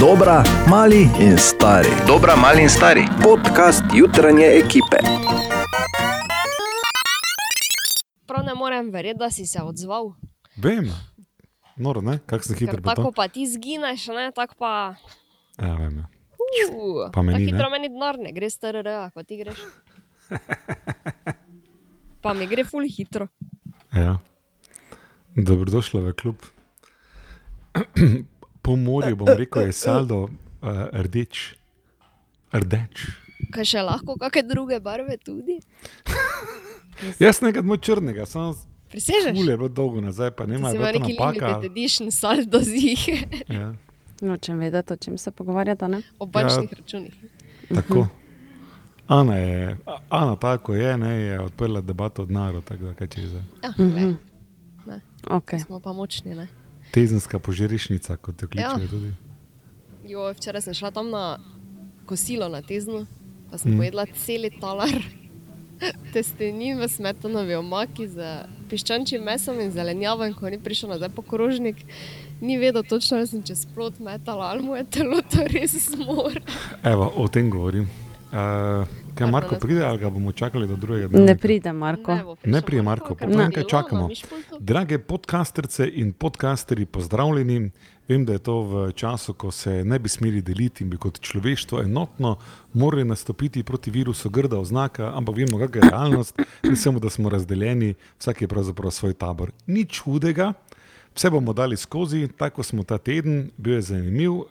Dobra, mali in stari. Dobra, mali in stari. Podcast jutranje ekipe. Prav ne morem verjeti, da si se odzval. Vem, noro, ne, kako se hitro pa tako pa ti zgineš, ne, tako pa. Ja, vem. Uh, Pa meni tako ne. hitro meni denar ne gre, str, kot ti greš. Pa mi gre ful hitro. Ja. Dobrodošla v klub. Po morju bom rekel, je saldo uh, rdeč. Rdeč. Kaj še lahko, kakšne druge barve tudi? Jaz nekaj moj črnega, samo Prisežeš? ule je bilo dolgo nazaj, pa si več ima neki napaka. limited edition saldo zih Ja, Nočem vedeti, o čem se pogovarjata. Ne? o bančnih računih. tako. Ana je, Ana tako je, ne, je odprla debato o denarju, tako da kaj če je za Ja, Mhm. Okay. smo pa močni, ne? Tezenska požarišnica, kot jo kličejo Ja. tudi. Jo, včeraj sem šla tam na kosilo na teznu, pa sem mm. pojedla cel talar testenin v smetanovi omaki z piščančjim mesom in zelenjavo. In ko ni prišel nazaj po krožnik, ni vedel točno, ali sem čez plot metala ali mu je telo to res zmor. Evo, o tem govorim. Uh, kaj Marko pride ali ga bomo čakali do drugega dne? Ne pride, Marko. Ne prišel Marko, povem, bo kaj bilo čakamo. Drage podcasterce in podcasterji, pozdravljeni. Vem, da je to v času, ko se ne bi smeli deliti in bi kot človeštvo enotno morali nastopiti proti virusu grda oznaka, ampak vemo, kakšna je realnost, ne samo, da smo razdeljeni, vsak je pravzaprav svoj tabor. Nič hudega, vse bomo dali skozi, tako smo ta teden, bil je zanimiv. Uh,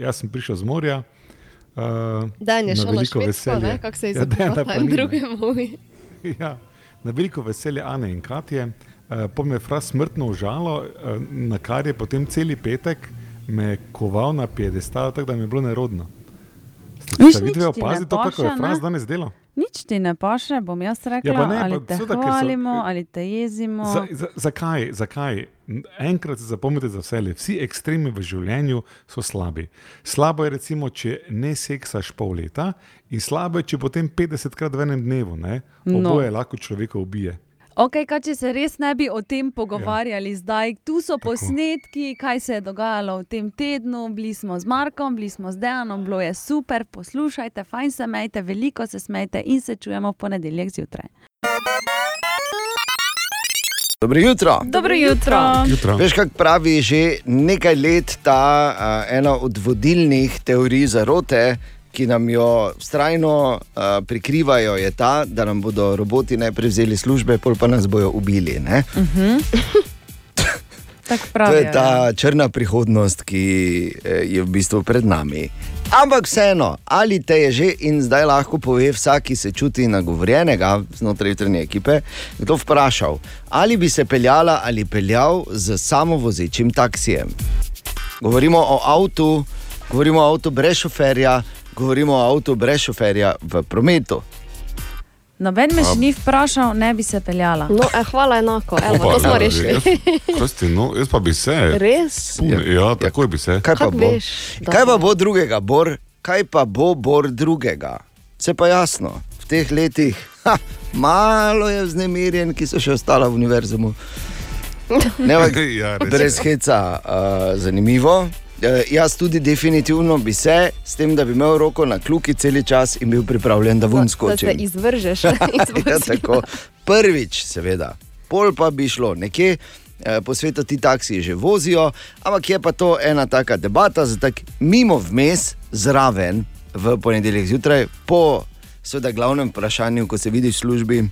jaz sem prišel z morja. Uh, Dan je na šel na veliko Švedsko, veselje. ne, kako se je Ja, izognil pa en ni, ne. drugemu. Ja, na veliko veselje Ane in Katje. Uh, po me je fras smrtno užalo, uh, na kar je potem cel petek me koval na piedestal, tako da mi je bilo nerodno. Ste ti ne opaziti to, kako je fras ne? danes delal? Nič ti ne paše, bom jaz rekla, Ja, ne, ali te seveda, ker so- hvalimo, ali te jezimo. Za, za, zakaj? zakaj? Enkrat zapomnite za vse, vsi ekstremi v življenju so slabi. Slabo je, recimo, če ne seksaš pol leta, in slabo je, če potem 50 krat v enem dnevu, ne? No. oboje lahko človeka ubije. Ok, kaj če se res ne bi o tem pogovarjali ja. zdaj, tu so posnetki, kaj se je dogajalo v tem tednu, bili smo z Markom, bili smo z Dejanom, bilo je super, poslušajte, fajn se smejte, veliko se smejte in se čujemo v ponedeljek zjutraj. Dobro jutro. Dobro jutro. Jutro. Veš, kako pravi že nekaj let ta uh, ena od vodilnih teorij zarote, ki nam jo vztrajno uh, prikrivajo, je ta, da nam bodo roboti najprej vzeli službe, pol pa nas bojo ubili. Tako To pravijo. je ta črna prihodnost, ki eh, je v bistvu pred nami. Ampak vseeno, ali te je že in zdaj lahko pove vsak, ki se čuti nagovorjenega znotraj jutranje ekipe, kdo vprašal, ali bi se peljala ali peljal z samovozečim taksijem. Govorimo o avtu, govorimo o avtu brez šoferja, govorimo o avtu brez šoferja v prometu. Noben me še ni vprašal, ne bi se peljala. No, eh, hvala enako, evo, Opa, to smo rešili. Jaz, Kosti, no, jaz pa bi se. Res? Pune, ja, takoj bi se. Kaj pa, Kako bo? veš, kaj pa bo? drugega, Bor? Kaj pa bo Bor drugega? Vse pa jasno, v teh letih, ha, malo je vznemirjen, ki so še ostala v univerzumu. Ne, Ja, brez heca, uh, zanimivo. Uh, jaz tudi definitivno bi se, s tem, da bi imel roko na kljuki cel čas in bil pripravljen, da ven Da se izvržeš. ja, tako. Prvič, seveda, pol pa bi šlo nekje. eh, Po svetu ti taksiji že vozijo, ampak je pa to ena taka debata, za tak mimo vmes, zraven v ponedeljek zjutraj, po seveda glavnem vprašanju, ko se vidiš v službi.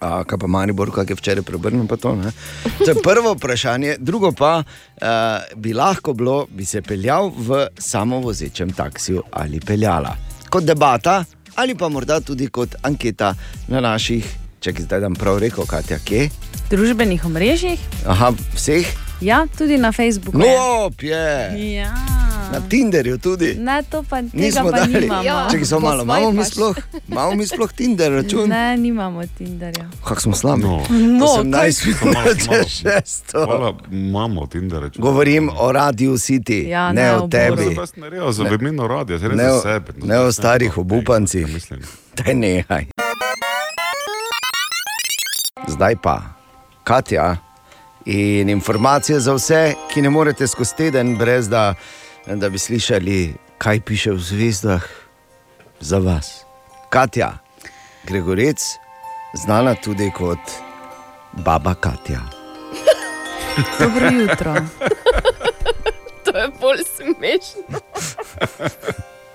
A, kaj pa Maribor, kaj je včeraj prebrnil? pa To, ne? to je prvo vprašanje. Drugo pa uh, bi lahko bilo, bi se peljal v samovozečem taksiju ali peljala. Kot debata, ali pa morda tudi kot anketa na naših, če zdaj dam prav reko, Katja, kje? Družbenih omrežjih, Aha, vseh. Ja, tudi na Facebooku. je. No, je. Ja. Na Tinderju tudi. Ne, to pa tega Nismo pa dali. nimamo. Ja. Če smo malo, imamo mi Posvajpaš. sploh, imamo mi sploh Tinder račun. Ne, nimamo Tinderja. Kako smo slabi. No. No, to sem kaj- najsmejši, Malo, če malo. še sto. Hvala, imamo Tinder. Reč. Govorim o Radio City, Ja, ne, ne o o tebi. Ne za vemino radio, Ne ne o- za sebe. No, ne o starih obupancih. ne. Daj nehaj. Zdaj pa, Katja in informacije za vse, ki ne morete skozi teden, brez da da bi slišali, kaj piše v zvezdah za vas. Katja, Gregorec, znana tudi kot Baba Katja. Dobro jutro. To je bolj smešno.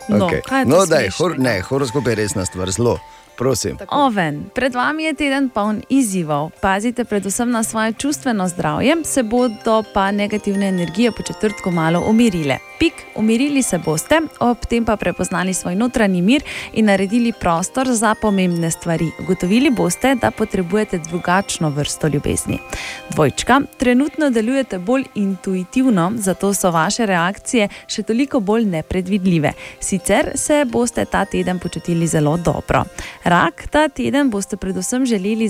No, kaj je no daj, hor, ne, horoskop je resna stvar, zelo. Prosim. Oven, pred vami je teden poln izzivov. Pazite predvsem na svoje čustveno zdravje, se bodo pa negativne energije po četrtku malo umirile. Pik, umirili se boste, ob tem pa prepoznali svoj notranji mir in naredili prostor za pomembne stvari. Ugotovili boste, da potrebujete drugačno vrsto ljubezni. Dvojčka, trenutno delujete bolj intuitivno, zato so vaše reakcije še toliko bolj nepredvidljive. Sicer se boste ta teden počutili zelo dobro. Rak, ta teden boste predvsem želeli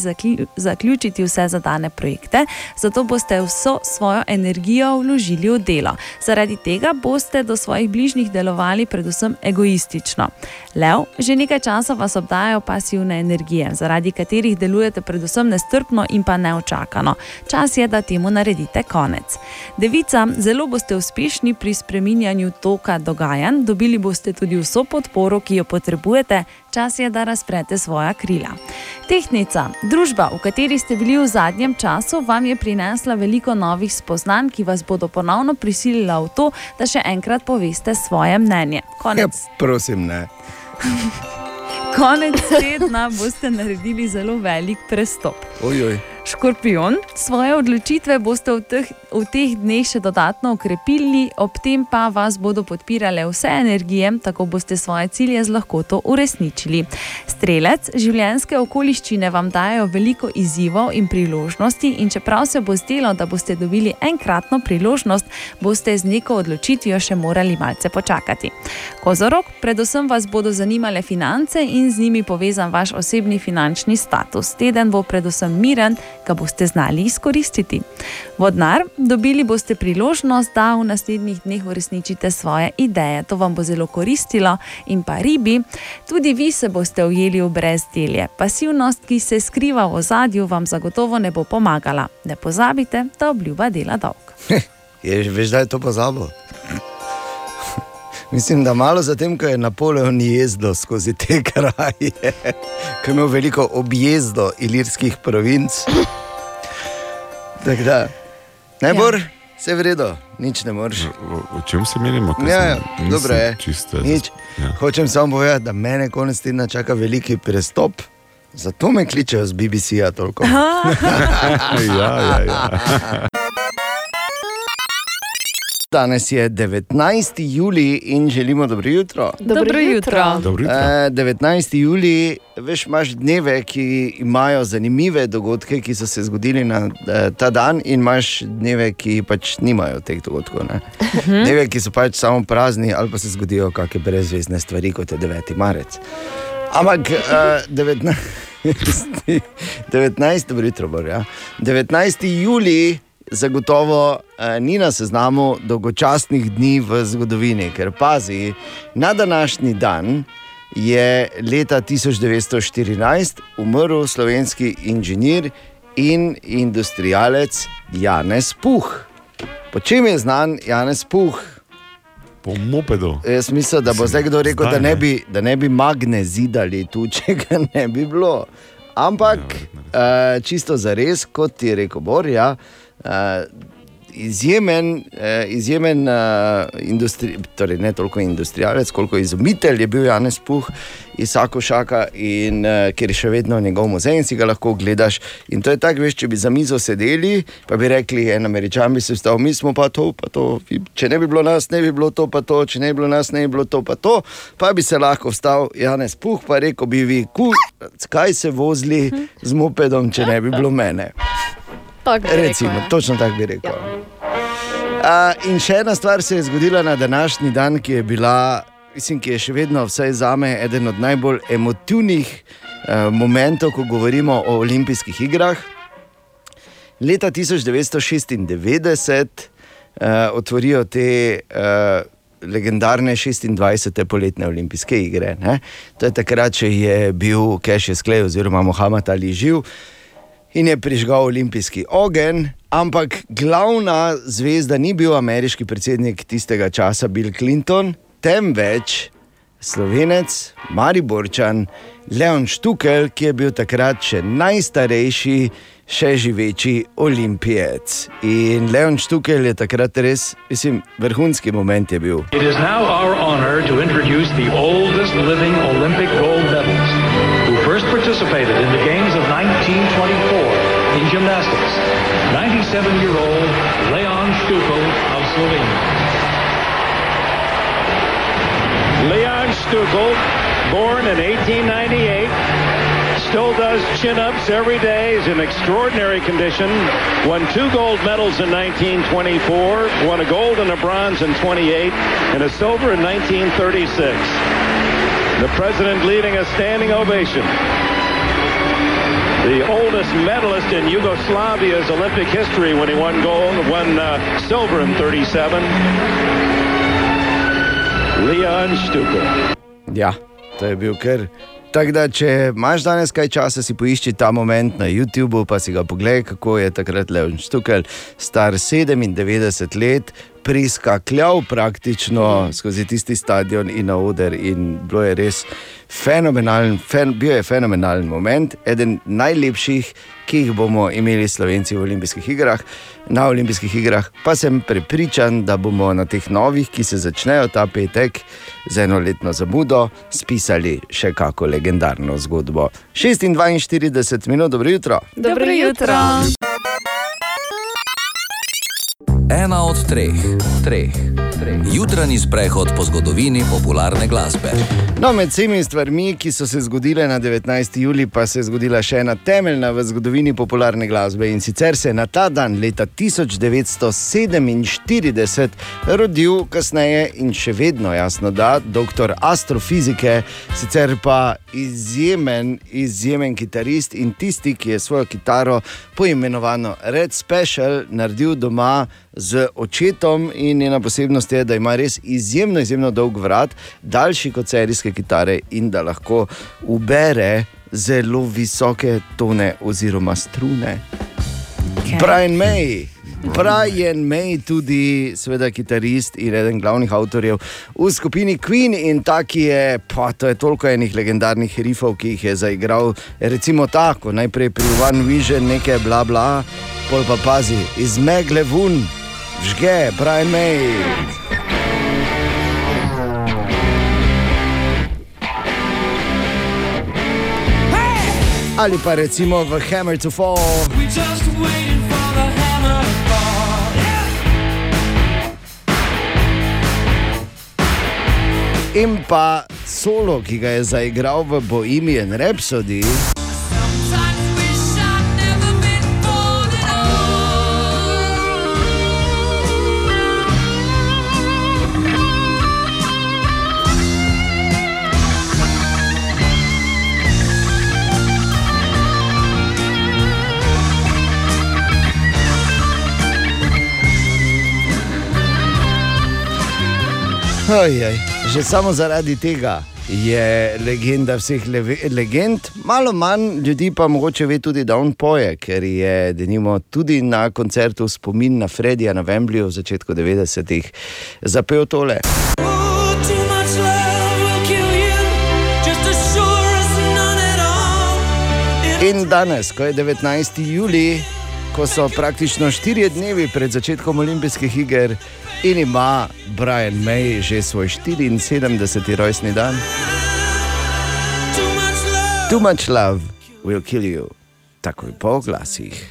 zaključiti vse zadane projekte, zato boste vso svojo energijo vložili v delo. Zaradi tega boste do svojih bližnjih delovali predvsem egoistično. Lev, že nekaj časa vas obdajajo pasivne energije, zaradi katerih delujete predvsem nestrpno in pa neočakano. Čas je, da temu naredite konec. Devica, zelo boste uspešni pri spreminjanju toka dogajanj, dobili boste tudi vso podporo, ki jo potrebujete, čas je, da razprete svoja krila. Tehnica, družba, v kateri ste bili v zadnjem času, vam je prinesla veliko novih spoznanj, ki vas bodo ponovno prisilila v to, da še enkrat poveste svoje mnenje. Ja, prosim, ne. konec tedna boste naredili zelo velik prestop. Ojoj. Škorpion, svoje odločitve boste v teh, v teh dneh še dodatno ukrepili, ob tem pa vas bodo podpirale vse energije, tako boste svoje cilje z lahkoto uresničili. Strelec, življenjske okoliščine vam dajo veliko izzivov in priložnosti, in čeprav se bo zdelo, da boste dobili enkratno priložnost, boste z neko odločitvijo še morali malce počakati. Kozorog, predvsem vas bodo zanimale finance in z njimi povezan vaš osebni finančni status. Teden bo predvsem miren, ga boste znali izkoristiti. Vodnar, dobili boste priložnost, da v naslednjih dneh uresničite svoje ideje. To vam bo zelo koristilo. In pa ribi, tudi vi se boste ujeli v brezdelje. Pasivnost, ki se skriva v ozadju, vam zagotovo ne bo pomagala. Ne pozabite, da obljuba dela dolg. Je, veš, da je to pozabil. Mislim, da malo zatem, ko je Napoleon jezdil skozi te kraje, ko je imel veliko objezdov ilirskih provinc. Tako da, ne Ja. bor, vse v redu, nič ne moreš. O, o čem se menimo? Ja, ja, dobro je. Čisto, Nič. Ja. Hočem samo povedati, da mene konec tedna čaka veliki prestop. Zato me kličejo z BBC-ja toliko. ja, ja, ja. Danes je 19. juli in želimo dobro jutro. Dobro jutro. Dobro jutro. Eh, 19. juli, veš, imaš dneve, ki imajo zanimive dogodke, ki so se zgodili na eh, ta dan, in imaš dneve, ki pač nimajo teh dogodkov. Ne? Dneve, ki so pač samo prazni, ali pa se zgodijo kakšne brezvezne stvari, kot je 9. marec. Ampak uh, 19. 19. dobro jutro, Bor, ja. 19. juli zagotovo uh, ni na seznamu dolgočasnih dni v zgodovini, ker pazi, na današnji dan je leta 1914 umrl slovenski inženir in industrijalec Janez Puh. Po čem je znan Janez Puh? Po mopedu. Jaz mislim, da bo zdaj kdo rekel, Zdaj da ne, bi, da ne bi magne zidali tu, če ga ne bi bilo. Ampak ja, uh, čisto za res, kot je rekel Borja, izjemen, uh, izjemen uh, industri, torej ne toliko industrijalec, koliko izumitelj je bil Janez Puh iz Sakošaka, in uh, ker je še vedno njegov muzej in si ga lahko ogledaš. In to je tako, veš, če bi za mizo sedeli, pa bi rekli, en američan bi se vstal, mi smo pa to, pa to. Če ne bi bilo nas, ne bi bilo to, pa to, če ne bi bilo nas, ne bi bilo to, pa to. Pa bi se lahko vstal Janez Puh, pa rekel bi vi, kaj se vozili z mopedom, če ne bi bilo mene. Tako bi Recimo, rekel, ja. točno tako bi rekel. A, in še ena stvar se je zgodila na današnji dan, ki je bila, mislim, ki je še vedno, vsaj za me, eden od najbolj emotivnih eh, momentov, ko govorimo o olimpijskih igrah. Leta 1996 eh, otvorijo te eh, legendarne 26. poletne olimpijske igre. Ne? To je takrat, če je bil Cassius Clay oziroma Mohamed Ali živ in je prižgal olimpijski ogenj. Ampak glavna zvezda ni bil ameriški predsednik tistega časa Bill Clinton, temveč slovenec, Mariborčan, Leon Štukel, ki je bil takrat še najstarejši, še živeči olimpijec. In Leon Štukel je takrat res, mislim, vrhunski moment je bil. It is now our honor to introduce the oldest living Olympic gold in gymnastics. 97 year old Leon Stukel of Slovenia. Leon Stukel, born in 1898, still does chin ups every day. He's in extraordinary condition. Won two gold medals in 1924, won a gold and a bronze in 28, and a silver in 1936. The president leading a standing ovation. The oldest medalist in Yugoslavia's Olympic history when he won gold, won uh, silver in 37. Leon Stukel. Ja, to je bil kar. Tako da, če imaš danes kaj časa, si poišči ta moment na YouTubu, pa si ga poglej, kako je takrat Leon Štukel, star 97 let, priskakljal praktično skozi tisti stadion in na oder. In bilo je res fenomenalen, fen, bil je fenomenalen moment, eden najlepših, ki jih bomo imeli Slovenci v olimpijskih igrah. Na olimpijskih igrah pa sem prepričan, da bomo na teh novih, ki se začnejo ta petek z enoletno zamudo, spisali še kako legendarno zgodbo. 46 minut, dobro jutro. Dobro jutro. Ena od treh, treh. Jutranji sprehod po zgodovini popularne glasbe. No, med vsemi stvarmi, ki so se zgodile na 19. juli, pa se je zgodila še ena temeljna v zgodovini popularne glasbe in sicer se je na ta dan leta 1947 rodil, kasneje in še vedno jasno, da doktor astrofizike, sicer pa izjemen, izjemen kitarist in tisti, ki je svojo kitaro poimenovano Red Special naredil doma z očetom in njena posebnost je, da ima res izjemno, izjemno dolg vrat, daljši kot serijske kitare in da lahko ubere zelo visoke tone oziroma strune. Okay. Brian May. Brian May, tudi seveda kitarist in eden glavnih avtorjev v skupini Queen in taki je, pa to je toliko enih legendarnih rifov, ki jih je zaigral. Recimo tako, najprej pri One Vision nekaj bla bla, pol pa pazi, iz megle vun, žge, Brian May. Ali pa recimo v Hammer to Fall. In pa solo, ki ga je zaigral v Bohemian Rhapsody. Ojej, že samo zaradi tega je legenda vseh leve, legend, malo manj ljudi pa mogoče ve tudi, da on poje, ker je denimo, tudi na koncertu spomin na Fredija na Wembleyju v začetku 90-ih zapel tole. In danes, ko je 19. juli, ko so praktično štiri dnevi pred začetkom olimpijskih iger in ima Brian May že svoj 74. rojstni dan. Too much love will kill you, takoj po glasih.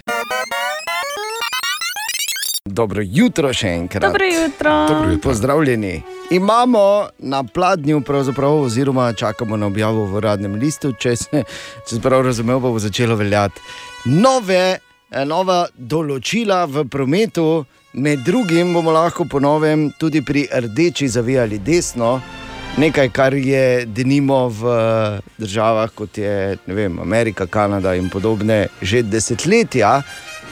Dobro jutro še enkrat. Dobro jutro. Dobro jutro. Pozdravljeni. Imamo na pladnju, oziroma čakamo na objavo v uradnem listu, če se če sem prav razumel, bo začelo veljati nove, eh, nova določila v prometu. Med drugim bomo lahko po novem tudi pri rdeči zavijali desno, nekaj, kar je denimo v državah kot je vem, Amerika, Kanada in podobne že desetletja.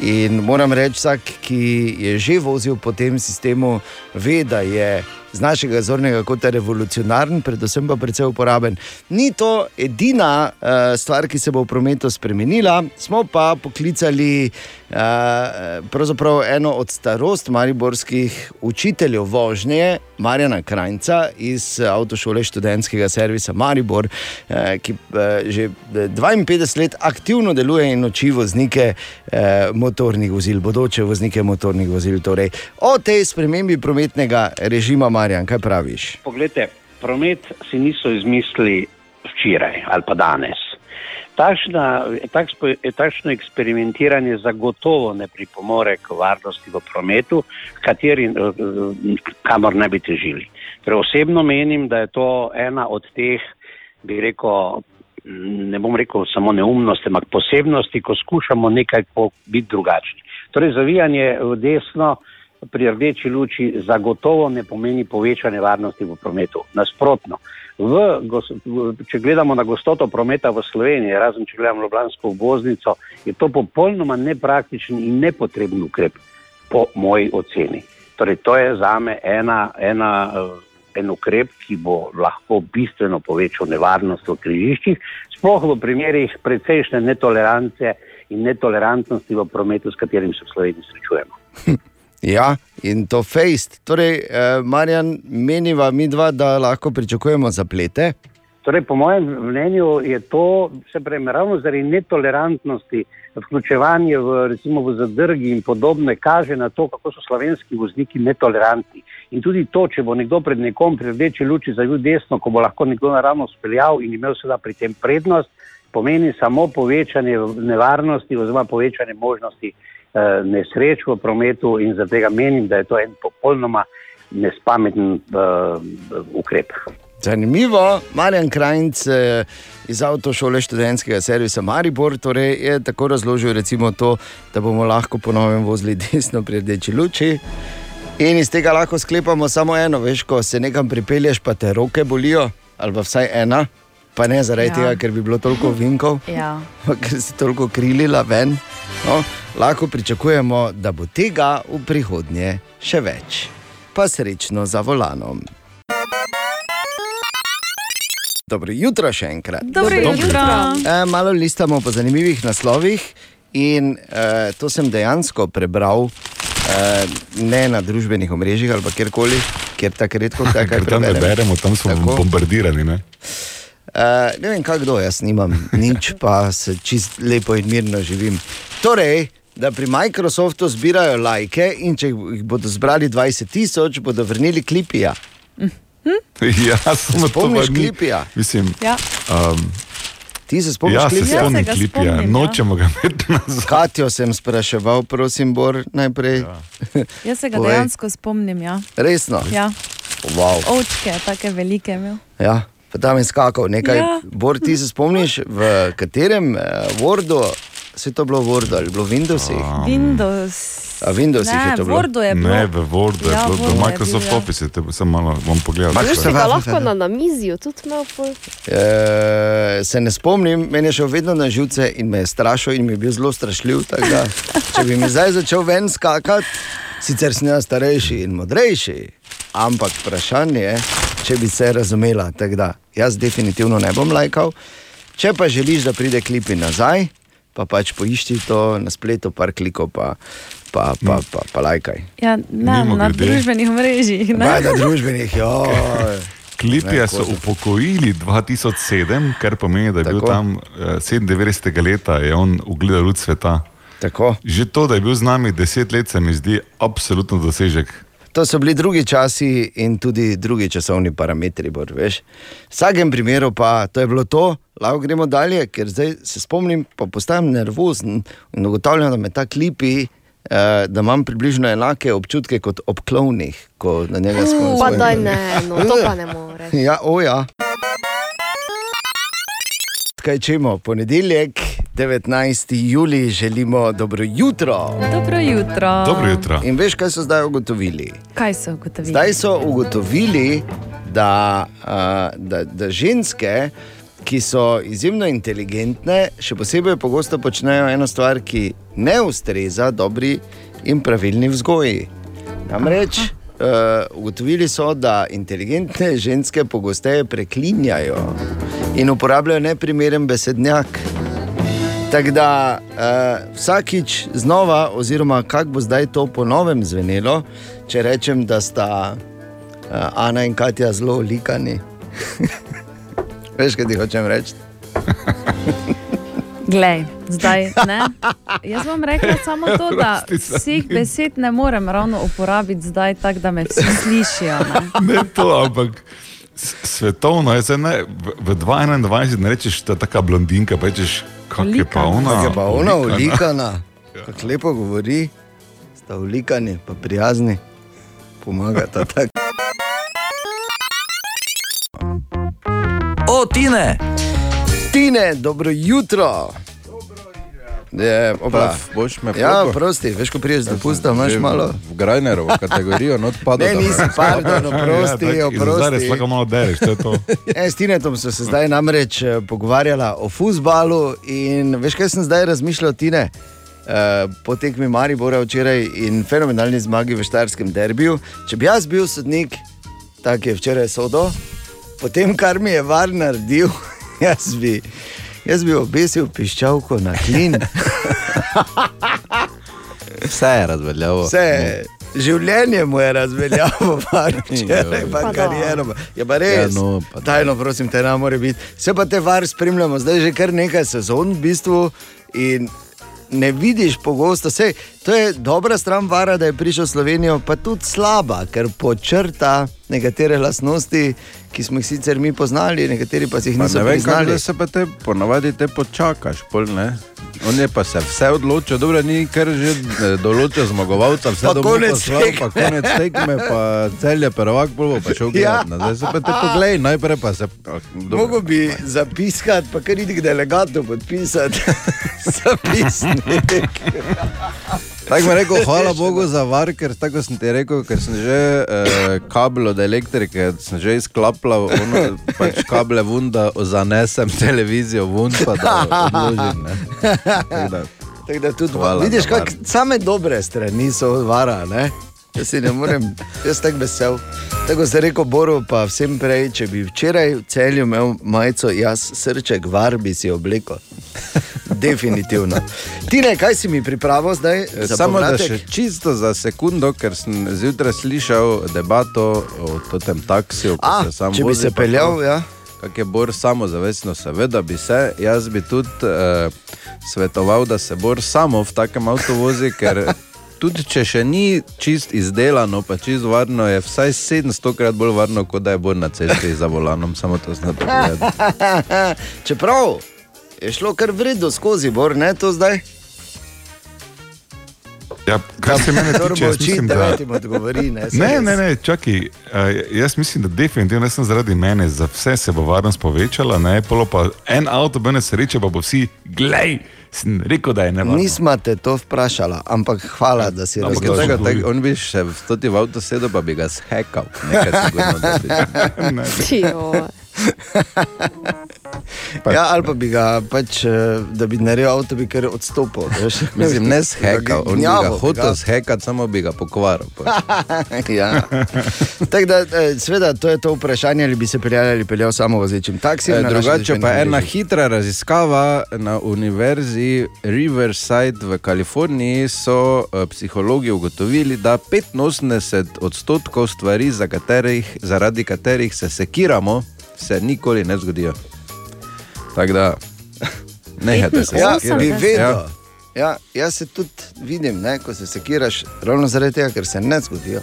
In moram reči, vsak, ki je že vozil po tem sistemu, ve, da je z našega zornega kota revolucionaren, predvsem pa precej uporaben. Ni to edina uh, stvar, ki se bo v prometu spremenila. Smo pa poklicali uh, eno od starost mariborskih učiteljev vožnje, Marjana Krajnca iz avtošole študentskega servisa Maribor, uh, ki uh, že 52 let aktivno deluje in uči voznike uh, motornih vozil, bodoče voznike motornih vozil. Torej, o tej spremembi prometnega režima, Marjan, kaj praviš? Poglejte, promet si niso izmislili včeraj ali pa danes. Takšna, takšno, takšno eksperimentiranje zagotovo ne pripomore k varnosti v prometu, kateri, kamor ne bi težili. Torej, osebno menim, da je to ena od teh, bi rekel, ne bom rekel samo neumnosti, ampak posebnosti, ko skušamo nekaj biti drugačni. Torej, zavijanje v desno pri rdeči luči zagotovo ne pomeni povečanje varnosti v prometu. Nasprotno, v, če gledamo na gostoto prometa v Sloveniji, razen če gledamo Ljubljansko obvoznico, je to popolnoma nepraktičen in nepotreben ukrep, po moji oceni. Torej, to je za me ena, ena, en ukrep, ki bo lahko bistveno povečal nevarnost v križiščih, sploh v primerih precejšnje netolerance in netolerantnosti v prometu, s katerim se v Sloveniji srečujemo. Ja, in to fejst. Torej, eh, Marjan, meniva mi dva, da lahko pričakujemo zaplete. Torej, po mojem mnenju je to, se pravi, ravno zaradi netolerantnosti, vključevanje v, recimo, v zadrgi in podobno, kaže na to, kako so slovenski vozniki netolerantni. In tudi to, če bo nekdo pred nekom pri rdeči luči zavil desno, ko bo lahko nekdo naravno speljal in imel seveda pri tem prednost, pomeni samo povečanje nevarnosti oziroma povečanje možnosti nesreč v prometu in zato menim, da je to en popolnoma nespameten uh, ukrep. Zanimivo, Marjan Krajnc eh, iz avtošole študentskega servisa Maribor torej je tako razložil, recimo to, da bomo lahko ponovno vozili desno pri rdeči luči. In iz tega lahko sklepamo samo eno, veš, ko se nekam pripelješ, pa te roke bolijo, ali pa vsaj ena, pa ne zaradi ja. tega, ker bi bilo toliko vinkov, Ja. ker si toliko krilila ven. No, lahko pričakujemo, da bo tega v prihodnje še več. Pa srečno za volanom. Dobro jutro še enkrat. Dobro jutro. E, malo listamo po zanimivih naslovih in e, to sem dejansko prebral. E, ne na družbenih omrežjih ali pa kjerkoli, kjer tako redko kaj Ker tam ne beremo, tam smo Tako. bombardirani. Ne? Uh, ne vem, kako jaz nimam nič, pa se čist lepo in mirno živim. Torej, da pri Microsoftu zbirajo lajke in če jih bodo zbrali 20 tisoč, bodo vrnili klipija. Ja, samo to spomniš Klipija? Mislim, Ja. um, Ti se spomniš ja, se klipija? spomnim Ja, se ga klipija, spomnim, ja. nočemo ga imeti nazaj. Katjo sem spraševal, prosim, Bor, najprej. Ja. Jaz se ga Povej. dejansko spomnim. Ja. Resno. Ja. Wow. Očke, take velike imel. Ja. Pa tam je skakal nekaj. Ja. Bor, ti se spomniš, v katerem uh, Wordu, se je to bilo v Wordu ali bilo v Windowsih? Windows. A Windowsih ne, je to bilo? Wordu je bilo. Ne, v Wordu je Ja, bilo, v je Microsoft ja. Office, te sem malo bom pogledal. Si je. ga lahko na namizju tudi imel. Pol. E, se ne spomnim, meni je šel vedno na živce in me je strašil in mi je bil zelo strašljiv. Da, če bi mi zdaj začel ven skakati, sicer sem jaz starejši in modrejši, ampak vprašanje je, če bi se razumela. Da, jaz definitivno ne bom lajkal. Če pa želiš, da pride klipi nazaj, pa pač poišči to na spletu, par klikov, pa, pa, pa, pa, pa lajkaj. Ja, ne, na Mimogrede. družbenih mrežjih. ne. Kaj na družbenih, joj. Klipija so upokojili 2007, kar pomeni, da je bil Tako. tam eh, 97. leta, je on ugledal luč sveta. Tako. Že to, da je bil z nami deset let, se mi zdi absolutno dosežek. To so bili drugi časi in tudi drugi časovni parametri. Bor, veš. v vsakem primeru pa to je bilo to, lahko gremo dalje, ker zdaj se spomnim, pa postajam nervozen in ugotavljam, da me ta klipi. eh, Da imam približno enake občutke kot ob klovnih, ko na njega spomnim. Pa daj ne, no, to pa ne more. Ja, o ja. Kaj čemo, ponedeljek, 19. juli, želimo dobro jutro. Dobro jutro. Dobro jutro. In veš, kaj so zdaj ugotovili? Kaj so ugotovili? Zdaj so ugotovili, da, da, da ženske, ki so izjemno inteligentne, še posebej pogosto počnejo eno stvar, ki ne ustreza dobri in pravilni vzgoji. Namreč ugotovili so, da inteligentne ženske pogosteje preklinjajo in uporabljajo neprimeren besednjak. Tako da uh, vsakič znova, oziroma kako bo zdaj to ponovem zvenelo, če rečem, da sta uh, Ana in Katja zelo likani. Veš, kaj ti hočem reči? Glej, zdaj ne. Jaz vam rekla samo to, da vseh besed ne morem ravno uporabiti zdaj tako, da me vsi slišijo. Ne? Ne to, ampak svetovno je ne, v, v 2021 ne rečeš, da je taka blondinka, pa rečeš, kako je pa Ulikana. ona. Kako je pa ona ulikana. ulikana, kako lepo govori, sta ulikani, pa prijazni, pomagata tako. O, Tine! Tine, dobro jutro. Je, opa. Paf, boš me Ja, floko? prosti, veš, ko priješ z dopusta, imaš malo. V Grajnerovo kategorijo, not pada. Ne, nisi, pardon, oprosti, Ja, tako, Zdaj res oprosti. lahko malo dereš, to je to. E, s Tinetom smo se zdaj namreč eh, pogovarjali o futbalu in veš, kaj sem zdaj razmišljal, Tine? Uh, po tekmi Maribora včeraj in fenomenalni zmagi v Štajerskem derbiju. Če bi jaz bil sodnik, tako je včeraj sodo, potem kar mi je var naredil, jaz bi, jaz bi obesil piščalko na klin. Vse je razveljavo. Vse, življenje mu je razveljavilo, včeraj pa da. kariero. Je pa res. Ja, no, pa da. Tajno, prosim, te ne more biti. Vse pa te var spremljamo, zdaj že kar nekaj sezon v bistvu. In ne vidiš pogosto, vse, to je dobra stran vara, da je prišel v Slovenijo, pa tudi slaba, ker počrta nekatere lastnosti, ki smo jih sicer mi poznali, nekateri pa si jih Pa niso vem, priznali. da se pa te ponavadi te počakaš, pol ne. On je pa se vse odločil, dobro, ni kar že eh, določil zmagovalca, vse domov konec poslal, pa tekme. konec tekme, pa cel je prvak, bo pa šel Ja. gledat. nazaj. Zdaj se pa te poglej, najprej pa se... ah, dobro. Mogoče bi zapiskati, pa kar idi k delegatu podpisati zapisnik. Tako mi je rekel, hvala Bogu za var, ker tako sem ti rekel, ker sem že eh, kabel od elektrike, sem že izklapljal, ono, pač kable vun, da zanesem televizijo vun, pa da odložim. ne. Tako da, Tako da tudi Hvala vidiš, kako same dobre strani so od vara. Ne? Jaz si ne morem, jaz tako vesel. Tako se rekel Boru, pa vsem prej, če bi včeraj v celju imel majico, jaz srček var bi si oblekel. Definitivno. Tine, kaj si mi pripravil zdaj? Samo da še čisto za sekundo, ker sem zjutraj slišal debato o tem taksiju. A, se če bi vozi, se pa peljal, to. ja. Kak je Bor samozavestno, seveda bi se, jaz bi tudi eh, svetoval, da se Bor samo v takem avtu vozi, ker tudi če še ni čist izdelano, pa čist varno, je vsaj 700 krat bolj varno, kot da je Bor na cesti za volanom, samo to povedati. Čeprav je šlo kar vredno skozi, bor, ne to zdaj. Ja, kar se mene Kdor tiče, jaz mislim, da... ti mu odgovori. Ne, Ne, ne, ne, čakaj. Uh, jaz mislim, da definitivno ne sem zaradi mene, za vse se bo varnost povečala, ne, polo pa en avto, bene sreče, pa bo vsi, glej, sem rekel, da je ne. Nismo te to vprašali, ampak hvala, da si Ampak razložil. tega, tak, on bi še v stoti v avto sedel, pa bi ga shekal. Nekaj sigurno, Tijo. Ja, ali pa bi ga, pač, eh, da bi naredil avto, bi kar odstopil. veš. Mislim, ne on bi ga Gnjavo bi hotel shekati, samo bi ga pokvaril. pač. ja. Tako da, eh, seveda, to je to vprašanje, ali bi se peljali ali peljal samo vozečim taksijem. E, na naši drugače pa ena hitra raziskava na univerzi Riverside v Kaliforniji so psihologi ugotovili, da 85 odstotkov stvari, za katerih, zaradi katerih se sekiramo, se nikoli ne zgodijo. Tako da, nehajte se Ja, bi vedel. Ja. Ja, jaz se tudi vidim, ne, ko se sekiraš, ravno zaradi tega, ker se ne zgodijo.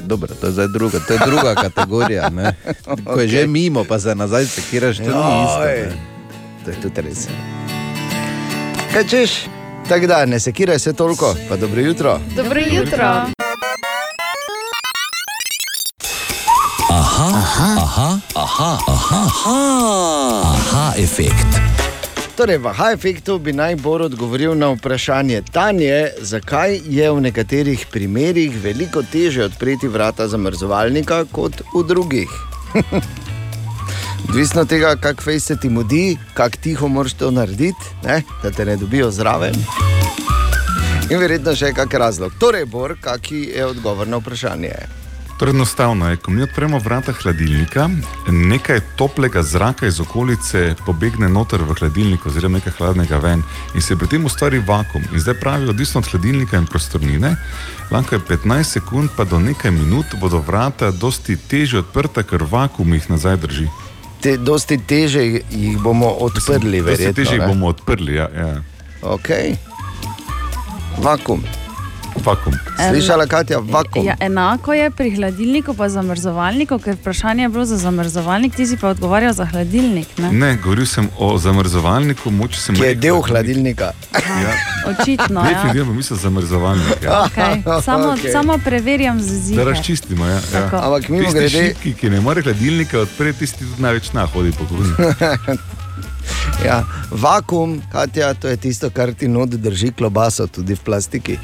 Dobro, to je, zdaj druga, to je druga kategorija. Ne? Ko je že mimo, pa se nazaj sekiraš, to ni isto. Ne? To je tudi res. Kaj češ? Tako da ne sekiraj se toliko, pa dobro jutro. Dobro jutro. Aha, aha, aha, aha, aha, aha, aha efekt. Torej, v High-Effektu bi najbolj odgovoril na vprašanje Tanje, zakaj je v nekaterih primerih veliko teže odpreti vrata zamrzovalnika kot v drugih. Odvisno od tega, kako fej se ti mudi, kako tiho moraš to narediti, ne? da te ne dobijo zraven. In verjetno še kak razlog. Torej, Bor, kaki je odgovor na vprašanje? Torej, enostavno je, ko mi odpremo vrata hladilnika, nekaj toplega zraka iz okolice pobegne noter v hladilnik, oziroma nekaj hladnega ven in se pri tem ustvari vakum. In zdaj pravi, odvisno od hladilnika in prostornine, lahko je 15 sekund, pa do nekaj minut bodo vrata dosti teže odprta, ker vakum jih nazaj drži. Te, dosti teže jih bomo odprli, Dosti verjetno. teže jih bomo odprli, ja. ja. Ok. Vakum. Vakum. Slišala, Katja, vakum. Ja, enako je pri hladilniku, pa zamrzovalniku, ker vprašanje je bilo za zamrzovalnik, ti si pa odgovarjal za hladilnik. Ne? Ne, govoril sem o zamrzovalniku, moče sem Ki je rekel- del hladilnika. Ja. Očitno. Ja. Definitivno mislim zamrzovalnik. Ja. Okay. Samo, okay. samo preverjam z Da zivom. razčistimo. Ja, ja. Ampak mimo Tisti grede- šibki, ki ne more hladilnika odpreti, tisti tudi največ nahodi po kuhinji. Ja, vakum, Katja, to je tisto, kar ti not drži klobaso, tudi v plastiki.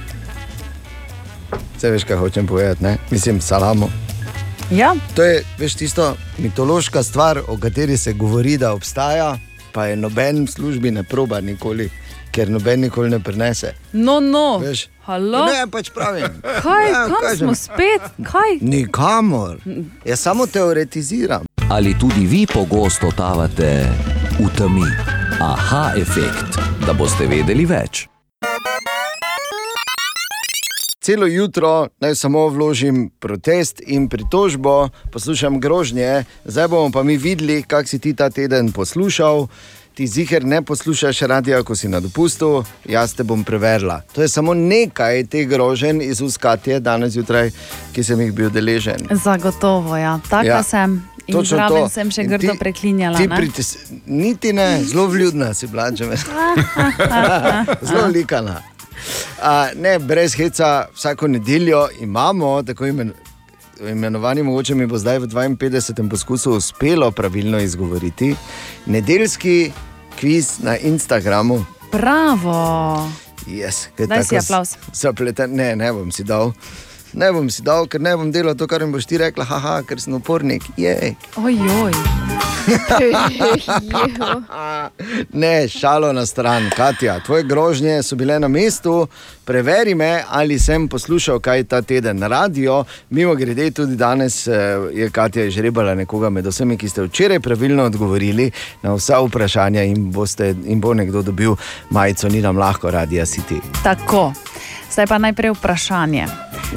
Vse veš, kaj hočem povedati, ne? mislim, salamo. Ja, To je veš, tisto mitološka stvar, o kateri se govori, da obstaja, pa je noben v službi ne proba nikoli, ker noben nikoli ne prenese. no, no. Veš? Halo? Ne, pač pravim. Kaj, Ja, kam kažem. smo spet? Kaj? Nikamor. Jaz samo teoretiziram. Ali tudi vi pogosto totavate v temi? Aha, efekt, da boste vedeli več. Celo jutro naj samo vložim protest in pritožbo, poslušam grožnje, zdaj bomo pa mi videli, kak si ti ta teden poslušal. Ti ziger ne poslušaš radia, ko si na dopustu, jaz te bom preverila. To je samo nekaj teh groženj iz uskatje danes zjutraj, ki sem jih bil deležen. Zagotovo, ja. Taka Ja, sem. In točno to. sem še grdo ti- preklinjala. Ti ne? pritis... Niti ne, zelo vljudna si bila, če me zelo likana. A, ne, brez heca, vsako nedeljo imamo tako imen, imenovani, mogoče mi bo zdaj v 52. poskusu uspelo pravilno izgovoriti, nedeljski kviz na Instagramu. Bravo. Yes, ki si tako aplavz. Zapleten, ne, ne bom si dal. Ne bom si dal, ker ne bom delal to, kar mi boš ti rekla, haha, ker sem upornik. Jej. Ojoj. Ne, šalo na stran, Katja. Tvoje grožnje so bile na mestu. Preveri me, ali sem poslušal kaj ta teden na radio. Mimo grede, tudi danes eh, je Katja žrebala nekoga med vsemi, ki ste včeraj pravilno odgovorili na vsa vprašanja in, boste, in bo nekdo dobil majico, ni nam lahko, radio City. Tako. Zdaj pa najprej vprašanje.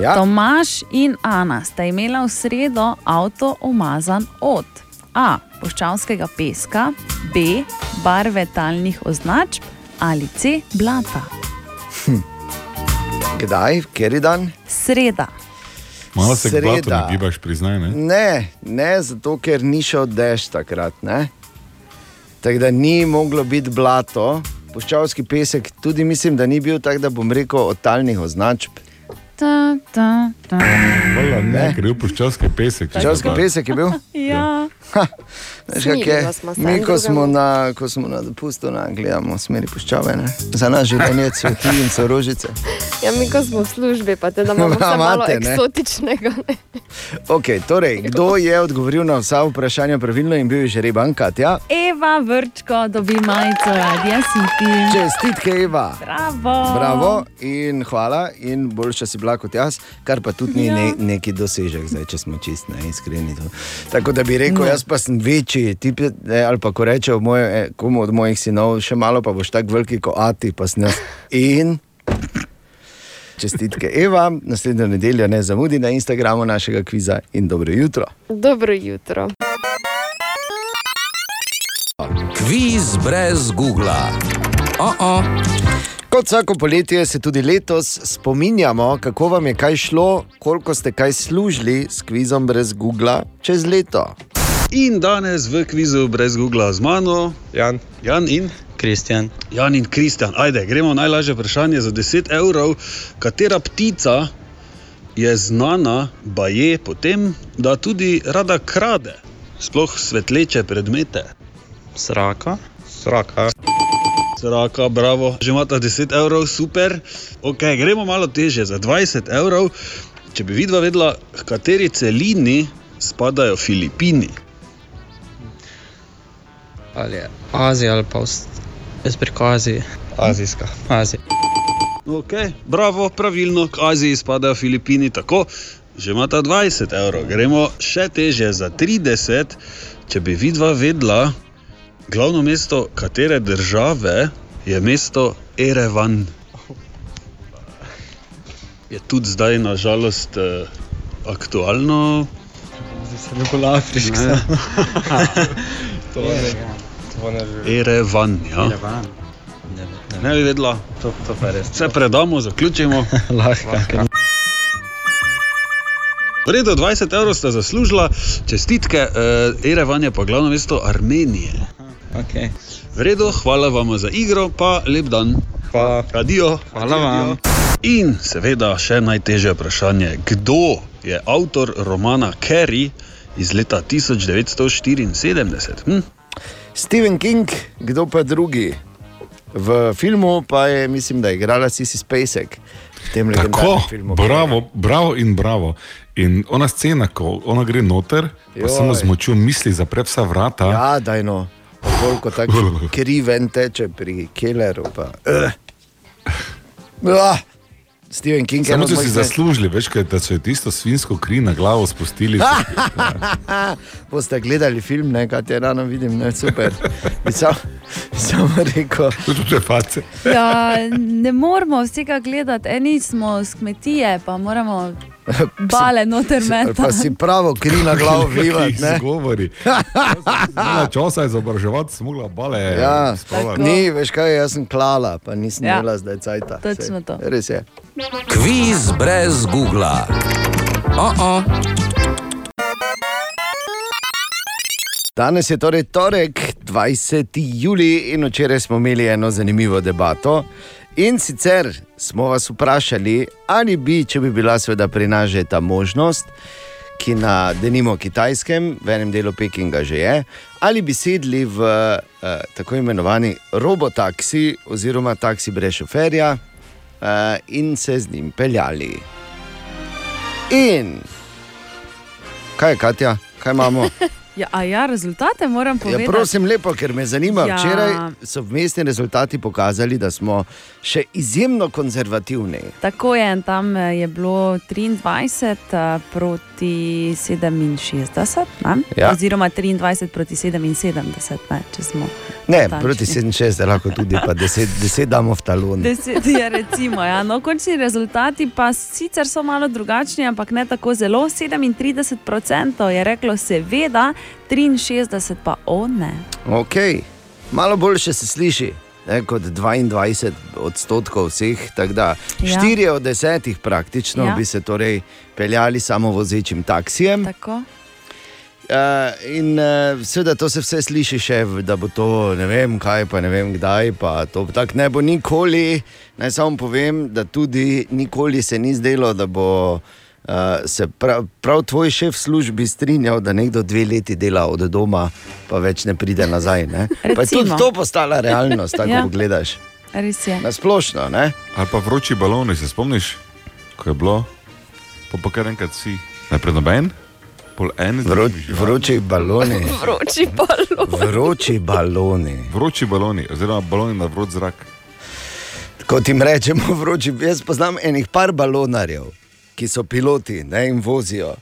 Ja. Tomaš in Ana sta imela v sredo avto umazan od A. Poščavskega peska, B. barve talnih označb ali C. blata. Kdaj, ker je dan? Sreda. Malo se Sreda. ne gibaš, priznaj. Ne? Ne, ne, zato ker ni šel dež takrat. ne. Tako da ni moglo biti blato, puščavski pesek, tudi mislim, da ni bil tak, da bom rekel od talnih označb. Ta, ta, ta. Hvala, ne, ker je bil puščavski pesek. pa- pesek je bil. Ja. Veš, kak je? Mi, ko smo na, ko smo na dopustu, na, gledamo v smeri puščave. Ne? Za nas življenje so ti in so rožice. Ja, mi ko smo v službi, pa te da imamo vse malo ne? eksotičnega. Ne? Okay, torej, kdo je odgovoril na vsa vprašanja pravilno in bil je že reban, Katja? Eva Vrčko dobi majico Radia City. Čestitke, Eva. Bravo. Bravo in hvala, in boljša si bila kot jaz, kar pa tudi ni Ja. ne, neki dosežek, zdaj, če smo čist ne, iskreni. To. Tako da bi rekel, Ne. jaz pa sem večji, tip, ne, ali pa ko rečejo moj, eh, komu od mojih sinov, še malo pa boš tako veliki kot Ati, pa sem jaz. In čestitke, Eva, naslednjo nedeljo ne zamudi na Instagramu našega kviza in dobro jutro. Dobro jutro. Kviz brez Google. Oh -oh. Kot vsako poletje se tudi letos spominjamo, kako vam je kaj šlo, koliko ste kaj služili s kvizom brez Google čez leto. In danes v kvizu brez Google z mano, Jan, Jan in Kristjan. Jan in Kristjan. Ajde, gremo na najlažje vprašanje za 10 evrov. Katera ptica je znana, baje po tem, da tudi rada krade, sploh svetleče predmete? Sraka. Sraka. Sraka, bravo, že imate 10 evrov, super. Ok, gremo malo teže, za 20 evrov. Če bi vidva vedela, v kateri celini spadajo Filipini. Ali je Azija ali pa jaz preko Azije. Azijska. Azija. Okay, bravo, pravilno, k Aziji spadajo Filipini tako. Že imata 20 evrov, gremo še teže za 30. Če bi vidva vedela, glavno mesto katere države je mesto Erevan. Je tudi zdaj, nažalost, eh, aktualno. Zdaj se afriško. To ne, to ne že. Erevan, ja. Erevan. Ne, ne, Ne bi vedela, To, to pa je res. vse predamo, zaključimo. Lahko. V redu, 20 evrov ste zaslužila, čestitke, eh, Erevan je pa glavno mesto Armenije. Okay. V redu, hvala vam za igro, pa lep dan. Hvala. Adijo. Hvala vam. In seveda še najtežje vprašanje, kdo je avtor romana Carrie iz leta 1974? Hm? Stephen King, kdo pa drugi? V filmu pa je, mislim, da je igrala Sisi Spacek. V tem Tako, legendarnem filmu. bravo, bravo in bravo. In ona scena, ko ona gre noter, pa Joj. samo z močjo misli zapre vsa vrata. Ja, daj no. Pa Koliko tako kriven teče pri Kelleru. Pa. Uh. Uh. Steven King je eno če si zaslužili, veš, kaj, da so ji tisto svinsko kri na glavo spustili. Boste gledali film, ne, kaj te rano vidim, ne, super. Sam, samo rekel. Tudi te face. Ja, ne moramo vsega gledati, eni smo z kmetije, pa moramo bale noter Ali Pa si pravo kri na glavo vlivati, ne. Govori. Časa izobraževati, smo mogla bale. Ja, ni, veš kaj, jaz sem klala, pa nisem Ja. imela zdaj cajta. Točno to. Res je. Kviz brez Google. Oh -oh. Danes je torej torek, 20. juli in včeraj smo imeli eno zanimivo debato. In sicer smo vas vprašali, ali bi, če bi bila seveda pri nas že ta možnost, ki na denimo kitajskem, v enem delu Pekinga že je, ali bi sedli v uh, tako imenovani robotaksi oziroma taksi brez šoferja in se z njim peljali. In kaj je, Katja, kaj imamo? Ja, a ja, rezultate moram Ja, povedati. prosim, lepo, ker me zanima. Ja. Ja. Včeraj so vmesni rezultati pokazali, da smo še izjemno konzervativni. Tako je, tam eh, je bilo 23 eh, proti 67, ne? Ja. oziroma 23 proti 77, ne, če smo. Ne, natančni. proti 67, lahko tudi pa 10, 10 damo v talon. Deset je recimo, ja. no, končni rezultati pa sicer so malo drugačni, ampak ne tako zelo. 37% je reklo seveda, 63% pa o ne. Okay. Malo boljše se sliši. Ne, kot 22 odstotkov vseh, tako da Ja. 4 od 10 praktično Ja. ja. bi se torej peljali samo vozečim taksijem. Tako. Uh, in uh, seveda to se vse sliši še, da bo to ne vem kaj, pa ne vem kdaj, pa to tako ne bo nikoli. Naj samo povem, da tudi nikoli se ni zdelo, da bo uh, se prav, prav tvoj šef v službi strinjal, da nekdo dve leti dela od doma, pa več ne pride nazaj. Ne? Pa je tudi to postala realnost, tako Ja. pogledaš. Res je. Na splošno, ne? Ali pa vroči baloni, se spomniš, ko je bilo, pa pa kar enkrat si, najprej noben, pol en, Vro, vroči baloni. Vroči balon. Vroči baloni. Vroči baloni, oziroma baloni na vroč zrak. Kot jim rečemo, vroči. Jaz poznam enih par balonarjev, ki so piloti ne, in vozijo.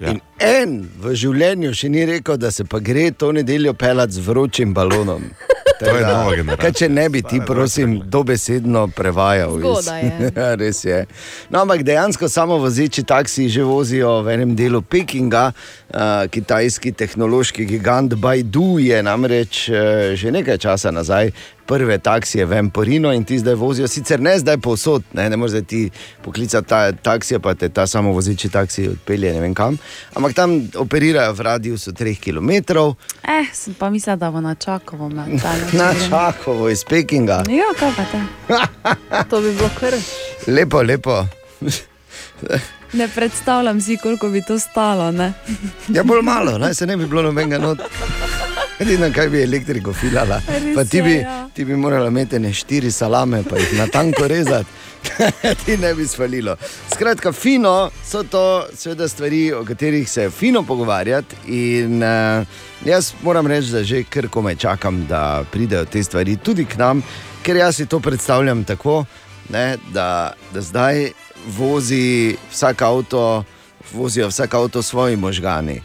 Ja. In en v življenju še ni rekel, da se pa gre to nedeljo pelati z vročim balonom. To je nova generacija. Kaj, če ne bi ti, prosim, dobesedno prevajal. je. Ja, Res je. No, ampak dejansko samo vozeči taksi že vozijo v enem delu Pekinga. Uh, kitajski tehnološki gigant Baidu je namreč uh, že nekaj časa nazaj prve taksije v Emporino in ti zdaj vozijo, sicer ne zdaj povsod, ne, ne moreš zdaj ti poklicati ta taksija, pa te ta samo vozeči taksi odpelje ne vem kam, ampak tam operirajo v radiusu 3 km. Eh, sem pa mislila, da bo na čakovo me. Na Čakovo iz Pekinga. Ja, kaj pa te? To bi bilo kar. Lepo, lepo. Ne predstavljam si, koliko bi to stalo. Ne? Ja, bolj malo, naj se ne bi bilo nobenega not. Edino, kaj bi elektriko filala. Res Pa ti je, bi, ja. ti bi morala imeti ne štiri salame, pa jih na tanko rezati. ti ne bi svalilo. Skratka, fino so to seveda stvari, o katerih se je fino pogovarjati. In uh, jaz moram reči, da že kar komaj čakam, da pridejo te stvari tudi k nam, ker jaz si to predstavljam tako, ne, da, da zdaj vozi vsak avto, vozijo vsak avto s svojimi možgani.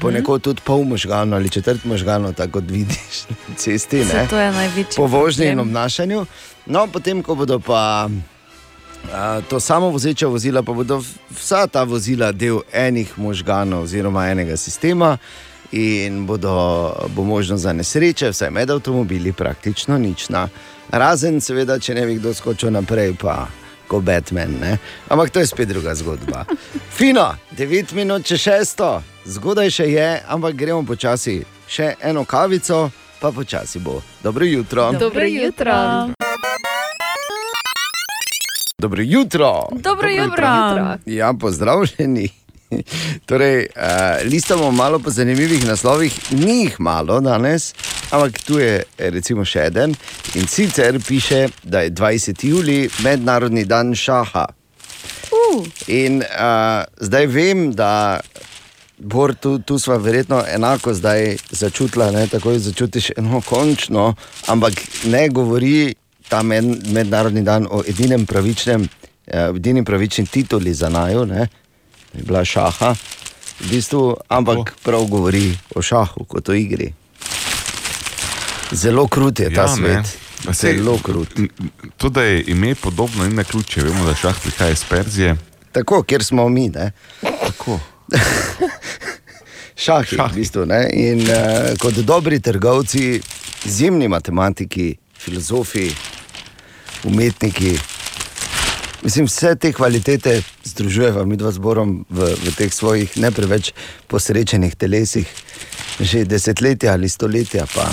Ponekod tudi pol možganov ali četrt možganov, tako kot vidiš na cesti. To je največji Po vožnji in obnašanju. No, potem, ko bodo pa a, to samo vozeča vozila, pa bodo vsa ta vozila del enih možganov oziroma enega sistema. In bodo, bo možno za nesreče, vsaj med avtomobili, praktično nična. Razen, seveda, če ne bi kdo skočil naprej, pa kot Batman. Ne? Ampak to je spet druga zgodba. Fino, 9 minut če šesto, zgodaj še je, ampak gremo počasi. Še eno kavico, pa počasi bo. Dobro jutro. Dobro jutro. Dobro jutro. Dobro jutro. Ja, pozdravljeni. Torej, uh, listamo malo po zanimivih naslovih, ni jih malo danes, ampak tu je eh, recimo še en. In sicer piše, da je 20. juli mednarodni dan šaha. Uh. In uh, zdaj vem, da Bor, tu, tu smo verjetno enako zdaj začutila, ne, tako začutiš eno končno, ampak ne govori ta med, mednarodni dan o edinem pravičnem, eh, edini pravični tituli za naju, ne, je bila šaha, v bistvu, ampak prav govori o šahu kot o igri. Zelo krut je ta ja, svet. Pa sej, Zelo krut. To, da je ime podobno in na ključe, vemo, da šah prihaja iz Perzije. Tako, kjer smo mi. Ne? Tako. Šahi, Šahi. V bistvu, ne? in uh, kot dobri trgovci, izjemni matematiki, filozofi, umetniki, mislim, vse te kvalitete združujeva mi dva zborom v, v teh svojih ne preveč posrečenih telesih, že desetletja ali stoletja, pa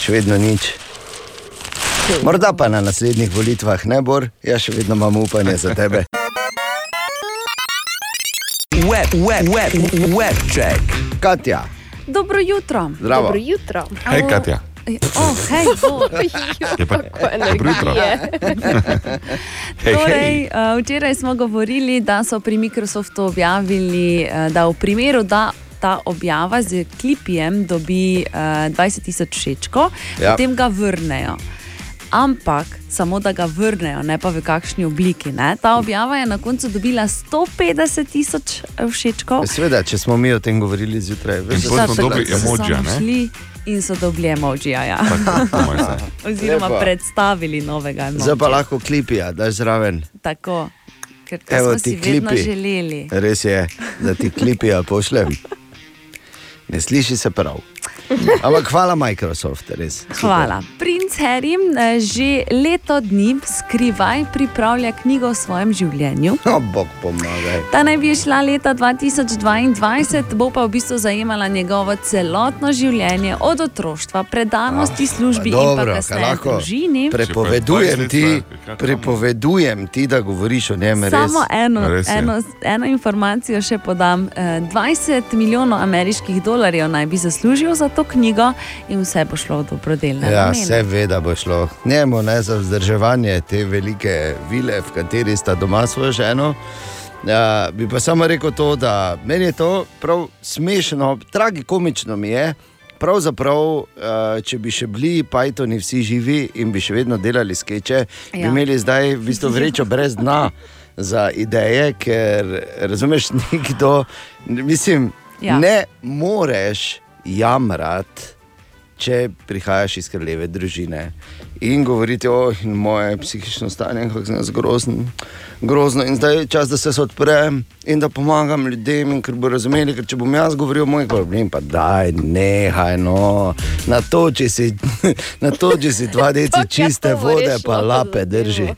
še vedno nič. Morda pa na naslednjih volitvah ne bor, jaz še vedno imam upanje za tebe. Web, web, web, web check. Katja, Dobro jutro. Zdravo. Dobro jutro. Hej, Katja. Oh, hej. Je pa, dobro jutro. Hej, Torej, hej. uh, včeraj smo govorili, da so pri Microsoftu objavili, uh, da v primeru, da ta objava z klipijem dobi uh, 20 tisoč všečkov, Ja. potem ga vrnejo. Ampak samo da ga vrnejo, ne pa v kakšni obliki. Ne? Ta objava je na koncu dobila 150 tisoč eh, všečkov. Seveda, če smo mi o tem govorili zjutraj, veš, da smo dobili da in so dobili emojija. Ja. zdaj. Oziroma Lepo. predstavili novega emojija. Zdaj pa lahko klipija, da je zraven. Tako, ker to Evo smo ti si vedno klipi. želeli. Res je, da ti klipija pošljem. Ne sliši se prav. Ampak hvala Microsoft, res. Super. Hvala. Princ Harry eh, že leto dni skrivaj pripravlja knjigo o svojem življenju. No, bog pomagaj. Ta naj bi šla leta 2022, bo pa v bistvu zajemala njegovo celotno življenje, od otroštva, predanosti službi in pa Dobro, kaj kasneje lahko družini. prepovedujem ti, prepovedujem ti, da govoriš o njem res. Samo eno, Res je. eno, eno informacijo še podam. Eh, 20 milijonov ameriških dolarjev naj bi zaslužil za to knjigo in vse bo šlo v dobrodelne Ja, namene. vse ve, da bo šlo. Njemu ne za vzdrževanje te velike vile, v kateri sta doma svojo ženo. Ja, bi pa samo rekel to, da meni je to prav smešno, tragikomično mi je. Pravzaprav, eh, če bi še bili Pythoni vsi živi in bi še vedno delali skeče, ja. bi imeli zdaj v bistvu vrečo brez dna za ideje, ker razumeš, nikdo, mislim, ja. ne moreš jamrati če prihajaš iz kraljeve družine in govoriti o oh, moje psihično stanje, kako jaz grozen, grozno in zdaj je čas, da se odprem in da pomagam ljudem, in ker bo razumeli, ker če bom jaz govoril o mojih problemih, pa daj, nehaj, no, na to, če si, na to, če si dva deci čiste vode, pa lape drži.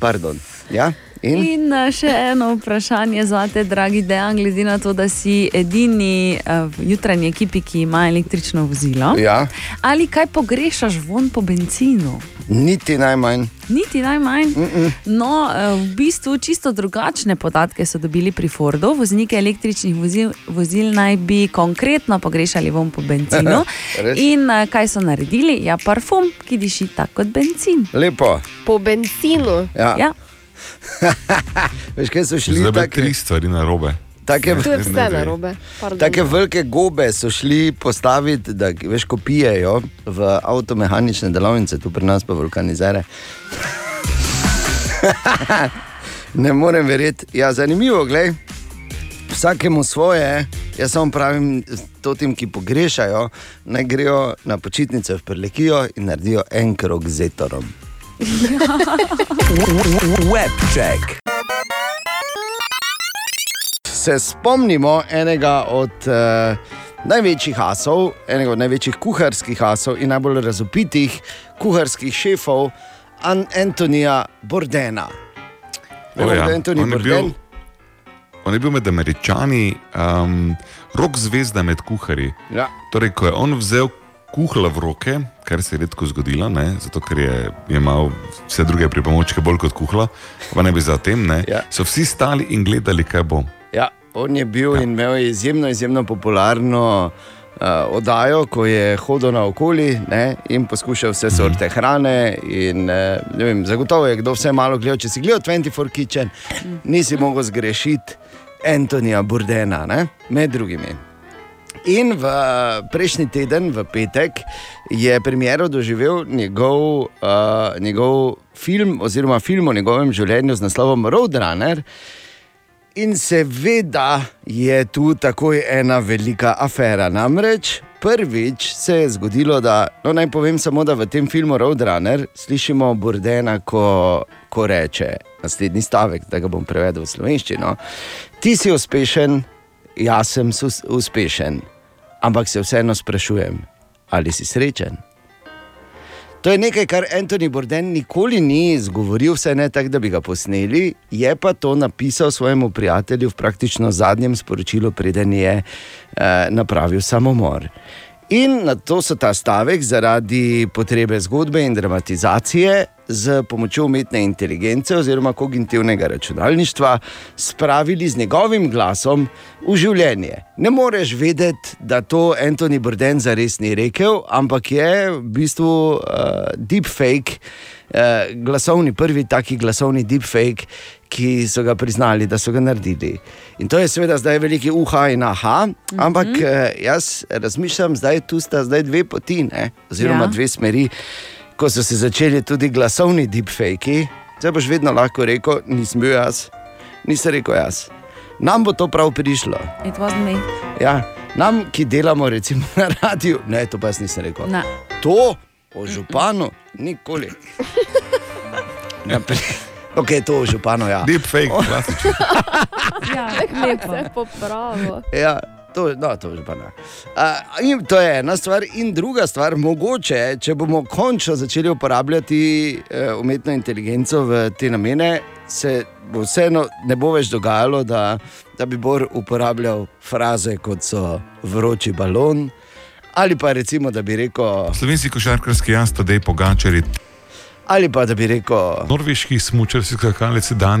Pardon, ja? In? In eh, še eno vprašanje za te, dragi Dejan, glede na to, da si edini eh, v jutranji ekipi, ki ima električno vozilo. Ja, Ali kaj pogrešaš von po benzinu? niti najmanj. Niti najmanj. Mm -mm. No, eh, v bistvu čisto drugačne podatke so dobili pri Fordu. Voznike električnih vozil, vozil naj bi konkretno pogrešali von po benzinu. In kaj so naredili? Ja, parfum, ki diši tako kot benzin. Lepo. Po benzinu. Ja. Ja. Veš, kaj so šli Zdaj take, tri stvari na robe. take, je vse narobe. Pardon. Take velike gobe so šli postaviti, da veš, ko pijejo v avtomehanične delavnice, tu pri nas pa vulkanizere. ne morem verjeti. Ja, zanimivo, gledaj. Vsakemu svoje, jaz samo pravim tem, ki pogrešajo, naj grejo na počitnice v Prlekijo in naredijo en krog z etorom. Webček. Se spomnimo enega od uh, največjih asov, enega od največjih kuharskih asov in najbolj razupitih kuharskih šefov, An Antonija Bordena. O, ja. je Antoni On je Borden? bil- On je bil med američani, um, rok zvezda med kuharji. Ja. Torej, ko je on vzel kuhla v roke, kar se je redko zgodilo, ne, zato ker je, je imel vse druge pripomočke bolj kot kuhla, pa ne bi za tem, ne, Ja. so vsi stali in gledali, kaj bo. Ja, on je bil ja. in imel je izjemno, izjemno popularno uh, oddajo, ko je hodil naokoli ne, in poskušal vse sorte hrane. In, uh, ne vem, zagotovo je kdo vse malo gledal. Če si gledal 24 Kitchen, nisi mogel zgrešiti Antonija Burdena, ne, med drugimi. In v prejšnji teden, v petek, je premiero doživel njegov, uh, njegov film, oziroma film o njegovem življenju z naslovom Roadrunner. In seveda je tu takoj ena velika afera. Namreč prvič se je zgodilo, da, no naj povem samo, da v tem filmu Roadrunner slišimo Burdena, ko, ko reče naslednji stavek, da ga bom prevedel v slovenščino. Ti si uspešen, jaz sem uspešen, ampak se vseeno sprašujem, ali si srečen. To je nekaj, kar Antoni Borden nikoli ni izgovoril, vse ne tako, da bi ga posneli, je pa to napisal svojemu prijatelju v praktično zadnjem sporočilu, preden je eh, napravil samomor. In na to so ta stavek zaradi potrebe zgodbe in dramatizacije z pomočjo umetne inteligence oziroma kognitivnega računalništva spravili z njegovim glasom v življenje. Ne moreš vedeti, da to Antoni Borden zares ni rekel, ampak je v bistvu uh, deepfake, uh, glasovni, prvi taki glasovni deepfake, ki so ga priznali, da so ga naredili. In to je seveda zdaj veliki uha in aha, ampak mm -hmm. jaz razmišljam, da tu sta zdaj dve poti, ne? oziroma ja. dve smeri. Ko so se začeli tudi glasovni deepfaki, zdaj boš vedno lahko rekel, nisem bil jaz, nisem rekel jaz. Nam bo to prav prišlo. It wasn't me. Ja, nam, ki delamo recimo na radiju, ne, to pa jaz nisem rekel. Ne. To o županu, nikoli. Naprej. Ok, to o županu, ja. Deepfake, klasičen. Ja, Lepo se je popravil. Ja, to, no, to. Uh, in to je ena stvar, in druga stvar, mogoče, če bomo končno začeli uporabljati uh, umetno inteligenco v te namene, se bo vseeno ne bo več dogajalo, da, da bi Bor uporabljal fraze kot so vroči balon. Ali pa recimo, da bi rekel, Slovenski košarkarski jaz, tedaj pogačari, ali pa da bi rekel, norveški smučarski skakalec dan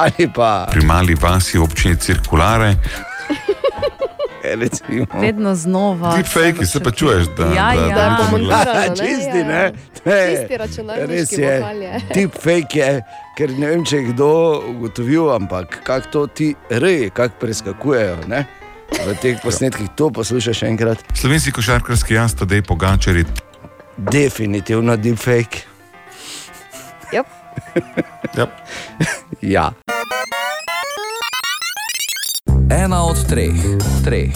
ali pa pri mali vasi v občini Cirkulare. recimo, Vedno znova. Deepfake, se pa čuješ, da, Ja, da, ja. da Da, ni glas. montirano, ne? Čisti, Ja. ne? Ne, Čisti računalniški je. vokal je. Deepfake je, ker ne vem, če je kdo ugotovil, ampak kako to ti reji, kako preskakujejo. Ne? V teh posnetkih to poslušaj še enkrat. Slovenski košarkarski jaz, tedaj pogačari, Definitivno deepfake. Yep. ja. Ja. Ena od treh, treh,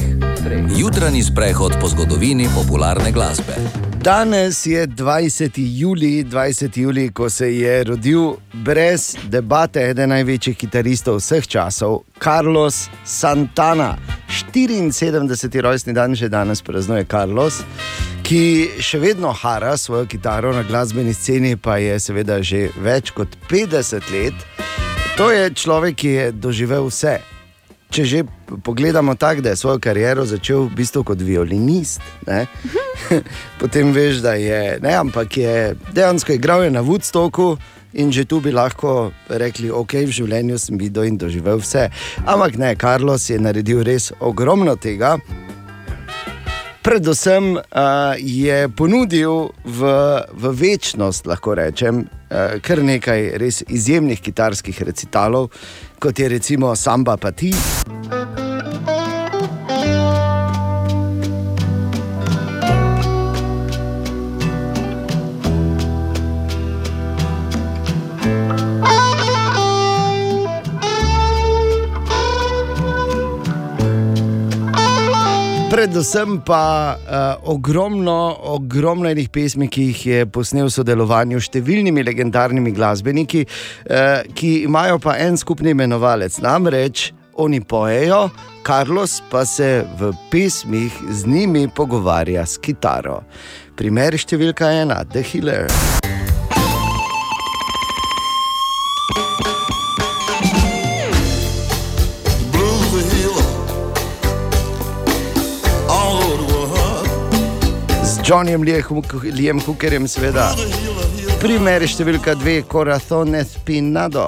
treh. Jutranji sprehod po zgodovini popularne glasbe. Danes je 20. juli, 20. juli, ko se je rodil brez debate eden največjih kitaristov vseh časov, Carlos Santana. 74. rojstni dan že danes praznuje Carlos, ki še vedno hara svojo kitaro na glasbeni sceni, pa je seveda že več kot 50 let. To je človek, ki je doživel vse. Če že pogledamo tako, da je svojo kariero začel v bistvu kot violinist, ne? potem veš, da je, ne, ampak je dejansko igral je na Woodstocku in že tu bi lahko rekli, ok, v življenju sem videl in doživel vse. Ampak ne, Carlos je naredil res ogromno tega. Predvsem uh, je ponudil v, v večnost, lahko rečem, kar nekaj res izjemnih kitarskih recitalov, kot je recimo Samba Pati. Predvsem pa uh, ogromno, ogromno enih pesmi, ki jih je posnel v sodelovanju s številnimi legendarnimi glasbeniki, uh, ki imajo pa en skupni imenovalec. Namreč oni pojejo, Carlos pa se v pesmih z njimi pogovarja s kitaro. Primer številka ena, The Healer. Johnnyjem Lijem Hookerjem, seveda. Primer številka dve, Corazon Espinado.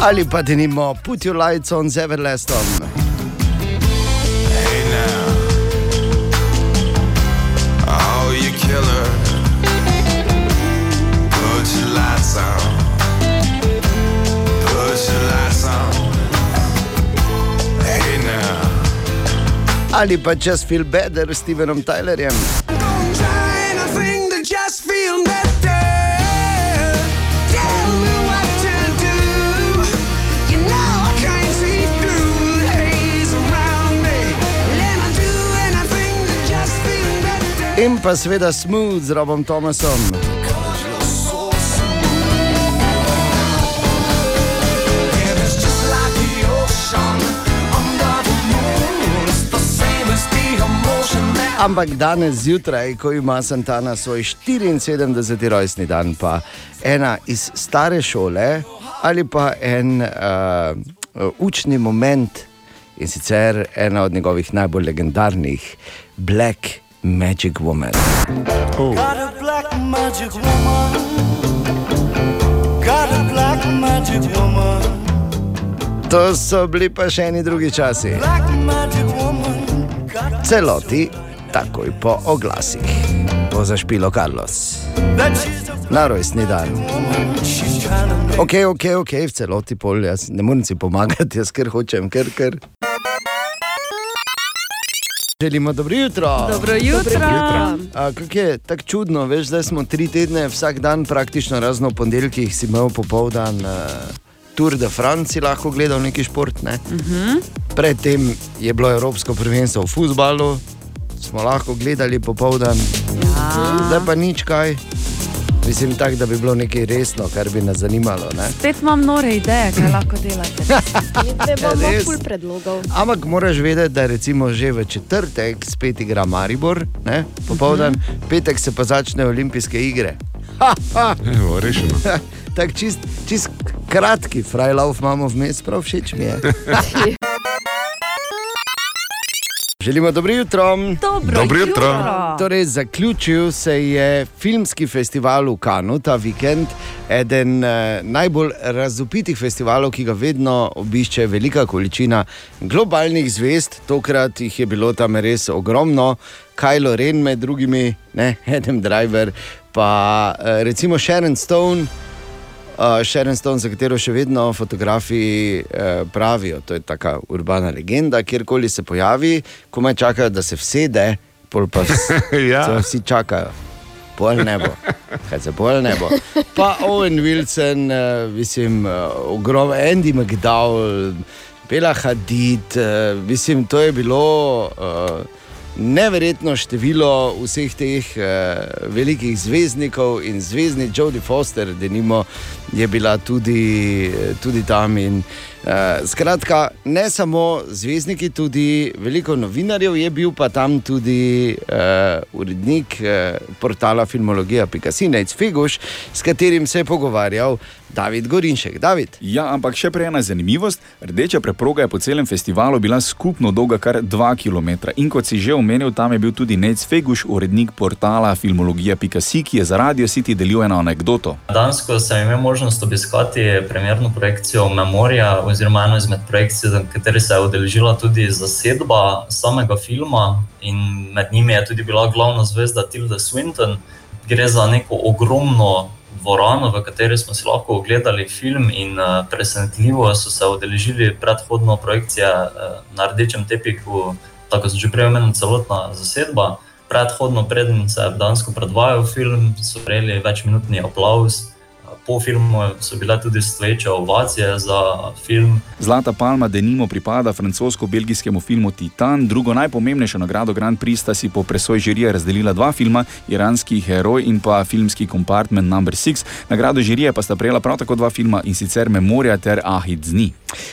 Ali pa denimo Put Your Lights on z Everlastom. Ali pa Just Feel Better s Stevenom Tylerjem. Anything to just feel better. Tell me Ampak danes zjutraj, ko ima Santana svoj 74. rojstni dan, pa ena iz stare šole ali pa en uh, učni moment in sicer ena od njegovih najbolj legendarnih, Black Magic Woman. Oh. Got a black magic woman. Got a black magic woman. To so bili pa še eni drugi časi. Celoti, takoj po oglasih, bo zašpilo Carlos. Na rojstni dan. Ok, ok, ok, v celoti pol, jaz ne morem si pomagati, jaz ker hočem, ker ker. Želimo dobro jutro. Dobro jutro. A, Kako je tako čudno, veš, zdaj smo tri tedne, vsak dan, praktično razno ponedeljkih si imel popoldan uh, Tour de France, lahko gledal neki šport. Ne? Uh -huh. Predtem je bilo Evropsko prvenstvo v futbalu, smo lahko gledali popoldan, Ja. zdaj pa nič kaj. Mislim, tak, da bi bilo nekaj resno, kar bi nas zanimalo. Ne? Spet imam nore ideje, kaj lahko delate. Imamo Res. ful predlogov. Ampak moraš vedeti, da recimo že v četrtek spet igra Maribor, ne? popoldan, uh -huh. petek se pa začne olimpijske igre. Ha, ha. Evo, rešeno. Tako čist, čist kratki frajlauf imamo vmes, prav všeč mi je. Želimo dobro jutro. Dobro Dobro jutro. jutro. Torej, zaključil se je filmski festival v Kanu ta vikend, eden eh, najbolj razupitih festivalov, ki ga vedno obišče velika količina globalnih zvest. Tokrat jih je bilo tam res ogromno, Kajlo Ren med drugimi, ne, Adam Driver, pa eh, recimo Sharon Stone. Uh, Sharon Stone, za katero še vedno fotografi uh, pravijo, da je tako urbana legenda, kjerkoli se pojavi, ko me čakajo, da se vsede, pol pa vs, Ja. vsi čakajo. Pol ne bo, kaj se pol ne bo. Pa Owen Wilson, uh, mislim, uh, ogromno, Andy McDowell, Bela Hadid, uh, mislim, to je bilo. Uh, Neverjetno število vseh teh uh, velikih zvezdnikov in zvezdnik Jodie Foster, denimo, je bila tudi, tudi tam. In, uh, skratka, ne samo zvezdniki, tudi veliko novinarjev je bil pa tam tudi uh, urednik uh, portala Filmologija.si, Nec Feguš, s katerim se je pogovarjal David Gorinšek. David. Ja, ampak še prej ena zanimivost. Rdeča preproga je po celem festivalu bila skupno dolga kar 2 km. In kot si že omenil, tam je bil tudi Nec Feguš, urednik portala Filmologija.si, ki je za Radio City delil eno anegdoto. Dansko sem imel možnost obiskati premjerno projekcijo Memorija, oziroma eno izmed projekcij, za kateri se je udeležila tudi zasedba samega filma, in med njimi je tudi bila glavna zvezda Tilda Swinton. Gre za neko ogromno dvorano, v kateri smo si lahko ogledali film, in uh, presenetljivo so se udeležili predhodno projekcije uh, na rdečem tepihu, tako so že prej omenili, celotna zasedba. Predhodno, preden se je dansko predvajal film, so prejeli večminutni aplauz. Po filmu so bile tudi stoječe ovacije za film. Zlata palma denimo pripada francosko-belgijskemu filmu Titan, drugo najpomembnejšo nagrado Grand Prix sta si po presoji žirije razdelila dva filma, Iranski heroj in pa filmski Compartment No. 6. Nagrado žirije pa sta prejela prav tako dva filma in sicer Memorija ter Ahid Zni.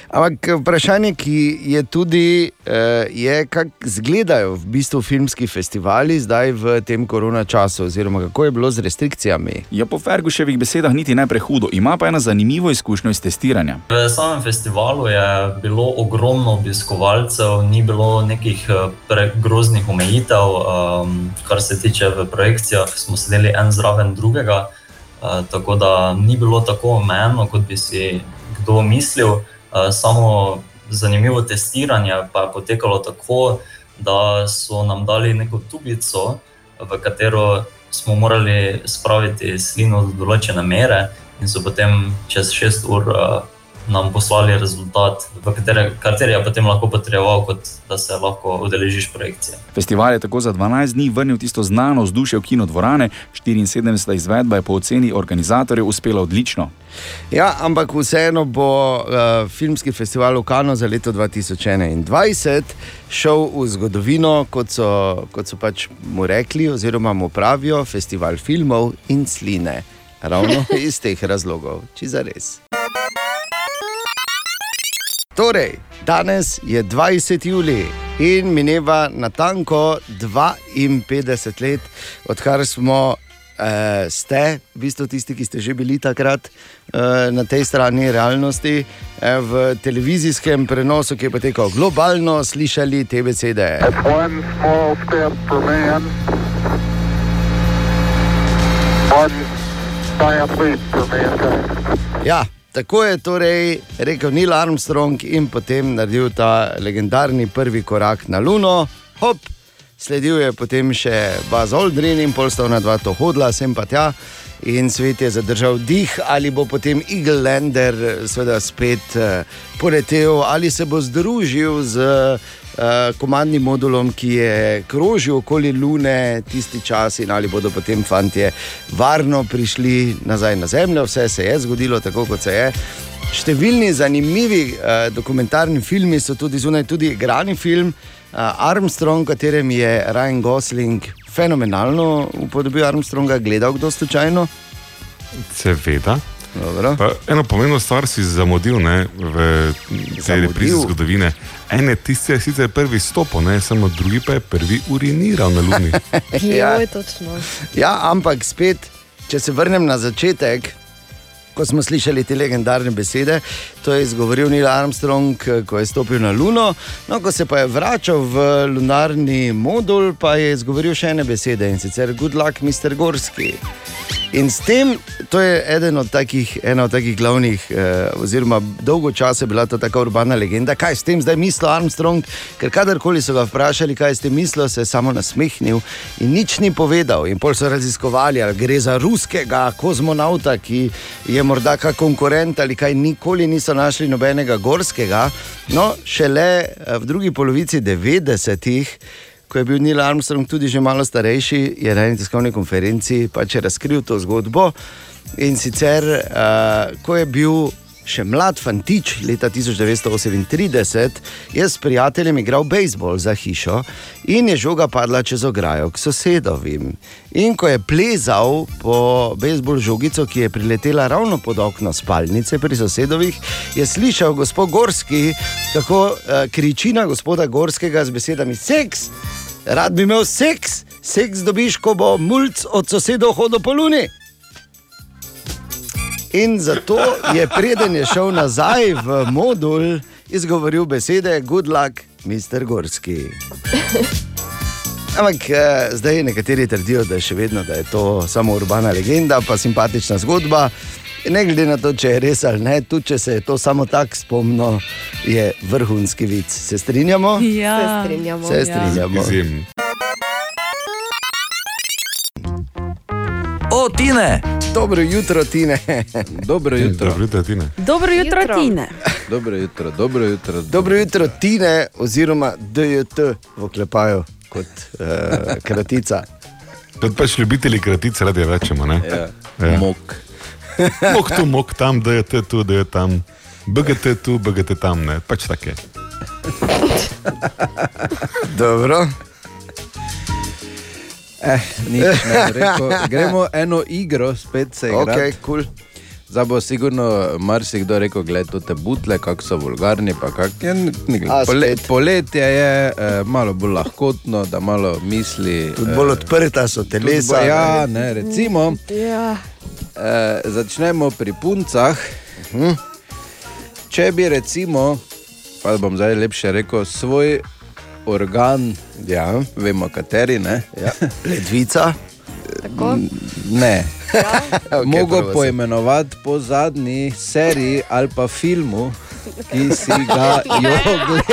Ampak vprašanje, ki je tudi, eh, je, kako izgledajo v bistvu filmski festivali zdaj v tem korona času, oziroma kako je bilo z restrikcijami. Ja, po Ferguševih besedah niti ne prehudo, ima pa eno zanimivo izkušnjo iz testiranja. V samem festivalu je bilo ogromno obiskovalcev, ni bilo nekih eh, pregroznih omejitev, um, kar se tiče v projekcijah, smo sedeli en zraven drugega, tako da ni bilo tako omejeno, kot bi si kdo mislil. Uh, samo zanimivo testiranje pa je potekalo tako, da so nam dali neko tubico, v katero smo morali spraviti slino do določene mere, in so potem čez šest ur uh, nam poslali rezultat, katere, kateri je potem lahko potreboval, kot da se lahko udeležiš projekcije. Festival je tako za 12 dni vrnil tisto znano vzdušje v kinodvorane, 74. izvedba je po oceni organizatorjev uspela odlično. Ja, ampak vseeno bo uh, filmski festival v Kanu za leto 2021 šel v zgodovino, kot so, kot so pač mu rekli, oziroma mu pravijo, festival filmov in sline. Ravno iz teh razlogov, če za res. Torej, danes je 20. julij in mineva natanko 52 let, odkar smo. Uh, ste, v bistvu tisti, ki ste že bili takrat uh, na tej strani realnosti, uh, v televizijskem prenosu, ki je potekal globalno, slišali te besede. Man. Ja, tako je torej rekel Neil Armstrong in potem naredil ta legendarni prvi korak na Luno, hop, sledil je potem še Buzz Aldrin in pol sta ona dva to hodila, sem pa tja. In svet je zadržal dih, ali bo potem Eagle Lander seveda spet uh, poletel, ali se bo združil z uh, komandnim modulom, ki je krožil okoli Lune tisti čas, in ali bodo potem fantje varno prišli nazaj na Zemljo. Vse se je zgodilo tako, kot se je. Številni zanimivi uh, dokumentarni filmi so tudi zunaj, tudi igrani film uh, Armstrong, v katerem je Ryan Gosling fenomenalno upodobil Armstronga, gledal kdo slučajno. Seveda. Eno pomembno stvar si zamudil ne, v tej reprizi zgodovine. En je tisti, ki je sicer prvi stopil, ne, samo drugi pa je prvi uriniral na Luni. Ja. Joj, točno. Ja, ampak spet, če se vrnem na začetek, ko smo slišali te legendarne besede, to je izgovoril Neil Armstrong, ko je stopil na Luno. No, ko se pa je vračal v lunarni modul, pa je izgovoril še ene besede in sicer Good luck, Mr. Gorski. In s tem, to je eden od takih, ena od takih glavnih, eh, oziroma dolgo časa je bila to tako urbana legenda, kaj s tem zdaj misli Armstrong, ker kadarkoli so ga vprašali, kaj s tem misli, se je samo nasmehnil in nič ni povedal. In pol so raziskovali, ali gre za ruskega kozmonauta, ki je morda kak konkurent ali kaj, nikoli niso našli nobenega gorskega. No, šele eh, v drugi polovici 90-ih ko je bil Neil Armstrong tudi že malo starejši, je na eni tiskovni konferenci pač razkril to zgodbo. In sicer, uh, ko je bil še mlad fantič leta 1938, je s prijateljem igral bejzbol za hišo in je žoga padla čez ograjo k sosedovim. In ko je plezal po bejzbol žogico, ki je priletela ravno pod okno spalnice pri sosedovih, je slišal gospod Gorski, kako uh, kriči na gospoda Gorskega z besedami: Seks! Rad bi imel seks, seks dobiš, ko bo mulj od sosedov hodil po luni. In zato je preden je šel nazaj v modul, izgovoril besede: Good luck, Mr. Gorski. Ampak eh, zdaj nekateri trdijo, da je še vedno da je to samo urbana legenda, pa simpatična zgodba. Ne glede na to, če je res ali ne, tudi če se je to samo tako spomnilo, je vrhunski vic. Se strinjamo? Ja. Se strinjamo. Se strinjamo. Izjemno. O, Tine, Dobro jutro, Tine. Dobro jutro. Dobro jutro, Tine. Dobro jutro, Jutro. Tine. Dobro jutro, dobro jutro. Dobro jutro, Tine, oziroma DJT v oklepaju kot uh, kratica. Tudi pač ljubitelji kratic radi rečemo. Ne? Ja. Ja. Mok. Mok tu, mok tam, da je te tu, da je tam. BGT tu, BGT tam, ne, pač tako je. Dobro. Eh, nič ne rekel. Gremo eno igro, spet se igra. Ok, cool. Zdaj bo sigurno marsikdo rekel, gledaj te butle, kako so vulgarni. pa kak- Ja, A, Pole, poletje je eh, malo bolj lahkotno, da malo misli. Tudi bolj odprta so telesa. Bo- ja, ne. ne, recimo. Ja. Eh, začnemo pri puncah. Hm? Če bi recimo, pa bom zdaj lepše rekel, svoj organ, ja. vemo kateri, ne? Ja. Ledvica. Tako? Ne. Ok, Mogo prosim. poimenovati po zadnji seriji ali pa filmu, ki si ga jo gledal.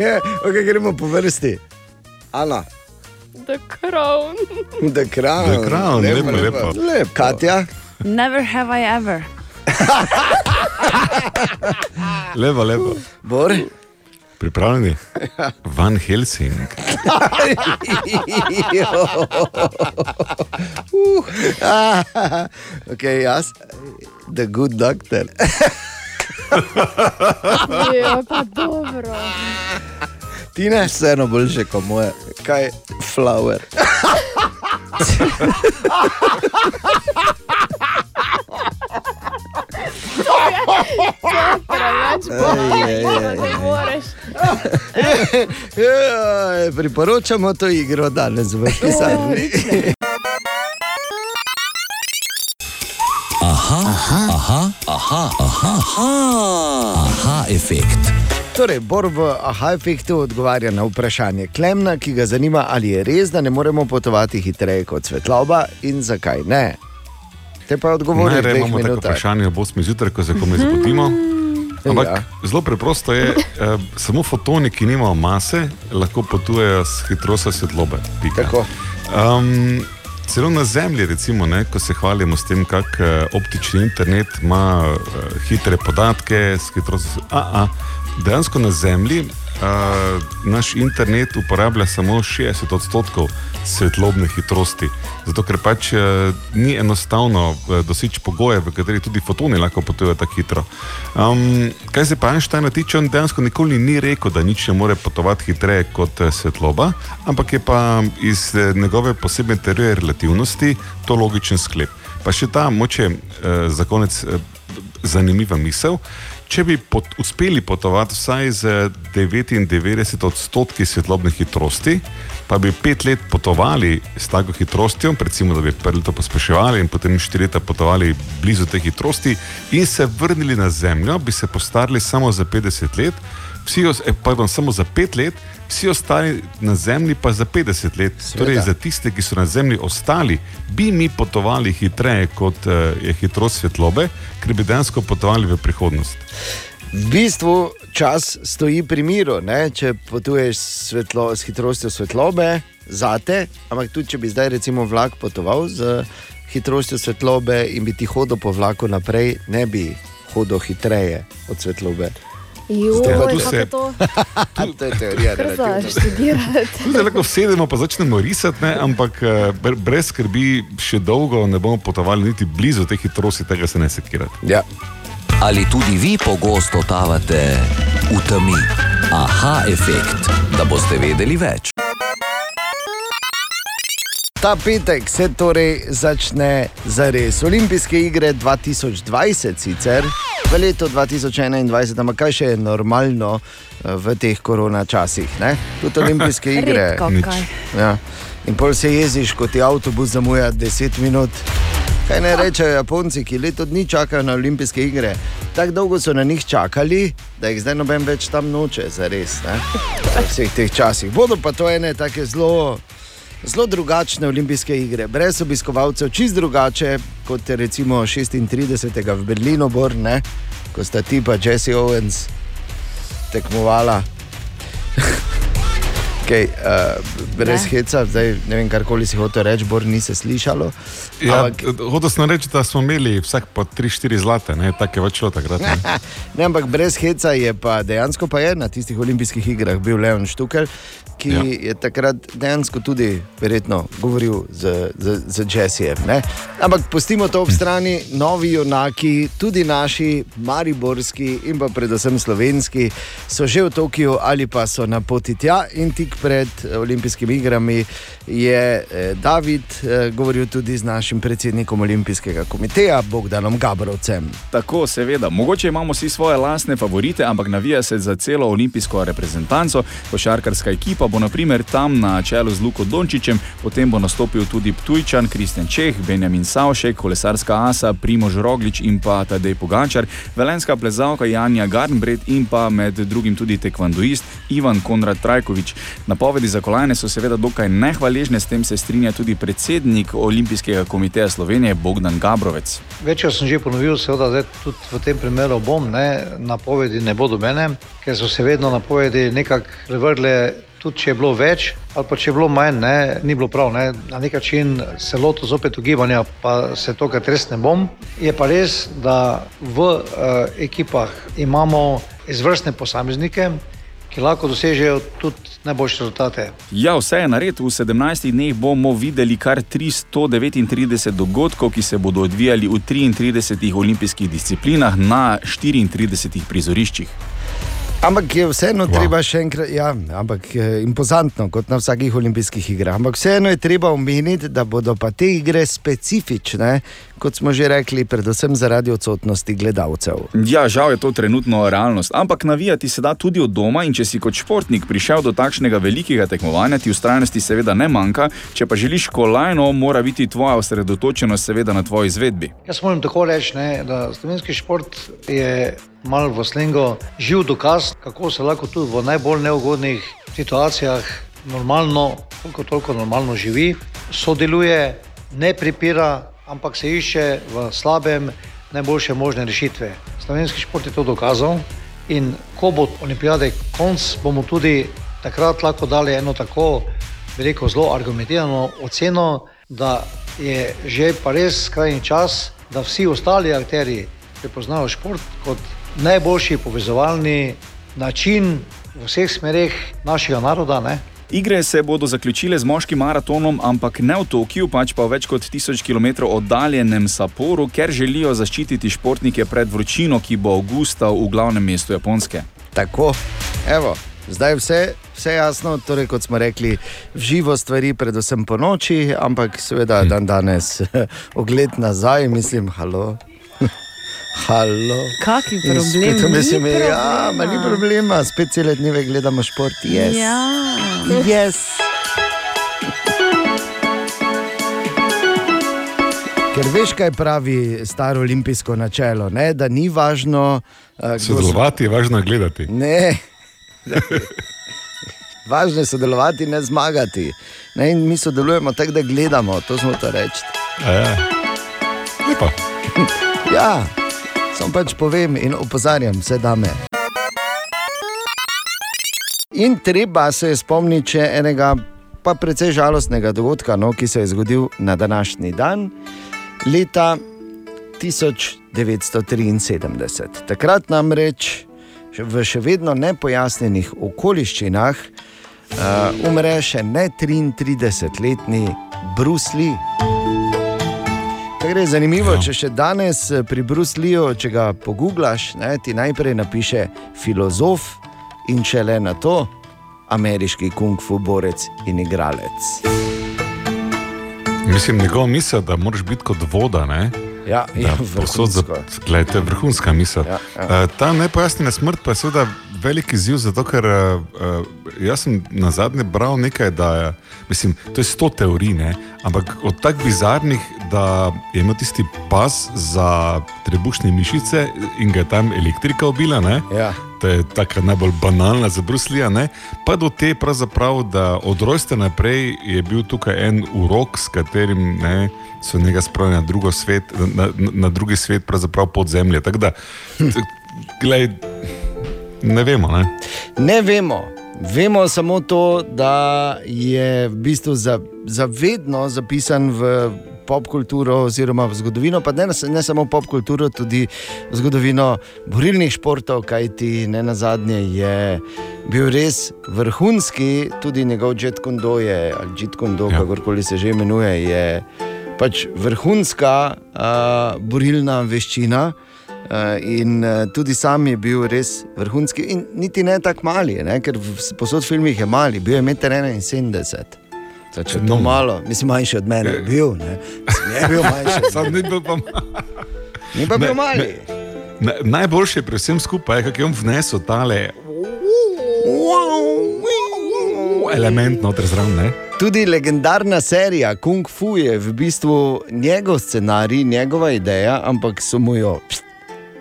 Ja, okay, gremo po vrsti. Ana, The Crown. The Crown. The Crown, lepo, lepo. lepo. Katja, Never have I ever. Lepo, lepo. Bor. Pripravljeni? Van Helsing. uh. ok, jaz. The good doctor. Je pa dobro. Ti ne? Vseeno boljše kot moje. Kaj? Flower. Preveč Ej, ej, bolj, ej, ne ej. moreš. Ja, priporočamo to igro danes v pisarni. Aha, aha, aha, aha, aha, aha, aha efekt. Torej, Bor v aha efektu odgovarja na vprašanje Klemna, ki ga zanima, ali je res, da ne moremo potovati hitreje kot svetloba in zakaj ne. Te pa odgovori dveh imamo tako minutah. vprašanje ob 8 zjutraj, ko se komaj zbudimo. Ampak Ja. zelo preprosto je, eh, samo fotoni, ki nimajo mase, lahko potujejo s hitrostjo svetlobe. Tako. Um, celo na Zemlji, recimo, ne, ko se hvalimo s tem, kako uh, optični internet ima uh, hitre podatke, s hitrostjo. Dejansko na Zemlji uh, naš internet uporablja samo 60 odstotkov svetlobne hitrosti. Zato, ker pač uh, ni enostavno uh, doseči pogoje, v katerih tudi fotoni lahko potujejo tako hitro. Um, kaj se pa Einsteina tiče, on dejansko nikoli ni rekel, da nič ne more potovati hitreje kot eh, svetloba, ampak je pa iz eh, njegove posebne teorije relativnosti to logičen sklep. Pa še ta moče eh, za konec eh, zanimiva misel. Če bi pot, uspeli potovati vsaj z 99 odstotki svetlobne hitrosti, pa bi pet let potovali s tako hitrostjo, recimo da bi prvo leto pospeševali in potem štiri leta potovali blizu te hitrosti in se vrnili na Zemljo, bi se postarali samo za 50 let, vsi, eh, pardon, samo za pet let, vsi ostali na Zemlji pa za 50 let. Seveda. Torej, za tiste, ki so na Zemlji ostali, bi mi potovali hitreje kot uh, je hitrost svetlobe, ker bi dejansko potovali v prihodnost. V bistvu čas stoji pri miru, ne? če potuješ svetlo, s hitrostjo svetlobe, zate, ampak tudi če bi zdaj recimo vlak potoval z hitrostjo svetlobe in bi ti hodil po vlaku naprej, ne bi hodil hitreje od svetlobe. Joj, Ja, tu se- to? to je teorija relativnosti. študirati. Zdaj lahko sedemo pa začnemo risati, ne? ampak eh, br- brez skrbi še dolgo ne bomo potovali niti blizu te hitrosti, tega se ne sekirati. Ja. Ali tudi vi pogosto tavate v temi? Aha efekt, da boste vedeli več. Ta petek se torej začne za res. Olimpijske igre 2020 sicer. V letu 2021, ampak kaj še je normalno eh, v teh korona časih? Ne? Tudi olimpijske igre. Redko. Ja. In pol se jeziš, ko ti avtobus zamuja 10 minut. Kaj ne rečejo Japonci, ki leto dni čakajo na olimpijske igre? Tako dolgo so na njih čakali, da jih zdaj noben več tam noče, za res. V vseh teh časih. Bodo pa to ene take zelo. Zelo drugačne olimpijske igre, brez obiskovalcev, čist drugače kot recimo 36. v Berlinu, Bor, ne? ko sta ti pa Jesse Owens tekmovala. Okay, uh, brez Ne. heca, zdaj ne vem, karkoli si hotel reči, bor ni se slišalo. Ja, Ampak, Hotel sem reči, da smo imeli vsak po 3-4 zlate, ne? tako je šlo takrat. Ne? ne, ampak brez heca je pa dejansko pa je na tistih olimpijskih igrah bil Leon Štukel, ki ja. je takrat dejansko tudi verjetno govoril z, z, z Jessijem. ne. Ampak pustimo to ob strani, novi junaki, tudi naši, mariborski in pa predvsem slovenski, so že v Tokiu ali pa so na poti tja in tik pred olimpijskimi igrami je eh, David eh, govoril tudi z našim predsednikom olimpijskega komiteja Bogdanom Gabrovcem. Tako, seveda. Mogoče imamo vsi svoje lastne favorite, ampak navija se za celo olimpijsko reprezentanco. Košarkarska ekipa bo naprimer tam na čelu z Luko Dončićem, potem bo nastopil tudi Ptujčan, Kristjan Čeh, Benjamin Savšek, kolesarska asa, Primož Roglič in pa Tadej Pogačar, velenska plezalka Janja Garnbret in pa med drugim tudi tekvandoist Ivan Konrad Trajkovič. Napovedi za kolajne so seveda dokaj nehvaležne, s tem se strinja tudi predsednik Olimpijskega komiteja Slovenije Bogdan Gabrovec. Večkrat sem že ponovil, seveda zdaj tudi v tem primeru bom, ne, napovedi ne bodo mene, ker so se vedno napovedi nekako prevrle, tudi če je bilo več ali pa če je bilo manj, ne, ni bilo prav. Ne. Na nek način se loto zopet ugibanja, pa se tokrat res ne bom. Je pa res, da v uh, ekipah imamo izvrstne posameznike, ki lahko dosežejo tudi najboljše rezultate. Ja, vse je nared. V 17 dneh bomo videli kar 339 dogodkov, ki se bodo odvijali v 33 olimpijskih disciplinah na 34 prizoriščih. Ampak je vseeno wow. treba še enkrat, ja, ampak je impozantno, kot na vsakih olimpijskih igrah. Ampak vseeno je treba omeniti, da bodo pa te igre specifične, kot smo že rekli, predvsem zaradi odsotnosti gledalcev. Ja, žal je to trenutno realnost, ampak navijati se da tudi od doma in če si kot športnik prišel do takšnega velikega tekmovanja, ti ustrajnosti seveda ne manjka, če pa želiš kolajno, mora biti tvoja osredotočenost seveda na tvoji izvedbi. Jaz moram tako reči, ne, da slovenski šport je malo v slengu živ dokaz, kako se lahko tudi v najbolj neugodnih situacijah normalno, koliko toliko normalno živi, sodeluje, ne pripira, ampak se išče v slabem najboljše možne rešitve. Slovenski šport je to dokazal in ko bo olimpijade konc, bomo tudi takrat lahko dali eno tako, bi rekel, zelo argumentirano oceno, da je že pa res skrajni čas, da vsi ostali akteri prepoznajo šport kot najboljši povezovalni način v vseh smereh našega naroda. Ne? Igre se bodo zaključile z moškim maratonom, ampak ne v Tokiu, pač pa več kot 1000 km oddaljenem Saporu, ker želijo zaščititi športnike pred vročino, ki bo avgusta v glavnem mestu Japonske. Tako, evo, zdaj vse, vse jasno, torej kot smo rekli, v živo stvari, predvsem po noči, ampak seveda dan danes ogled nazaj, mislim, halo. Halo. Kaki problem? Spet, Ni mislim, ja, ma ni problema. problema, spet cele dneve gledamo šport. Yes. Ja. Yes. Ker veš, kaj pravi staro olimpijsko načelo, ne? da ni važno, uh, Sodelovati je važno gledati. Ne. Važno je sodelovati, ne zmagati. Ne, in mi sodelujemo tako, da gledamo, to smo to reči. A Ja. Lepo. Ja, samo pač povem in opozarjam vse dame. In treba se je spomniti še enega, pa precej žalostnega dogodka, no, ki se je zgodil na današnji dan, leta 1973. Takrat namreč v še vedno nepojasnjenih okoliščinah uh, umre še ne 33-letni Bruce Lee. Kar je zanimivo, ja. če še danes eh, pri Brusliju, če ga pogublaš, ti najprej napiše filozof in šele na to ameriški kung fu borec in igralec. Mislim, njegova misel, da moraš biti kot voda. Ne? Ja, Da, ja, to je vrhunska misel. Ja, ja. Eh, Ta nepojasnjena smrt pa je seveda velik izziv, zato ker uh, jaz sem na zadnje bral nekaj, da mislim, to je sto teorij, ne? ampak od tako bizarnih, da je imel tisti pas za trebušne mišice in ga je tam elektrika ubila. Ne? Ja. To je tako najbolj banalna za Bruslija, ne? pa do te, pravzaprav, da od rojstva naprej je bil tukaj en urok, s katerim ne, so njega spravili na, svet, na, na, na drugi svet, pravzaprav pod zemljo. Tako da, glej, ne vemo. Ne? Ne vemo, Vemo samo to, da je v bistvu za, za vedno zapisan v popkulturo oziroma v zgodovino, pa ne, ne samo popkulturo, tudi zgodovino borilnih športov, kajti ne na zadnje je bil res vrhunski, tudi njegov Jet Kondo je, ali Jet Kondo, ja. kakorkoli se že imenuje, je pač vrhunska uh, borilna veščina. Uh, in uh, tudi sam je bil res vrhunski, in niti ne tako mali, ne? ker v posod filmih je mali, bil je 1,71 m. Zdaj, če je to malo, mislim, manjši od mene je bil. Ne, je bil manjši. Sam ni bil pa Ni pa bil mali. Na, najboljše pri vsem skupaj je, kako je on vnesel tale element noter zraven. ne? Tudi legendarna serija Kung Fu je v bistvu njegov scenarij, njegova ideja, ampak so mu jo. pst,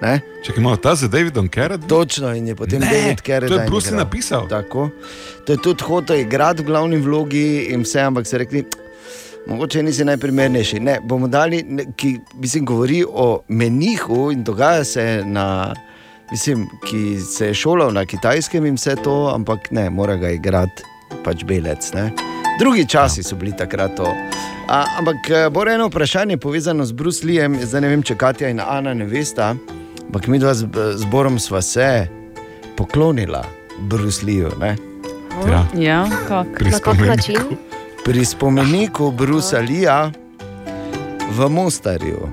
Ne? Če imamo ta za Davidom Carradine. Točno in je potem Ne, David to Carradine. je Bruce Lee napisal. Tako. To je tudi hotel igrati v glavni vlogi in vse, ampak se rekli. Mogoče nisi najprimernejši. Ne, bomo dali, ne, ki mislim, govori o menihu in dogaja se na, mislim, ki se je šolal na kitajskem in vse to, ampak ne, mora ga igrati pač belec. Ne. Drugi časi so bili takrat to. A, ampak eh, bo eno vprašanje povezano z Bruce Leeem, zdaj ne vem, če Katja in Ana ne vesta, ampak mi dva z z Borom sva se poklonila Bruce Leeju. Ne? Ja. Ja, kak? Pri Na kak način? Pri spomeniku Brusa Lija v Mostarju,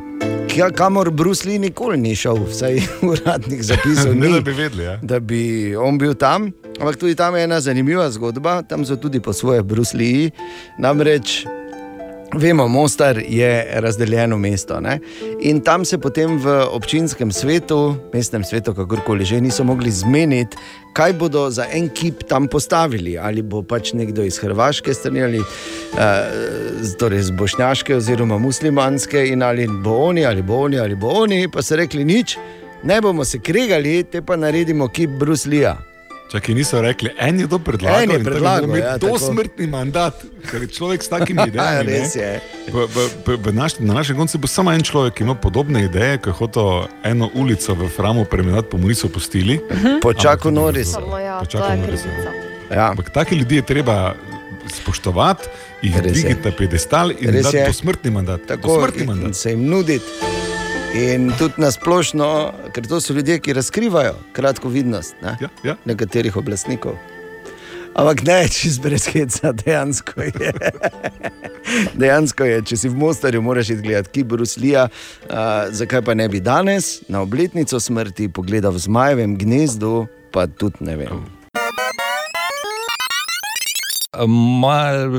kamor Bruce Lee nikoli ni šel, vsaj uradnih zapisov Ne, ni. da bi vedeli, ja. da bi on bil tam. Ampak tudi tam je ena zanimiva zgodba, tam so tudi po svoje Lee. Namreč, vemo, Mostar je razdeljeno mesto. Ne? In tam se potem v občinskem svetu, mestnem svetu, kakorkoli že, niso mogli zmeniti, kaj bodo za en kip tam postavili. Ali bo pač nekdo iz Hrvaške strani ali uh, torej z Bošnjaške oziroma muslimanske, in ali bo oni, ali bo oni, ali bo oni, pa so rekli nič. Ne bomo se kregali, te pa naredimo kip Lee. Čakaj, niso rekli, en je to predlagal. En je predlagal, bomo imeli ja, tako. dosmrtni mandat, ker je človek s takimi idejami. ne. Res je. V, v, v, v naš, na našem koncu bo samo en človek, ki ima podobne ideje, ki je hotel eno ulico v Framu preimenovati, pa mu niso pustili. Počakal Noris. Samo ja, Počakal to je Norrisa. krivica. Ja. Ampak take ljudi je treba spoštovati, jih je. dvigati na pedestal in dati je. dosmrtni mandat. Tako Dosmrtni in, mandat. se jim nuditi. In tudi na splošno, ker to so ljudje, ki razkrivajo kratko vidnost ne? ja, ja. nekaterih oblastnikov. Ampak ne, čez brez heca, dejansko je. dejansko je, če si v Mostarju, moraš iti gledati Kibruslija. Uh, zakaj pa ne bi danes na obletnico smrti pogledal v zmajevem gnezdu, pa tudi ne vem. Mal,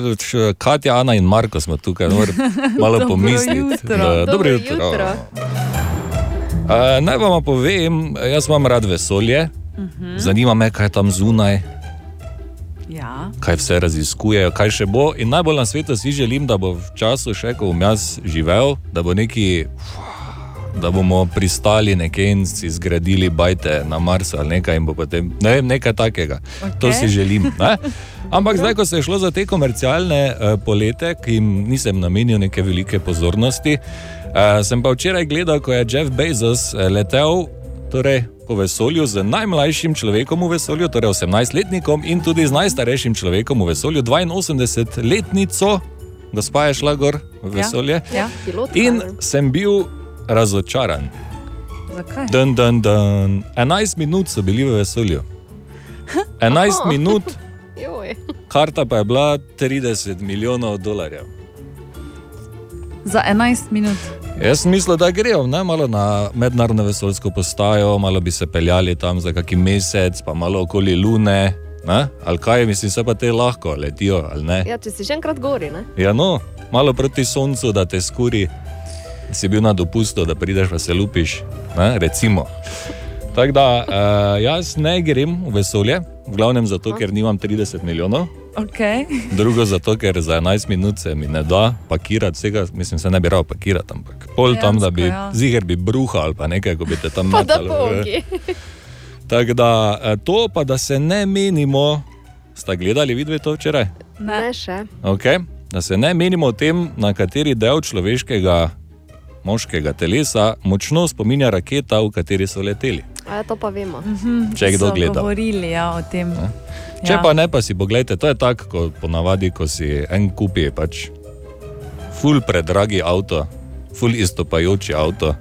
Katja, Ana in Marko smo tukaj, malo pomisliti. jutro. Da- Dobro Dobro jutro. jutro. Uh, naj vam povem, jaz imam rad vesolje, Mhm. zanima me, kaj je tam zunaj, Ja. kaj vse raziskujejo, kaj še bo. In najbolj na svetu si želim, da bo v času še, ko bom jaz živel, da bo neki. Da bomo pristali nekje in si zgradili bajte na Marsu ali nekaj, in bo potem ne vem, nekaj takega. Okay. To si želim. Ne? Ampak zdaj, ko se je šlo za te komercialne uh, polete, ki jim nisem namenil neke velike pozornosti, uh, sem pa včeraj gledal, ko je Jeff Bezos eh, letel torej, po vesolju z najmlajšim človekom v vesolju, torej 18-letnikom, in tudi z najstarejšim človekom v vesolju, 82-letnico, gospa je šla gor v vesolje. Ja. Pilotka, In ne? sem bil razočaran. Zakaj? Dan, dan, dan. 11 minut so bili v vesolju. 11 Aha. minut, karta pa je bila 30 milijonov dolarjev. Za 11 minut. Jaz sem mislil, da grejo ne, malo na mednarodno vesoljsko postajo, malo bi se peljali tam za kakšen mesec, pa malo okoli Lune. Ne? Ali kaj, mislim, se pa te lahko letijo? Ja, če si že enkrat gori, ne? Ja, no, malo proti soncu, da te skuri, si bil na dopustu, da prideš pa se lupiš, ne? recimo. Tako da uh, jaz ne grem v vesolje, v glavnem zato, ker nimam 30 milijonov. Okay. Drugo zato, ker za 11 minut se mi ne da pakirati vsega, mislim, se ne bi rado pakirati, ampak pol tam, da bi, Dejansko, ja. ziger bi bruhal ali pa nekaj, ko bi te tam bogi. Tako da eh, to pa, da se ne menimo, sta gledali vidve to včeraj? Ne še. Okay? Da se ne menimo o tem, na kateri del človeškega moškega telesa močno spominja raketa, v kateri so leteli. A ja, to pa vemo. Če je kdo so gledal. Govorili ja, o tem. Če ja. pa ne, pa si pogledajte, to je tako, kot ponavadi, ko si en kupi pač ful predragi avto, ful istopajoči avto.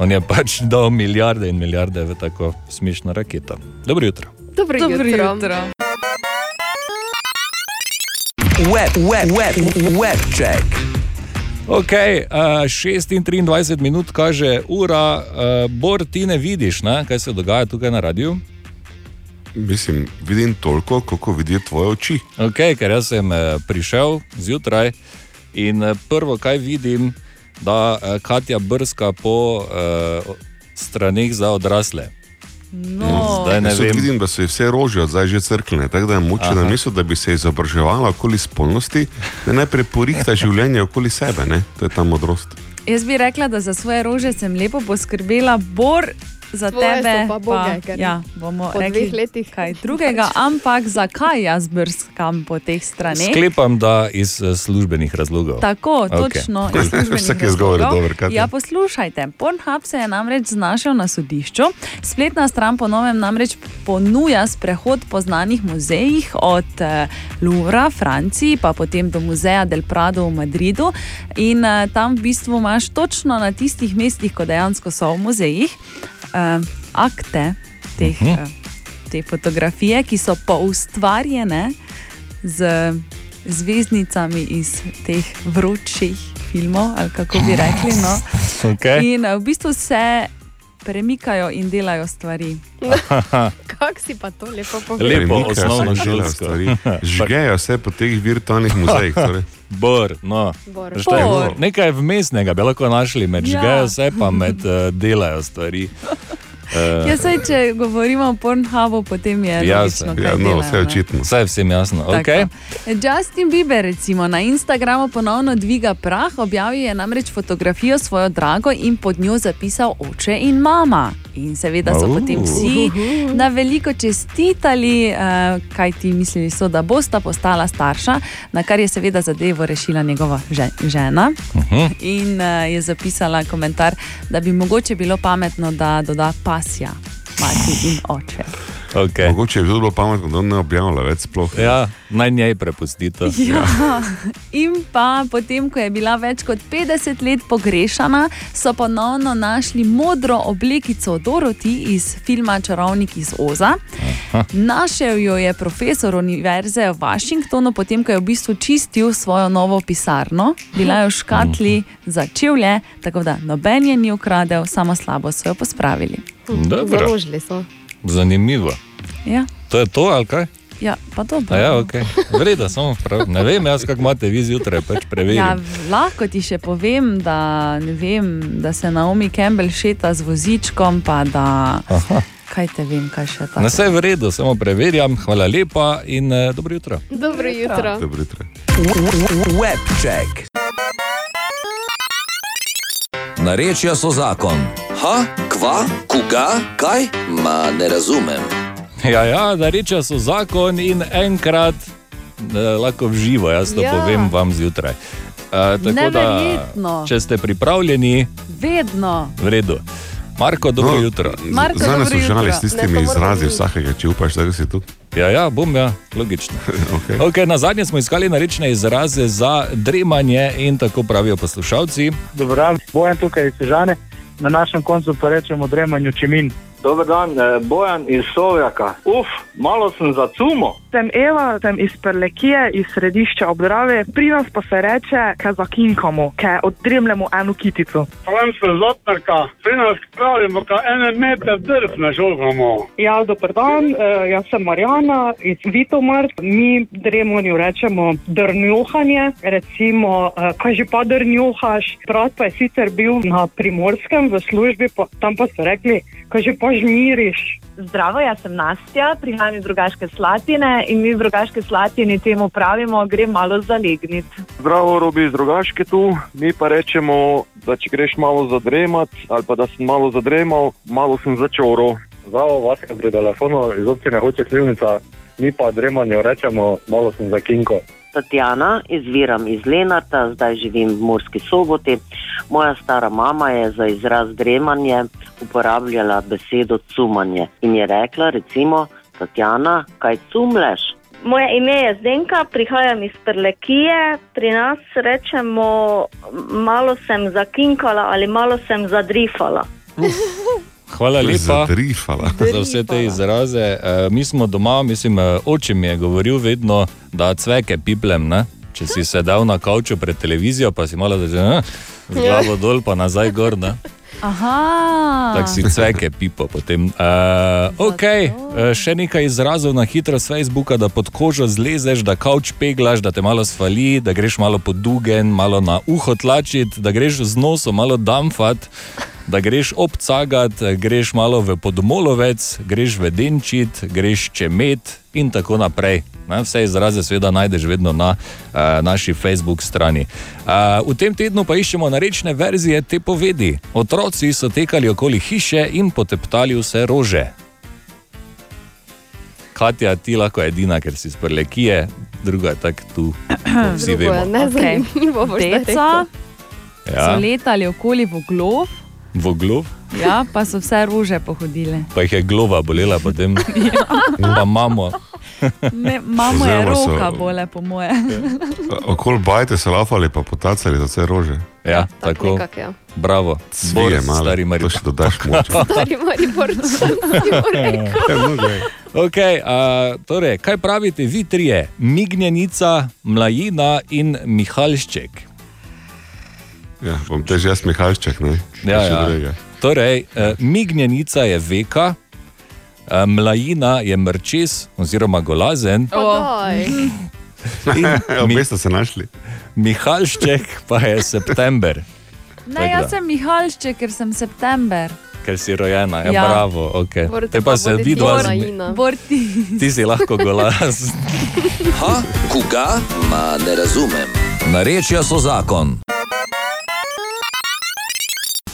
On je pač dal milijarde in milijarde v tako smešno raketo. Dobro jutro. Dobro, Dobro jutro. jutro. Web, web, web, web check. Ok, uh, 6 in 23 minut kaže ura, uh, Bor, ti ne vidiš, ne, kaj se dogaja tukaj na radiju. Mislim, vidim toliko, koliko vidijo tvoje oči. Okay, ker jaz sem eh, prišel zjutraj in eh, prvo, kaj vidim, da eh, Katja brska po eh, straneh za odrasle. No. Zdaj ne vem. vidim, da so vse rože od zdaj že crkljene, tako da je moče Aha. na mesto, da bi se izobraževala okoli spolnosti, da najprej porihta življenje okoli sebe. Ne? To je ta modrost. Jaz bi rekla, da za svoje rože sem lepo poskrbela, bor za Tvoje tebe. pa boge, ja, bomo po rekli dveh letih kaj drugega, ampak zakaj jaz brskam po teh straneh? Sklepam, da iz eh, službenih razlogov. Tako, Okej. točno. iz službenih Vsak je dober, Katja. Ja, poslušajte, Pornhub se je namreč znašel na sodišču. Spletna stran po novem namreč ponuja sprehod po znanih muzejih od eh, Louvra, Franciji, pa potem do muzeja Del Prado v Madridu. In eh, tam v bistvu imaš točno na tistih mestih, kot dejansko so v muzejih, eh, akte teh. Mhm. eh, Te fotografije, ki so poustvarjene z zvezdnicami iz teh vročih filmov, ali kako bi rekli. No. Okay. In eh, v bistvu se premikajo in delajo stvari. Kako si pa to lepo povedal? Lepo, osnovno stvari. Žgejo se po teh virtualnih muzejih. Torej. Bor, no. Bor. Je Bor. Nekaj vmesnega bi lahko našli, med Ja. žgejo se pa med uh, delajo stvari. Uh, Ja, saj, če govorimo o Pornhubu, potem je logično, kaj ja, no, delajo, vse ne. očitno. Vse je vsem jasno. Tako. Okay. Justin Bieber recimo, na Instagramu ponovno dviga prah, objavil je namreč fotografijo svojo drago in pod njo zapisal oče in mama. In seveda so Oh. potem vsi na veliko čestitali, uh, kaj ti mislili so, da bosta postala starša, na kar je seveda zadevo rešila njegova že, žena. Mhm. In uh, je zapisala komentar, da bi mogoče bilo pametno, da doda pasja, mati in oče. Okay. Mogoče je bilo pametno, da ne objavlja več sploh. Ja, naj njej prepustite. Ja. In pa potem, ko je bila več kot 50 let pogrešana, so ponovno našli modro oblekico Doroti iz filma Čarovnik iz Oza. Našel jo je profesor Univerze v Washingtonu, potem ko je v bistvu čistil svojo novo pisarno, bila je v škatli za čevlje, tako da noben je ni ukradel, samo slabo so jo pospravili. Dobro. Založili so. Zanimivo. Ja, To je to, ali kaj? ja pa dobro. A ja, okay. Vreda, samo prav. Ne vem, jaz kako imate vi zjutraj, pač preverim. Ja, lahko ti še povem, da, vem, da se Naomi Campbell šeta z vozičkom, pa da. Aha. Kaj te vem, kaj še tako. Na vse je v redu, samo preverjam. Hvala lepa in uh, dobro jutro. Dobro jutro. Dobro jutro. Web check. Narečja so zakon. Ha, kva, koga, kaj? Ma ne razumem. Ja, ja, da reče so zakon in enkrat eh, lahko v živo, jaz to Ja. povem vam zjutraj. Uh, tako da, če ste pripravljeni, Vedno. v redu. Marko, dobro no, jutro. Marko, Zdaj nas jutro. s tistimi izrazi vsakega, če upaš, da si tu. Ja, ja, bom, ja, logično. okay. Okay, na zadnje smo iskali narečne izraze za dremanje in tako pravijo poslušalci. Dobro Bojan tukaj iz Sežane, na našem koncu pa rečemo dremanju čimin. Dober dan, Bojan iz Sovjaka. Uf, malo sem zacumo. Sem Eva, sem iz Prlekije, iz središča obdrave. Pri nas pa se reče, kaj zakinkamo, kaj oddremljamo eno kitico. Sem se zotnarka, pri nas pravimo, da ene meter drv ne žogamo. Ja, dober dan, eh, jaz sem Marjana iz Vitomart. Mi dremonju rečemo drnjohanje, recimo, eh, kaj že pa drnjohaš. Brat pa je sicer bil na primorskem v službi, pa, tam pa so rekli, kaj že pa žmiriš. Zdravo, jaz sem Nastja, prihajam iz Rogaške Slatine in mi v Rogaški Slatini temu pravimo, gre malo zalegniti. Zdravo, Robi iz Rogaške tu. Mi pa rečemo, da če greš malo zadremat, ali pa da sem malo zadremal, malo sem začoro. Zdravo, Vaska pri telefonu iz občine Hoče Slivnica, mi pa dremanju rečemo, malo sem za kinko. Tatjana, izviram iz Lenarta, zdaj živim v Murski soboti. Moja stara mama je za izraz dremanje uporabljala besedo cumanje in je rekla, recimo, Tatjana, kaj cumleš? Moje ime je Zdenka, prihajam iz Prlekije. Pri nas rečemo, malo sem zakinkala ali malo sem zadrifala. Hvala lepa Zadrifala. za vse te izraze. E, mi smo doma, mislim, e, oče mi je govoril vedno, da cveke piplem. Ne? Če si sedel na kavču pred televizijo, pa si malo začel z glavo dol, pa nazaj gor. Ne? Aha. Tako si cveke pipo potem. Uh, ok, uh, še nekaj izrazov na hitro z Facebooka, da pod kožo zlezeš, da kavč peglaš, da te malo svali, da greš malo pod dugen, malo na uho tlačiti, da greš z nosom malo damfat. Da greš obcagat, greš malo v podmolovec, greš vedenčit, greš čemet in tako naprej. Ne, vse izraze seveda najdeš vedno na uh, naši Facebook strani. Uh, v tem tednu pa iščemo narečne verzije te povedi. Otroci so tekali okoli hiše in poteptali vse rože. Katja, ti lahko edina, ker si iz prlekije, druga je tako tu. Vsi Drugo je vemo. nezanimivo. boš zdaj Deca rekel. so Ja, letali okoli voglov, voglov, ja, pa so vse ruže pohodile. pa jih je glova bolela potem. Pa mamo. Ne, mamo je Oziroma so- roka bole, po moje. Okol bajte so lafali, pa potacali za vse rože. Ja, tako. nekako, ja. Bravo. Boris, malo, stari Maribor. to še dodaš moč. Stari Mariborčan, si mu rekel. Okay, a, torej, kaj pravite vi trije? Mignjenica, Mlajina in Mihalšček. Ja, bom tež jaz Mihalšček, ne? Ja, ja. drugega. Torej, eh, mignjenica je veka, eh, mlajina je mrčes oziroma golazen. Obe sta se našli. Mihalšček pa je september, Ne, jaz da. sem Mihalšček, ker sem september. ker si rojena. Ja, Ja. bravo, okay. Borte Te pa pa se vidi ti dva Mlajina. Borti. Ti si lahko golaz. Ha, koga? Ma ne razumem. Narečja so zakon.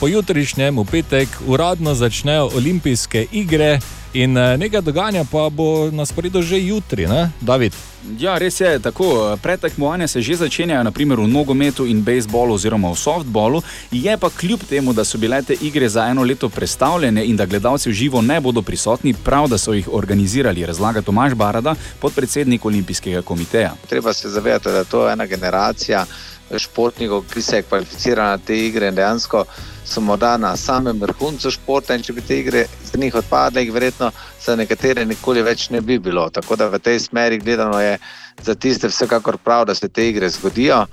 Pojutrišnjem, v petek, uradno začnejo olimpijske igre in eh, nekaj dogajanja pa bo na sporedu že jutri, ne, David? Ja, res je tako. Pretekmovanja se že začenjajo, naprimer v nogometu in bejzbolu oziroma v softbolu. Je pa kljub temu, da so bile te igre za eno leto predstavljene in da gledalci v živo ne bodo prisotni, prav da so jih organizirali, razlaga Tomaš Barada, podpredsednik Olimpijskega komiteja. Treba se zavedati, da je to ena generacija športnikov, ki se je kvalificirala na te igre in dejansko so morda na samem vrhuncu športa in če bi te igre za njih odpadle, jih verjetno za nekatere nikoli več ne bi bilo. Tako da v tej smeri gledano je za tiste vsekakor prav, da se te igre zgodijo.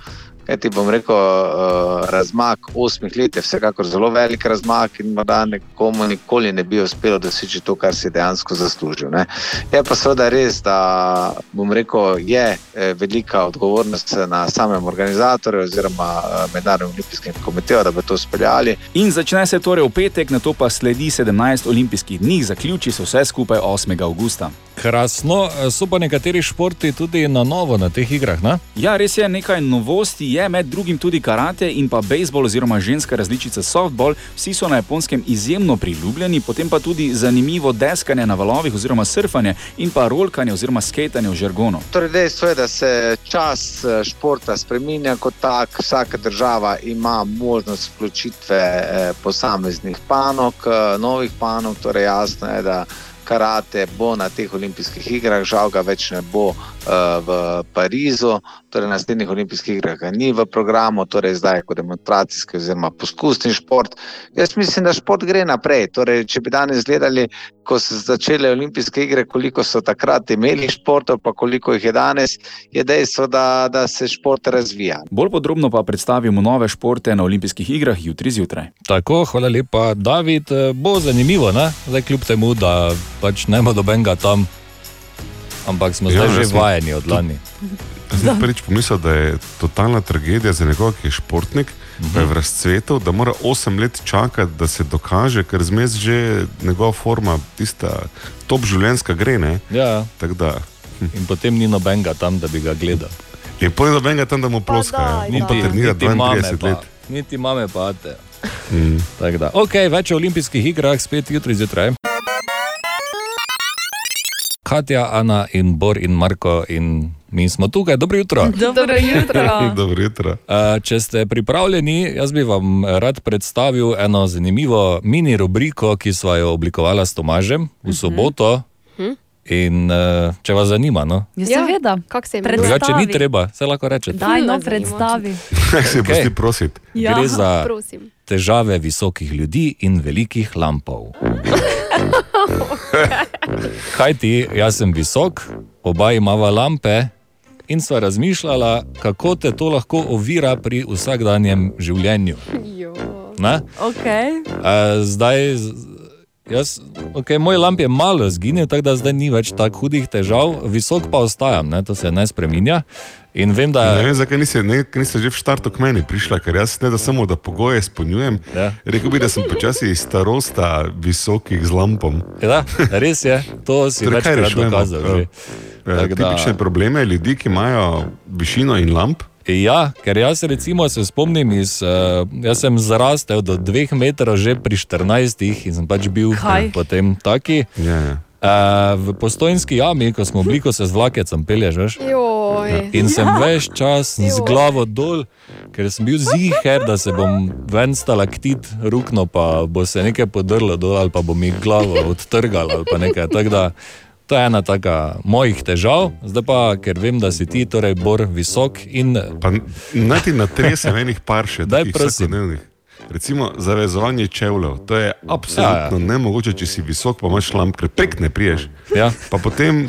Kaj ti bom rekel, uh, razmak osmih let je vsekakor zelo velik razmak in morda nekomu nikoli ne bi uspelo doseči to, kar si dejansko zaslužil. Ne. Je pa seveda res, da bom rekel, je eh, velika odgovornost na samem organizatorju oziroma eh, Mednarodnem olimpijskem komiteju, da bi to speljali. In začne se torej v petek, na to pa sledi 17 olimpijskih dni, zaključi se vse skupaj 8. augusta. Krasno, so pa nekateri športi tudi na novo na teh igrah. Ne? Ja, res je nekaj novosti, je med drugim tudi karate in pa bejzbol oziroma ženska različica softball. Vsi so na japonskem izjemno priljubljeni, potem pa tudi zanimivo deskanje na valovih oziroma surfanje in pa rolkanje oziroma skejtanje v žargonu. Torej, dejstvo je, da se čas eh, športa spremenja kot tak. Vsaka država ima možnost vključitve eh, posameznih panog, eh, novih panog. Torej, jasno je, da karate bo na teh olimpijskih igrah, žal ga več ne bo v Parizu, torej na naslednjih olimpijskih igrah ga ni v programu, torej zdaj kot demonstracijski oziroma poskusni šport. Jaz mislim, da šport gre naprej. Torej, če bi danes gledali, ko so začele olimpijske igre, koliko so takrat imeli športov, pa koliko jih je danes, je dejstvo, da, da se šport razvija. Bolj podrobno pa predstavimo nove športe na olimpijskih igrah jutri zjutraj. Tako, hvala lepa, David. eh, Bo zanimivo, ne? zdaj kljub temu, da pač nema dobenga tam, ampak smo zdaj Ja, že vajeni od lani. Sem prvič pomislil, da je totalna tragedija za nekoga, ki je športnik, uh -huh. pa je v razcvetu, da mora 8 let čakati, da se dokaže, ker zmes že njegova forma, tista top življenjska gre. Ne? Ja. Tako Da, In potem ni nobenega tam, da bi ga gledal. in potem nobenega tam, da mu ploskajo. On pa trenira 32 pa, let. niti mame pa te. Mm. Tako da, ok, več o olimpijskih igrah spet jutri zjutraj. Katja, Ana in Bor in Marko in mi smo tukaj. Dobro jutro. Dobro jutro. Dobro jutro. Uh, če ste pripravljeni, jaz bi vam rad predstavil eno zanimivo mini rubriko, ki smo jo oblikovali s Tomažem v soboto. Hm? In uh, če vas zanima, no? Ja, seveda. Kako se Predstavi. drugače ni treba, se lahko rečete. Daj, no, predstavi. Kaj se Okej. pusti prositi? Ja, Gre za prosim. težave visokih ljudi in velikih lampov. Kaj ti, jaz sem visok, oba imava lampe in sva razmišljala, kako te to lahko ovira pri vsakdanjem življenju. Okay. A, zdaj, jaz, okay, moj lamp je malo zginil, tako da zdaj ni več tako hudih težav, visok pa ostajam, ne? to se ne spreminja. In vem, da Ne vem, zakaj nisi, ne, nisi že v štartu k meni prišla, ker jaz ne da samo, da pogoje izpolnjujem. Ja. Rekel bi, da sem počasi iz starosta visokih z lampom. Ja, res je, to si Torej, večkrat rešujemo? dokazal. že. Eh, Tako da- Tipične probleme ljudi, ki imajo višino in lamp. Ja, ker jaz recimo se spomnim, iz, uh, jaz sem zrastel do dveh metrov že pri 14 in sem pač bil Kaj? potem taki. Ja, ja. Uh, v postojnski jami, ko smo bili, ko se z vlakecem pelješ, veš? Joj. In sem Ja. več čas z glavo dol, ker sem bil ziger, da se bom ven stalaktit rukno, pa bo se nekaj podrlo dol, ali pa bo mi glavo odtrgal, ali pa nekaj. Tako da to je ena taka mojih težav, zdaj pa, ker vem, da si ti, torej bor visok in. Pa naj ti natresem enih par še, takih prosim. vsakodnevnih. Recimo zavezovanje čevljev, to je absolutno ja, ja. nemogoče, če si visok, pa imaš lamp, ker prek ne priješ. Ja. Pa potem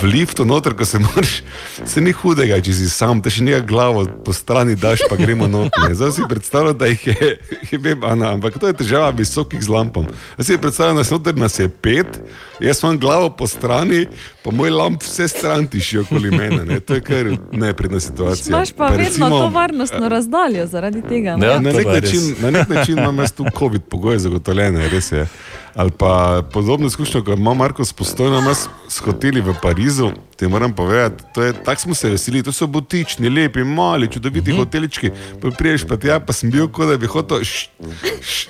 v liftu noter, ko se moraš, se ni hudega, če si sam, te še nekaj glavo po strani daš, pa gremo noter. ne. Zdaj si predstavljam, da jih je, je vem, Ana, ampak to je težava visokih z lampom. Jaz si predstavljam, da se noter nas je pet, jaz imam glavo po strani, pa moj lamp vse stran tiši okoli mene. Ne. To je kar nepredna situacija. Imaš pa vedno to varnostno razdaljo zaradi tega. ne? Ja, na, nek način, na nek način imam jaz tu COVID pogoje zagotovljene, res je. Ali pa podobno izkušnjo, kot ima Marko s postojno, nas s hoteli v Parizu, ti moram povedati, to je, tako smo se veselili, to so butični, lepi, mali, čudoviti uh -huh. hotelički, pa priješ pa tja, pa sem bil kot da bi hotel š, š,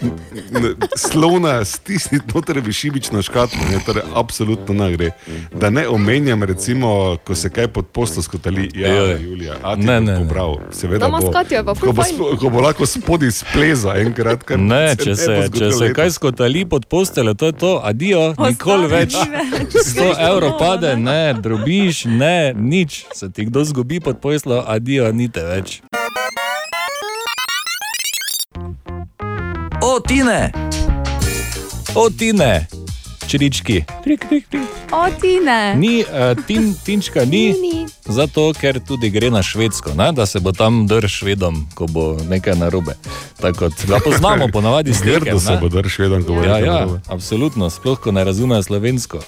n- slona stisniti noter v šibično škatlo, ne, torej absolutno ne gre. Da ne omenjam, recimo, ko se kaj pod poslo skotali, ja, Joj. Julija, a ti Ne, ne, ne, ne, ne. pobral, seveda Doma bo. pa Ko bo, ko bo lahko spodaj spleza enkrat, kar Ne, se če bo se, če se kaj skotali pod posteljo, to je to, adijo, nikoli več. 100 evrov pade, ne, drobiš, ne, nič. Se ti kdo zgubi pod posteljo, adijo, nite več. O, Tine! O, Tine, črički. Trik, trik, trik. O, ti ne. Ni, uh, tin, tinčka ni, Ni. zato ker tudi gre na švedsko, ne? da se bo tam drž švedom, ko bo nekaj narobe. Tako kot ga poznamo, ponavadi s tem. Grdo se bo drž švedom, ko bo Ja, nekaj ja, narobe. absolutno, sploh ko ne razumejo slovensko.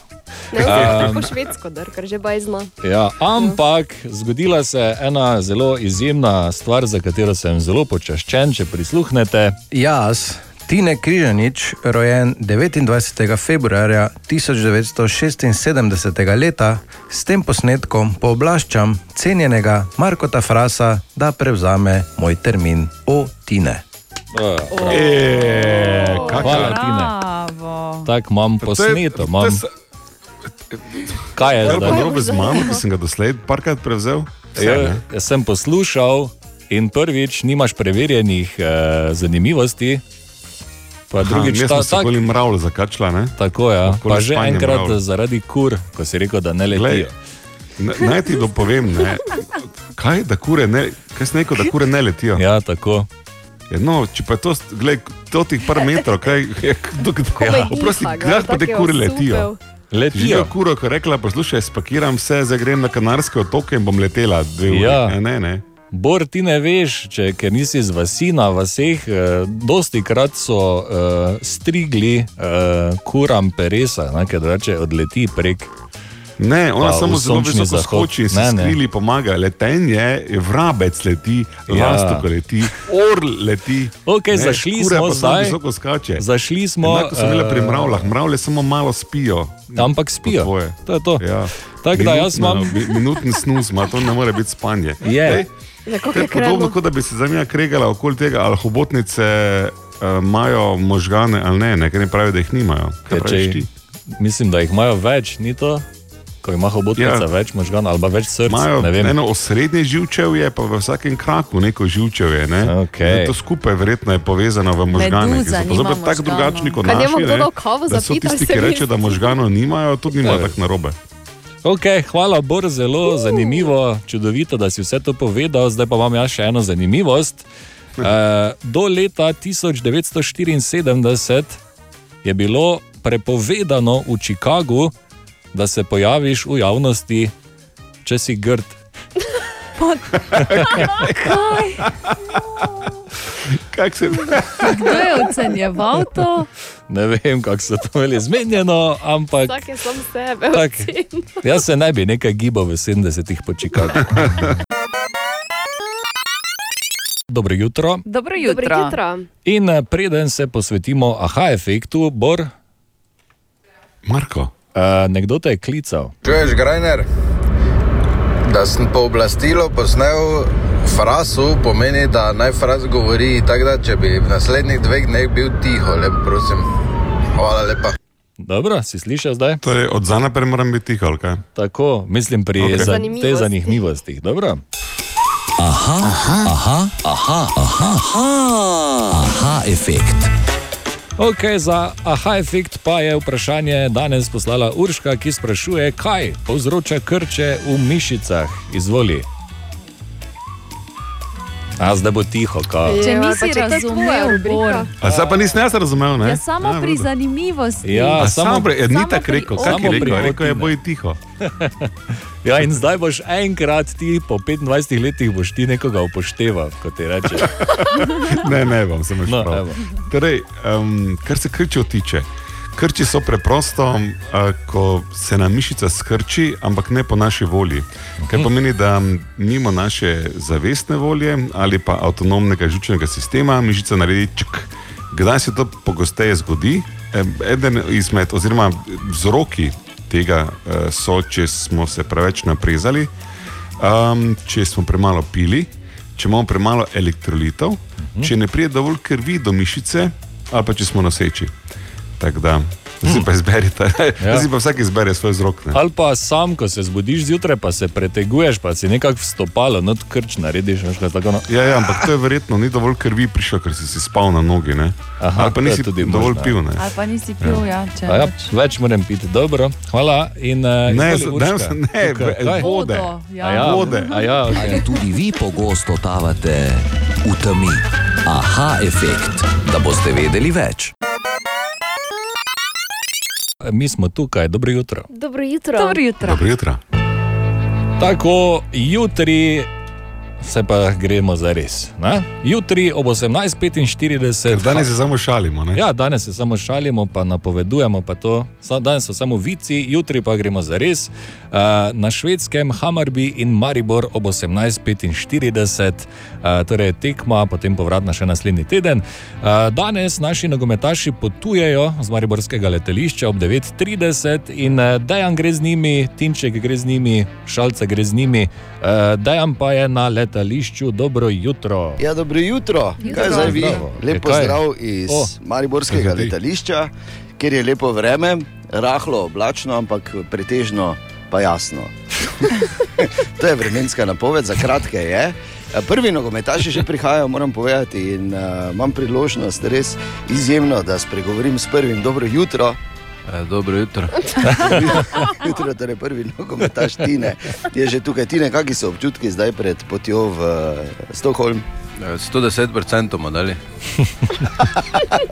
Ne, Um, um, švedsko, dar, ker že baj zna. Ja, ampak zgodila se je ena zelo izjemna stvar, za katero sem zelo počaščen, če prisluhnete. Jaz, Tine Križanič, rojen 29. februarja 1976 leta, s tem posnetkom pooblaščam cenjenega Markota Frasa, da prevzame moj termin o Tine. E, Hvala, Tine. Tako imam posneto, imam. Kaj je Kaj je zdaj? pa narobe z mano, ki sem ga doslej parkrat prevzel? Vse, Ja, ne? jaz sem poslušal in prvič nimaš preverjenih eh, zanimivosti. Pa drugič, Aha, ta, se tak, bolj mravl zakačila, ne? tako ja. Okoli Pa že enkrat mravlj. zaradi kur, ko si rekel, da ne Glej, letijo. ne- Naj ti dopovem, ne? kaj, da kure ne, kaj si rekel, da kure ne letijo? Ja, tako. Ja, no, če pa je to, gled, to tih par metrov, kaj, je, kdo, Komaj oprosti, kdaj pa te kure letijo? Letijo. Živijo kuro, ko je rekla, poslušaj, spakiram vse, zdaj grem na Kanarske otoke in bom letela dve uri. Ja. Ne, ne, ne. Bor, ti ne veš, če, ker nisi iz vasi na vaseh, eh, dosti krat so eh, strigli eh, kuram peresa, ne, ker reče odleti prek. Ne, ona Pa samo zelo visoko skoči in se Ne, ne. skrili pomaga. Letenje, vrabec leti, Ja. lastok leti, orl leti. Okej, zašli kura smo pa zdaj. visoko skače. Zašli smo, Enako so bile pri eh, mravljah, mravlje samo malo spijo. Ampak spijo. Po tvoje. To je to. Ja. Tako da jaz Minutno- imam- mi- Minutni snus, ma to ne more biti spanje. Je. Ej, Ja, kako To je podobno, kot da bi se njega kregala okoli tega, ali hobotnice uh, imajo možgane ali ne, ne, ker ne pravijo, da jih nimajo. Kaj Ja, praviš če, ti? mislim, da jih imajo več, ni to? ko ima hobotnica ja. več možganov ali pa več srca. Ne vem. eno osrednje živčevje, pa v vsakem kraku neko živčevje. Ne? Okej. Zdaj To skupaj verjetno je povezano v možganih. ki Meduza so pa nima zopet tako drugačni kot naši. ne, Da so tisti, se ki mi reče, da možganov nimajo, tudi nimajo Ja. tako narobe. Okay, hvala, Bor, zelo zanimivo, čudovito, da si vse to povedal. Zdaj pa imam jaz še eno zanimivost. Uh, do leta 1974 je bilo prepovedano v Chicagu, da se pojaviš v javnosti, če si grd. Kaj? Kak se... Kdo je ocenjeval to? Ne vem, kako so to imeli zmenjeno, ampak Vsak je sam sebe. Tak. jaz se ne bi nekaj gibal v 70-ih po Chicagu. Dobro jutro. Dobro Dobro jutro. jutro. In eh, preden se posvetimo aha efektu, Bor. Marko. Uh, nekdo te je klical. Čuješ, Grajner? Da sem pooblastilo posnel frasu, pomeni, da naj fraz govori. Tako da, če bi v naslednjih dveh dneh bil tiho, lepo prosim. Hvala lepa. Dobro, si slišal zdaj? Torej, od zdaj naprej moram biti tiho, ali kaj? Tako, mislim pri okay. za, Zanimivosti. te zanimivostih. Dobro. Aha, aha, aha, aha, aha, aha, aha efekt. Ok, za aha efekt pa je vprašanje danes poslala Urška, ki sprašuje, kaj povzroča krče v mišicah. Izvoli. A zdaj bo tiho, kaj. Če Ja, pa nisi če razumel. Bor. A zdaj pa nisem jaz razumel, ne? Ja, samo A, pri zanimivosti. Ja, A samo- samo pri, ja, ni tako rekel, kako samo je rekel, rekel je boj tiho. Ja, in zdaj boš enkrat ti po 25 letih boš ti nekoga upošteval, kot ti reče. Ne, ne bom, samo še No, prav. Torej, um, kar se krčev tiče. Krči so preprosto, uh, ko se nam mišica skrči, ampak ne po naši volji. Kar pomeni, da mimo naše zavestne volje ali pa avtonomnega žučnega sistema mišica naredi čk. Kdaj se to pogosteje zgodi? Eden izmed, oziroma vzroki tega uh, so, če smo se preveč naprezali, um, če smo premalo pili, če imamo premalo elektrolitov, -huh. če ne pride dovolj krvi do mišice, ali pa če smo noseči. Tako da, zdaj pa izberite, ja. zdaj pa vsak izbere svoj vzrok. Ne? Ali pa sam, ko se zbudiš zjutraj, pa se preteguješ, pa si nekako vstopalo, not krč narediš. veš, kaj tako, no. Ja, ja, ampak to je verjetno ni dovolj krvi prišlo, ker si si spal na nogi. Ne? Aha, ali pa nisi tudi dovolj možno, ja. pil. Ne? Ali pa nisi pil, ja, če A Ja, več. moram piti, dobro, hvala. In, uh, Ne, ne, ne, kaj? vode. ja. A ja, Vode. A ja, okay. Ali tudi vi pogosto totavate v temi? Aha efekt, da boste vedeli več. Mi smo tukaj, dobro jutro. Dobro jutro. Dobro jutro. Dobro jutro. Tako, jutri se pa gremo za res. Ne? Jutri ob 18:45. Danes se samo šalimo. Ne? Ja, danes se samo šalimo, pa napovedujemo pa to. Danes so samo vici, jutri pa gremo za res. Uh, na švedskem Hammarby in Maribor ob 18:45, uh, torej tekma, potem povratna še naslednji teden. Uh, danes naši nogometaši potujejo z Mariborskega letališča ob 9:30 in Dejan gre z njimi, Tinček gre z njimi, Šalce gre z njimi, Dejan pa je na letališču. Dobro jutro. Ja, dobro jutro. Jutro. Kaj zdaj vi? Zdravo. Lep Ja, kaj? pozdrav iz O, Mariborskega letališča, kjer je lepo vreme, rahlo oblačno, ampak pretežno pa jasno. to je vremenska napoved, za kratke je. Prvi nogometaši že prihajajo, moram povedati, in uh, imam priložnost res izjemno, da spregovorim s prvim. Dobro jutro. E, dobro jutro. jutro, torej prvi nogometaš Tine. Je že tukaj Tine, kakšni so občutki zdaj pred potjo v uh, Stokholm? 110% bomo dali.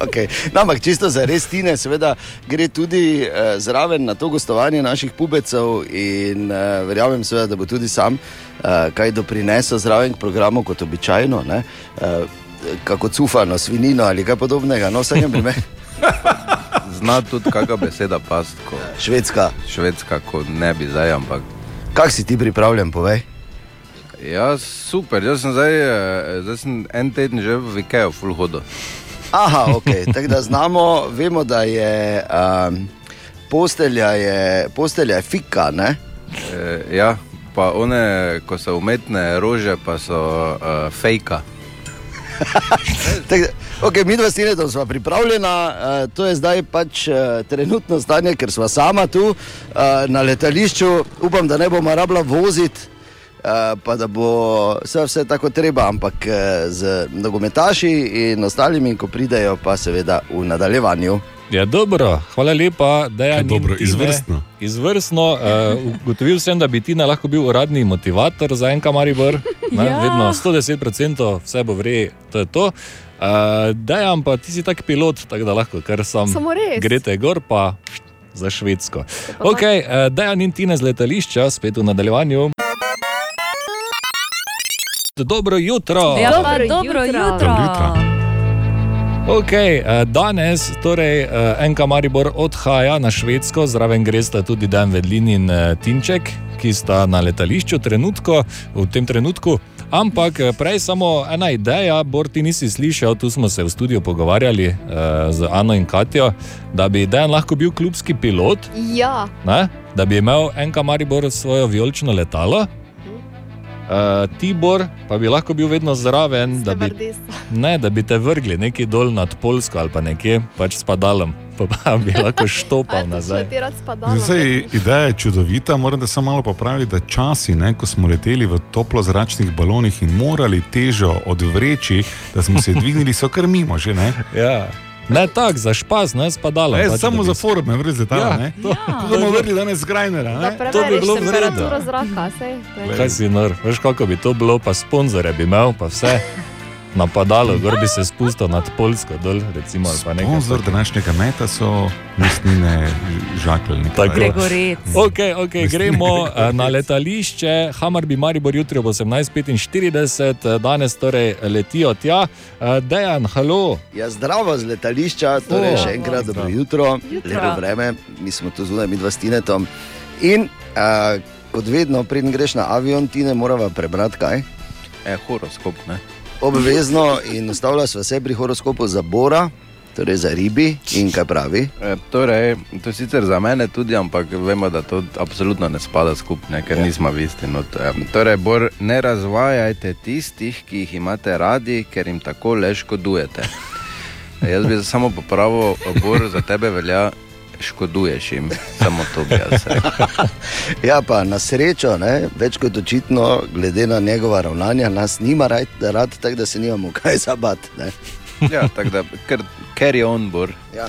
okay. no, ampak čisto za res Tine, seveda gre tudi uh, zraven na to gostovanje naših pubecev in uh, verjamem, seveda, da bo tudi sam uh, kaj doprinesel zraven k programu, kot običajno, ne? uh, kako cufano, svinino ali kaj podobnega. No, v vsakem primeru. Zna tudi kakšna beseda past. Ko... Švedska. Švedska, ko ne bi zdaj, ampak. Kak si ti pripravljen, povej? Ja, super, jaz sem zdaj, eh, zdaj sem en teden že v Ikeju, full hodo. Aha, ok, tako da znamo, vemo, da je um, postelja, je, postelja je fika, ne? E, ja, pa one, ko so umetne rože, pa so uh, fejka. Tak, Okay, mi dva stinetom smo pripravljena, uh, to je zdaj pač uh, trenutno stanje, ker smo sama tu uh, na letališču. Upam, da ne bomo rabila voziti, uh, pa da bo vse, vse tako treba, ampak uh, z nogometaši in ostalimi, ko pridejo, pa seveda v nadaljevanju. Ja, dobro, hvala lepa, da je dobro, izvrstno. Izvrstno. Uh, ugotovil sem, da bi ti lahko bil uradni motivator za enka Maribor. Ne, Ja. Vedno 110% vse bo vre, to je to. Uh, Dejan pa ti si tak pilot, tako da lahko kar sam Samo res. grete gor pa za Švedsko. Ok, uh, Dejan in Tina z letališča, spet v nadaljevanju. Dobro jutro. Ja, pa Dobro dobro jutro. jutro. Dobro jutro. Ok, eh, danes torej eh, NK Maribor odhaja na Švedsko, zraven gresta tudi Dan Vedlin in eh, Tinček, ki sta na letališču trenutko, v tem trenutku. Ampak eh, prej samo ena ideja, Bor, ti nisi slišal, tu smo se v studiu pogovarjali eh, z Ano in Katjo, da bi Dan lahko bil klubski pilot, Ja, ne? da bi imel NK Maribor svojo vijolično letalo. Uh, Tibor pa bi lahko bil vedno zraven, da bi, ne, da bi te vrgli nekje dol nad Polsko ali pa nekje pač s padalom, pa, pa bi lahko štopal nazaj. Spadala. Zdaj, ideja je čudovita, moram da samo malo popraviti, da časi, ne, ko smo leteli v toplozračnih balonih in morali težo odvreči, da smo se dvignili, so kar mimo že. Ne, Ja. Ne tako, za špas, ne s padalom. ne pač, samo za s- forme, brez letala. Ja, ne. to- Kako bomo vrli danes Grajnera? Da ne? To bi bilo vredno. zraka, sej. ne. Kaj si nor, veš kako bi to bilo, pa sponzore bi imel, pa vse. Napadalo, gor bi se spustil nad Polsko, dol, recimo, ali pa nekaj. Sponzor današnjega meta so mestnine žakelj. Tako. Gregorec. Ok, okay gremo eh, na letališče. Hamar bi Maribor jutri ob 18:45, eh, danes torej letijo tja. Eh, Dejan, halo. Ja, zdravo z letališča, torej O, še enkrat zdravo. dobro jutro, Jutro. lepo vreme, mi smo tu zunaj, mi dva s Tinetom. In uh, kot vedno, preden greš na avion, ti ne moramo prebrati kaj. E, horoskop, ne? Obvezno in ustavlja se vse pri horoskopu za Bora, torej za ribi in kaj pravi. E, torej, to je sicer za mene tudi, ampak vemo, da to absolutno ne spada skupaj, ker ja. nismo v isti. not. E, torej, Bor, ne razvajajte tistih, ki jih imate radi, ker jim tako le škodujete. E, jaz bi samo popravil, Bor, za tebe velja. Škoduješ jim, samo to bi jaz rekel. Ja, pa na srečo, ne, več kot očitno, glede na njegova ravnanja, nas nima rad, rad tako da se nimamo kaj zabati. ne. Ja, tako da, ker carry on, Bor. Ja.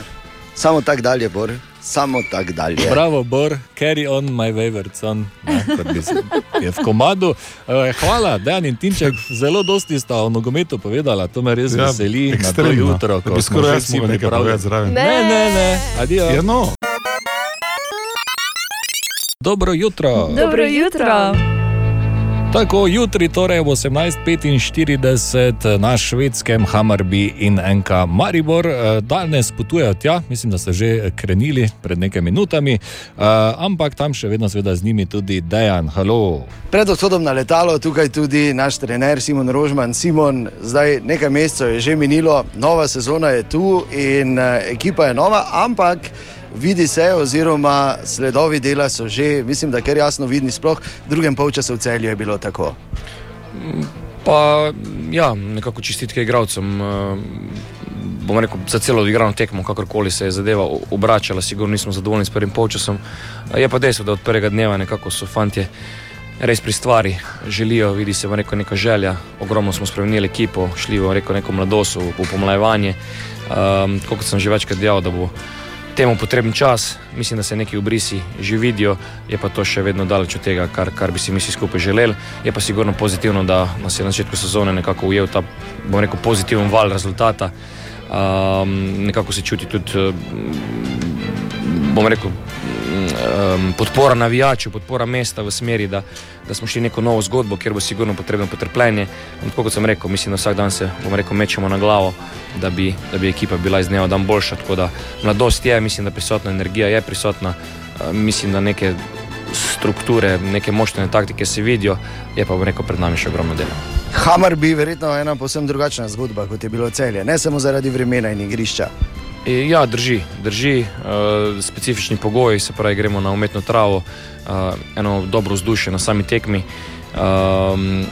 Samo tako dalje, Bor, samo tako dalje. Bravo, Bor, carry on my favorite son. Ne, kot bi se- je v komadu. Eh, Hvala, Dejan in Tinček, zelo dosti sta o nogometu povedala, to me res Ja, veseli na to ekstremno. jutro. Ko bi smo skoraj vsi povedati zraven. Ne, ne, ne, adijo. Ja, no. Dobro jutro. Dobro jutro. Tako, jutri, torej ob 18:45 na švedskem Hammarby in NK Maribor. Eh, Danes potujejo tja, mislim, da so že krenili pred nekaj minutami, eh, ampak tam še vedno seveda z njimi tudi Dejan. Halo. Pred odhodom na letalo tukaj tudi naš trener Simon Rožman. Simon, zdaj nekaj mesecev je že minilo, nova sezona je tu in uh, ekipa je nova, ampak vidi se, oziroma sledovi dela so že, mislim, da kar jasno vidni, sploh v drugem polčasu v celju je bilo tako. Pa, ja, nekako čestitke igralcem. eh, Bom rekel, za celo odigrano tekmo, kakorkoli se je zadeva obračala, sigurno nismo zadovoljni s prvim polčasom. Je pa dejstvo, da od prvega dneva nekako so fanti res pri stvari, želijo, vidi se neko, neka želja. Ogromno smo spremenili ekipo, šli v neko, neko mladost, v pomlajevanje. Um, kot sem že večkrat dejal, da bo temu potreben čas, mislim, da se neki obrisi že vidijo, je pa to še vedno daleč od tega, kar, kar bi si mi vsi skupaj želeli. Je pa sigurno pozitivno, da nas je na začetku sezone nekako ujel ta, bom rekel, pozitiven val rezultata. Um, nekako se čuti tudi, eh, bom rekel, um, podpora navijačev, podpora mesta v smeri, da, da smo šli neko novo zgodbo, kjer bo sigurno potrebno potrpljenje. Tako kot sem rekel, mislim, da vsak dan se, rekel, mečemo na glavo, da bi, da bi ekipa bila iz dneva v dan boljša. Tako da mladost je, mislim, da prisotna energija je prisotna, uh, mislim, da neke strukture, neke močne taktike se vidijo, je pa, bom rekel, pred nami še ogromno dela. Hamar bi verjetno ena posebno drugačna zgodba, kot je bilo celje, ne samo zaradi vremena in igrišča. E, Ja, drži, drži. Uh, specifični pogoji, se pravi, gremo na umetno travo, uh, eno dobro vzdušje na sami tekmi. Um,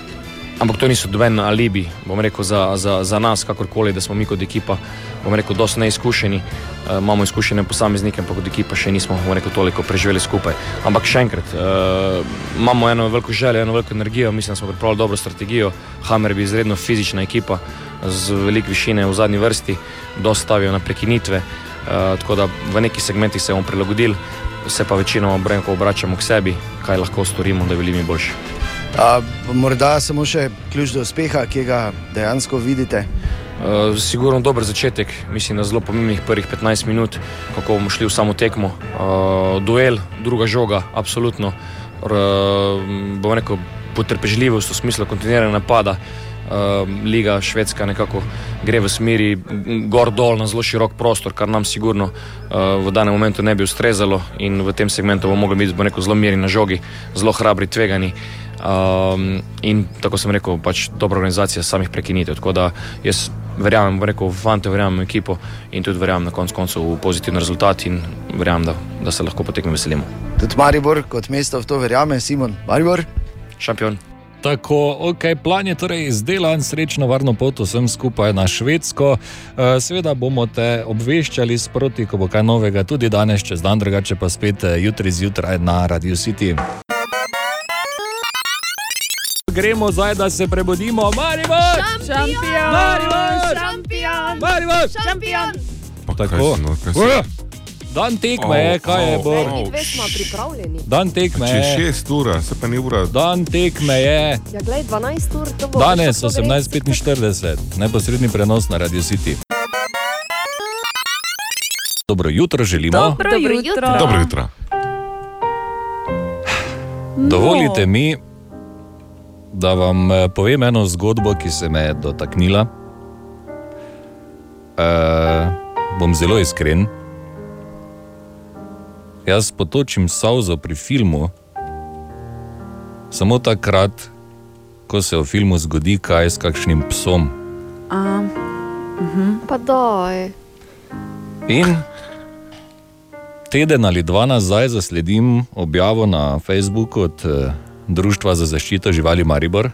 ampak to niso doben alibi, bom rekel, za, za, za nas, kakorkoli, da smo mi kot ekipa, bom rekel, dosti neizkušeni. Uh, imamo izkušene posameznike, ampak kot ekipa še nismo bom rekel, toliko preživeli skupaj. Ampak še enkrat, uh, imamo eno veliko željo, eno veliko energijo, mislim, da smo pripravili dobro strategijo. Hammer je izredno fizična ekipa z veliko višine v zadnji vrsti, dostavijo na prekinitve. Uh, tako da v nekih segmentih se bomo prilagodili, se pa večinoma obračamo k sebi, kaj lahko storimo, da bi bili mi boljši. A, morda samo še ključ do uspeha, ki ga dejansko vidite. Uh, sigurno dober začetek, mislim, na zelo pomembnih prvih 15 minut, kako bomo šli v samo tekmo. Uh, duel, druga žoga, absolutno. R, bom rekel, potrpežljivost v smislu kontinuiranja napada. Uh, Liga Švedska nekako gre v smeri gor-dol na zelo širok prostor, kar nam sigurno uh, v danem momentu ne bi ustrezalo in v tem segmentu bomo mogli biti rekel, zelo mirni na žogi, zelo hrabri, tvegani. Um, in tako sem rekel, pač dobra organizacija samih prekinitev. Tako da jaz verjamem, bom rekel, fante, verjamem v ekipo in tudi verjamem na koncu koncev v pozitiven rezultat in verjamem, da, da se lahko potekme veselimo. Tudi Maribor kot mesto v to verjame, Simon. Maribor? Šampion. Tako, ok, plan je torej izdelan, srečno, varno pot vsem skupaj na Švedsko. Eh, Seveda bomo te obveščali sproti, ko bo kaj novega, tudi danes, čez dan, drugače pa spet eh, jutri zjutraj na Radio City. Gremo zdaj, da se prebudimo, Maribor! Šampion! Maribor! Šampion! Maribor! Šampion! Tako. no, kaj se-! Dan tekme je, kaj je, Bor? Dan tekme Če je. je 6 ur, se pa ni ura. Dan tekme je. Ja, glej, 12 ur, to bo. Danes še to gre. 18:45, neposredni prenos na Radio City. Dobro jutro želimo. Dobro jutro. Dobro jutro. Dovolite mi, da vam eh, povem eno zgodbo, ki se me je dotaknila. E, bom zelo iskren. Jaz potočim salzo pri filmu samo takrat, ko se v filmu zgodi kaj s kakšnim psom. A, mhm. Pa doj. In teden ali dva nazaj zasledim objavo na Facebooku od eh, Društva za zaščito živali Maribor,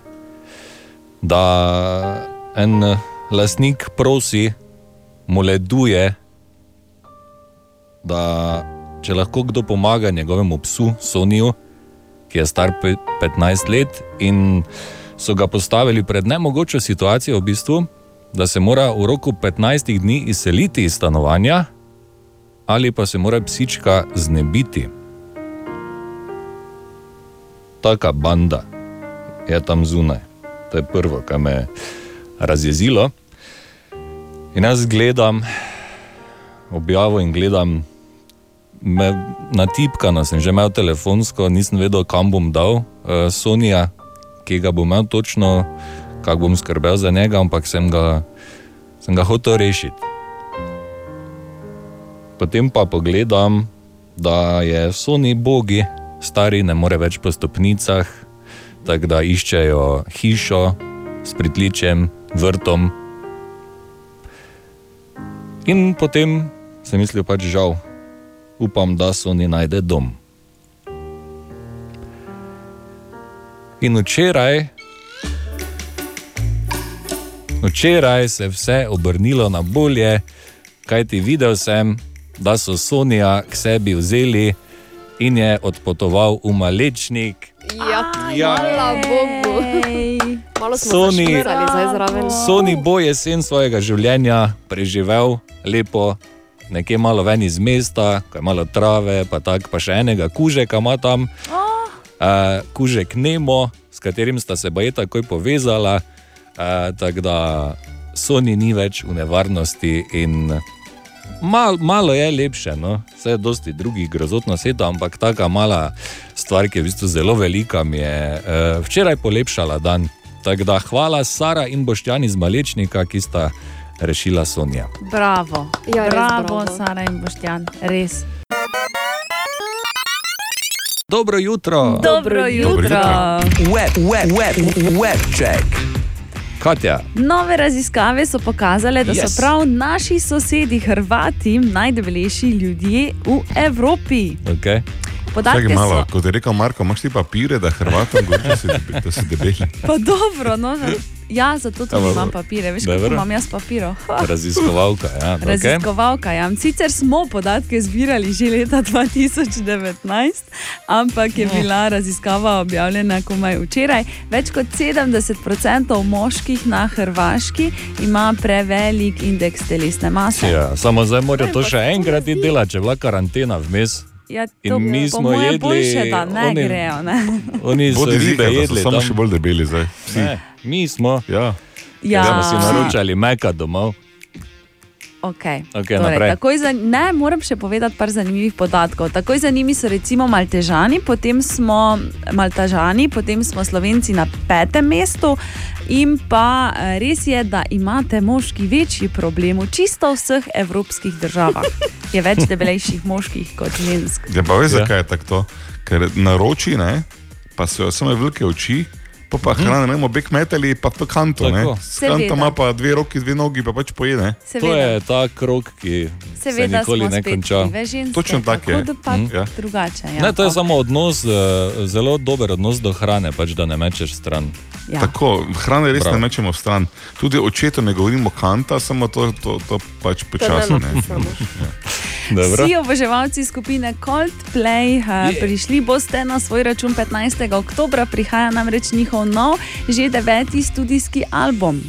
da en eh, lastnik prosi, moleduje, da če lahko kdo pomaga njegovemu psu Soniju, ki je star pe- 15 let, in so ga postavili pred nemogočo situacijo, v bistvu, da se mora v roku 15 dni izseliti iz stanovanja, ali pa se mora psička znebiti. Taka banda je tam zunaj. To je prvo, kar me je razjezilo. In jaz gledam objavo in gledam, me natipkano sem že imel telefonsko, nisem vedel, kam bom dal uh, Sonija, ki ga bom imel točno, kako bom skrbel za njega, ampak sem ga, sem ga hotel rešiti. Potem pa pogledam, da je Sony bogi, stari ne more več po stopnicah, tako da iščejo hišo s pritličjem, vrtom. In potem sem mislil, pač žal, upam, da Sony najde dom. In včeraj, včeraj se je vse obrnilo na bolje, kajti videl sem, da so Sonija k sebi vzeli in je odpotoval v Malečnik. Ja, Ja. hvala Bogu. Malo smo Sony. Sony bo jesen svojega življenja preživel lepo, nekje malo ven iz mesta, ko je malo trave, pa tako, pa še enega kužeka ima tam. Uh, kužek Nemo, s katerim sta se baje takoj povezala, uh, tako da Sony ni več v nevarnosti in mal, malo je lepše, no? vse je dosti drugih grozot na svetu, ampak taka mala stvar, ki je v bistvu zelo velika, mi je uh, včeraj polepšala dan. Tako da hvala Sara in Boštjan iz Malečnika, ki sta rešila Sonja. Bravo. Ja, bravo, bravo. Sara in Boštjan, res. Dobro jutro. Dobro jutro. Web, web, web, web check. Katja, Nove raziskave so pokazale, da yes. So prav naši sosedi Hrvati najdebelejši ljudje v Evropi. okay. Podatke Čakaj malo, so. kot je rekel Marko, imaš ti papire, da Hrvatom govoriš, da so debeli. Pa dobro, no, ja, zato tudi imam papire. Veš, kako imam jaz papirov? Raziskovalka, ja. okej. Raziskovalka, ja. Sicer smo podatke zbirali že leta 2019, ampak je bila raziskava objavljena komaj včeraj. Več kot 70% moških na Hrvaški ima prevelik indeks telesne mase. Ja, samo zdaj morajo to še enkrat delati, če je bila karantena vmes. Ja, In to mi smo moje jedli, boljše, da ne oni- grejo. Ne? Oni so ribe so jedli. samo še bolj debeli zdaj. Ne, mi smo. Ja. Ja. Smo si naročali meka domov. Okay. Okej, torej, takoj za, ne, moram še povedati par zanimivih podatkov. Takoj za njimi so recimo Maltežani, potem smo Maltežani, potem smo Slovenci na petem mestu. In pa eh, res je, da imate moški večji problem v čisto vseh evropskih državah. Je več debelejših moških kot žensk. Ja, pa veš, zakaj je tako? Ker naroči, ne, pa so samo velike oči. Pa, pa hrana, ne bomo bek metali, pa to kanto. Kanto ima pa dve roki, dve nogi, pa pač pojede. To Seveda. je ta krok, ki se Seveda nikoli ne konča. ženske, Točno tak je. tako Pa Mhm. Ja. drugače. Ja. Ne, to je samo odnos, eh, zelo dober odnos do hrane, pač da ne mečeš stran. Ja. Tako, hrane res Prav. ne mečemo v stran. Tudi očetu ne govorimo kanta, samo to, to, to pač počasi. ne. Dobro. Vsi oboževalci skupine Coldplay uh, prišli boste na svoj račun 15. oktober, prihaja namreč njihov nov, že deveti studijski album.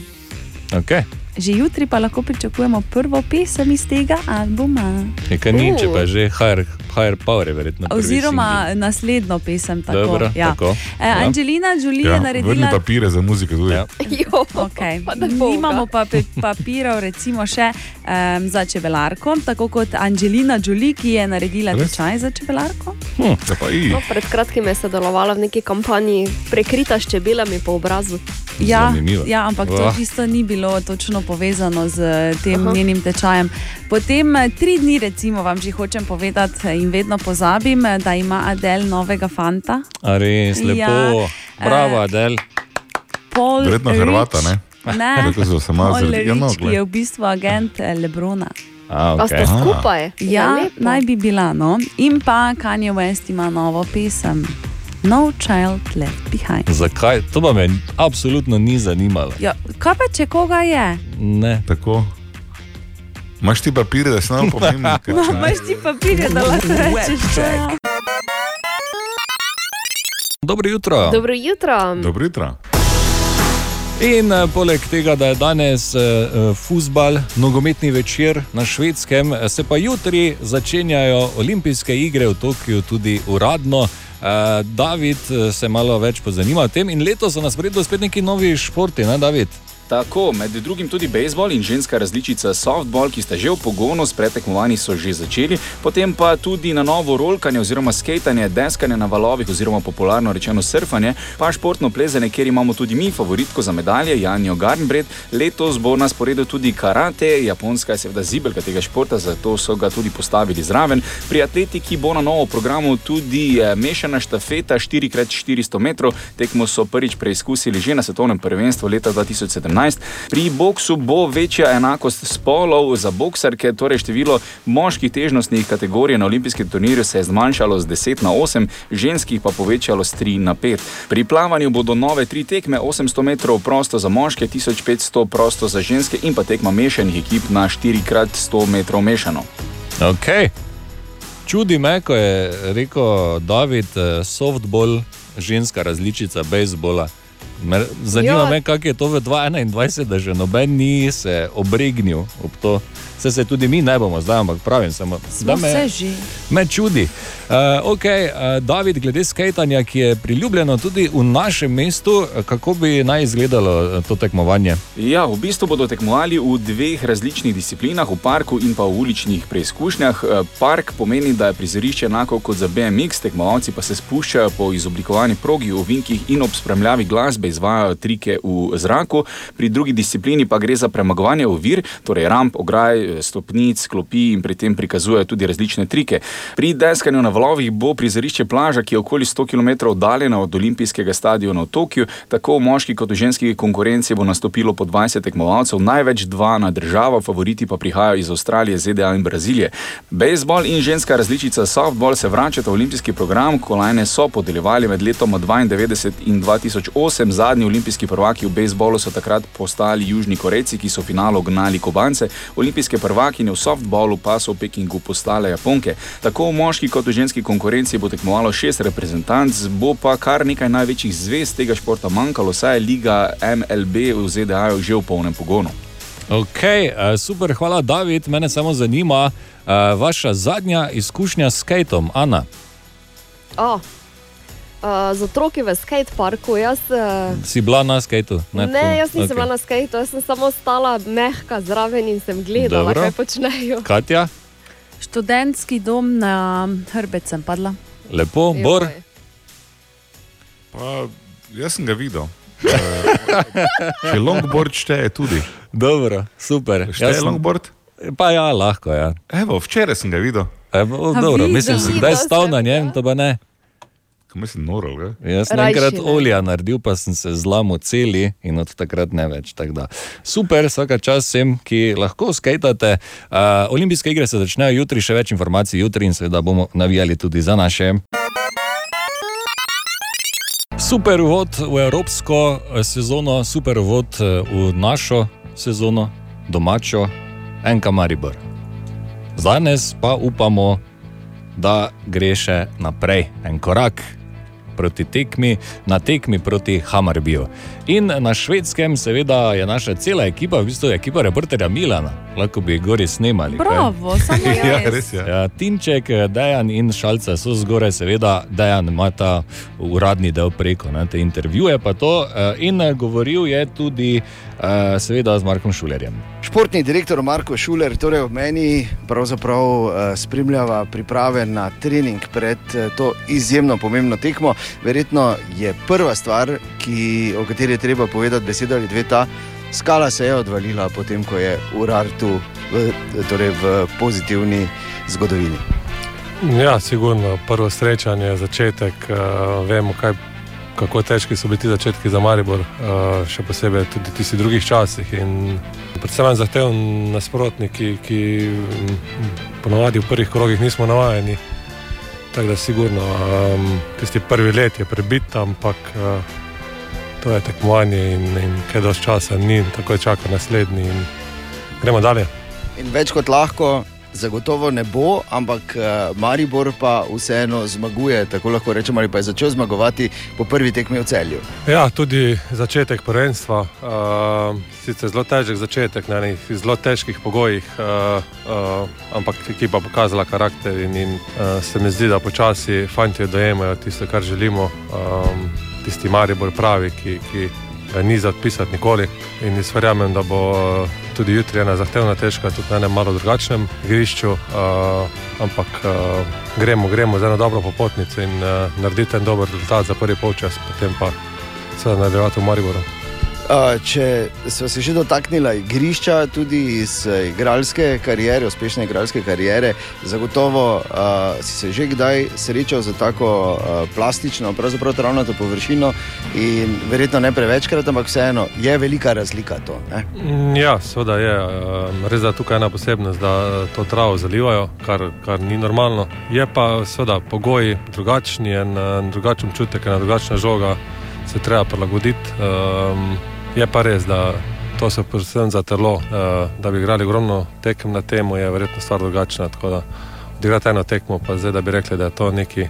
Okay. Že jutri pa lahko pričakujemo prvo pesem iz tega albuma. Nekaj ni, če Uh. pa je že higher, higher power, je verjetno. Oziroma naslednjo pesem. Tako, Dobro, ja. tako. E, Angelina Jolie Ja, je vrni naredila. papire za muziko tudi. Ja. Okay. Nimamo pa papirov, recimo, še um, za čebelarko, tako kot Angelina Jolie, ki je naredila Res? tečaj za čebelarko. Hm, pa No, pred kratkim je sodelovala v neki kampanji prekrita s čebelami po obrazu. Ja, Zanimivo. ja, ampak to Vah. isto ni bilo točno povezano z tem Aha. Njenim tečajem. Potem eh, tri dni, recimo, vam že hočem povedati in vedno pozabim, eh, da ima Adel novega fanta. A res, lepo. Ja, Bravo, Adel. Paul Verjetno Rich. Hrvata, ne? Ne, zredi- ja, no, Rich, ki je v bistvu agent eh, Lebrona. A, A sta skupaj? Ja, lepo. naj bi bila. No. In pa Kanye West ima novo pesem. No Child Left Behind. Zakaj? To pa me absolutno ni zanimalo. Ja, kaj pa če koga je? Ne. Tako. Imaš ti papire, da se nam pomeni? No, imaš ti papirje, da lahko rečeš, je. Dobro jutro. Dobro jutro. Dobro jutro. In uh, poleg tega, da je danes uh, uh, futbal, nogometni večer na švedskem, eh, se pa jutri začenjajo olimpijske igre v Tokiu, tudi uradno. Uh, David eh, se malo več pozanima o tem in letos so nas predvsem spet neki novi športi, ne David? Tako, med drugim tudi bejzbol in ženska različica softball, ki sta že v pogonu, s pretekmovanji so že začeli, potem pa tudi na novo rolkanje oziroma skejtanje, deskanje na valovih oziroma popularno rečeno surfanje, pa športno plezanje, kjer imamo tudi mi favoritko za medalje, Janjo Garnbred. Letos bo na sporedu tudi karate, japonska je seveda zibelka tega športa, zato so ga tudi postavili zraven. Pri atletiki bo na novo programu tudi eh, mešana štafeta 4x400 metrov, tekmo so prvič preizkusili že na svetovnem prvenstvu leta 2017. Pri boksu bo večja enakost spolov za boksarke, torej število moških težnostnih kategorij na olimpijskem turnirju se je zmanjšalo z 10 na 8, ženskih pa povečalo z 3 na 5. Pri plavanju bodo nove tri tekme, 800 metrov prosto za moške, 1500 prosto za ženske in pa tekma mešanih ekip na 4x100 metrov mešano. Ok. Čudi me, ko je rekel David, eh, softball, ženska različica bejzbola. Zanima Ja. me, kako je to v 2021, da že noben ni se obregnil ob to. Vse se tudi mi ne bomo zdaj, ampak pravim samo, Smo me, se že. me čudi. Uh, ok, uh, David, glede skejtanja, ki je priljubljeno tudi v našem mestu, eh, kako bi naj izgledalo eh, to tekmovanje? Ja, v bistvu bodo tekmovali v dveh različnih disciplinah, v parku in pa v uličnih preizkušnjah. Eh, Park pomeni, da je prizorišče enako kot za BMX, tekmovalci pa se spuščajo po izoblikovani progi, ovinkih in ob spremljavi glasbe izvajajo trike v zraku. Pri drugi disciplini pa gre za premagovanje ovir, torej ramp, ograj, eh, stopnic, klopi in pri tem prikazujejo tudi različne trike. Pri deskanju na valovih bo prizorišče plaža, ki je okoli 100 km oddaljena od olimpijskega stadiona v Tokiu. Tako v moški kot v ženski konkurenci bo nastopilo po 20 tekmovalcev, največ dva na državo, favoriti pa prihajajo iz Avstralije, ZDA in Brazilije. Bejzbol in ženska različica softball se vračata v olimpijski program, kolajne so podeljevali med letoma 92 in 2008. Zadnji olimpijski prvaki v bejzbolu so takrat postali Južni Korejci, ki so v finalu gnali Kobance, olimpijske prvakinje v softballu pa so v Pekingu postale Japonke. Tako v moški kot v ženski konkurenci bo tekmovalo šest reprezentanc, bo pa kar nekaj največjih zvezd tega športa manjkalo, saj je liga MLB v ZDA že v polnem pogonu. Ok, eh, super, hvala, David. Mene samo zanima, eh, vaša zadnja izkušnja s skatom, Ana. Oh. Uh, z otroki v skateparku, jaz. Uh, Si bila na skatu? ne, ne, jaz nisem okay. bila na skateu, jaz sem samo stala mehka zraven in sem gledala, Dobro. kaj počnejo. Katja, Študentski dom na hrbet sem padla. lepo, Joj. Bor. Pa, jaz sem ga videl. Eh, Če longboard šteje tudi. Dobro, super. Šteje Jaz sem- longboard? Pa ja, lahko je. Ja. Evo, včeraj sem ga videl. Evo, dobro, videl mislim, si si, kdaj da stal sem, na njem, to pa ne. Kaj noral, ga? Jaz sem enkrat olja naredil, pa sem se zlomil celi in od takrat ne več. tako da. Super, vsaka čas vsem, ki lahko skatate. Uh, olimpijske igre se začnejo jutri, še več informacij jutri in seveda bomo navijali tudi za naše. Super uvod v evropsko eh, sezono, super uvod eh, v našo sezono, domačo, enka Maribor. Danes pa upamo, da gre še naprej, en korak proti tekmi, na tekmi proti Hamarbiju. In na švedskem, seveda, je naša cela ekipa, v bistvu ekipa reporterja Milana, lahko bi gori snemali. Bravo, samo ja, res. je. Ja, Tinček, Dejan in Šalca so zgoraj, seveda, Dejan ima ta uradni del preko, ne, te intervjuje pa to eh, in eh, govoril je tudi, eh, seveda, z Markom Šulerjem. Športni direktor Marko Šuler, torej ob meni, pravzaprav uh, spremljava priprave na trening pred uh, to izjemno pomembno tekmo. Verjetno je prva stvar, ki, o kateri je treba povedati beseda ali dve, ta skala se je odvalila, potem ko je urar tu v, torej v pozitivni zgodovini. Ja, sigurno. Prvo srečanje, začetek, uh, vemo, kaj, kako težki so bili ti začetki za Maribor, uh, še posebej tudi v tistih drugih časih. In predvsem en zahteven nasprotnik, ki, ki mm, ponovadi v prvih krogih nismo navajeni. Tako da, sigurno, um, tisti prvi let je prebit, ampak uh, to je tekmovanje in, in kaj dosti časa ni, tako čaka naslednji in gremo dalje. In več kot lahko, zagotovo ne bo, ampak uh, Maribor pa vseeno zmaguje, tako lahko rečemo, ali pa je začel zmagovati po prvi tekmi v celju. Ja, tudi začetek prvenstva, uh, sicer zelo težek začetek na nekih zelo težkih pogojih, uh, uh, ampak ekipa pokazala karakter in, in uh, se mi zdi, da počasi fanti dojemajo tisto, kar želimo. Um, tisti Maribor pravi, ki, ki ni za odpisati nikoli. In jaz verjamem, da bo uh, tudi jutri ena zahtevna težka, tudi na enem malo drugačnem igrišču, uh, ampak uh, gremo, gremo z eno dobro popotnico in uh, narediti en dober rezultat za prvi polčas, potem pa seveda nadaljevati v Mariboru. Če smo se že dotaknili igrišča, tudi iz uh, igralske kariere, uspešne igralske kariere, zagotovo uh, si se že kdaj srečal z tako uh, plastično, pravzaprav ravnato površino in verjetno ne prevečkrat, ampak vseeno je velika razlika to. Ne? Mm, Ja, seveda je. Res je, da je tukaj ena posebnost, da to travo zalivajo, kar, kar ni normalno. Je pa seveda pogoji drugačni, en, en drugačen čutek, ena drugačna žoga, se treba prilagoditi. Um, je pa res, da to se predvsem za telo, uh, da bi igrali ogromno tekem na temo, je verjetno stvar drugačna. Tako da odigrati eno tekmo, pa zdaj, da bi rekli, da je to neki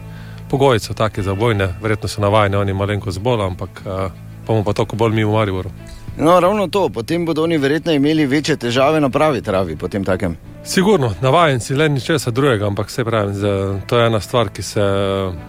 pogoji so taki za bojne, verjetno so navajeni oni malenkost bolj, ampak uh, bomo pa toliko bolj mi v Mariboru. No, ravno to, potem bodo oni verjetno imeli večje težave na pravi travi, potem takem. Sigurno, navajen si le ničesar drugega, ampak se pravi, to je ena stvar, ki se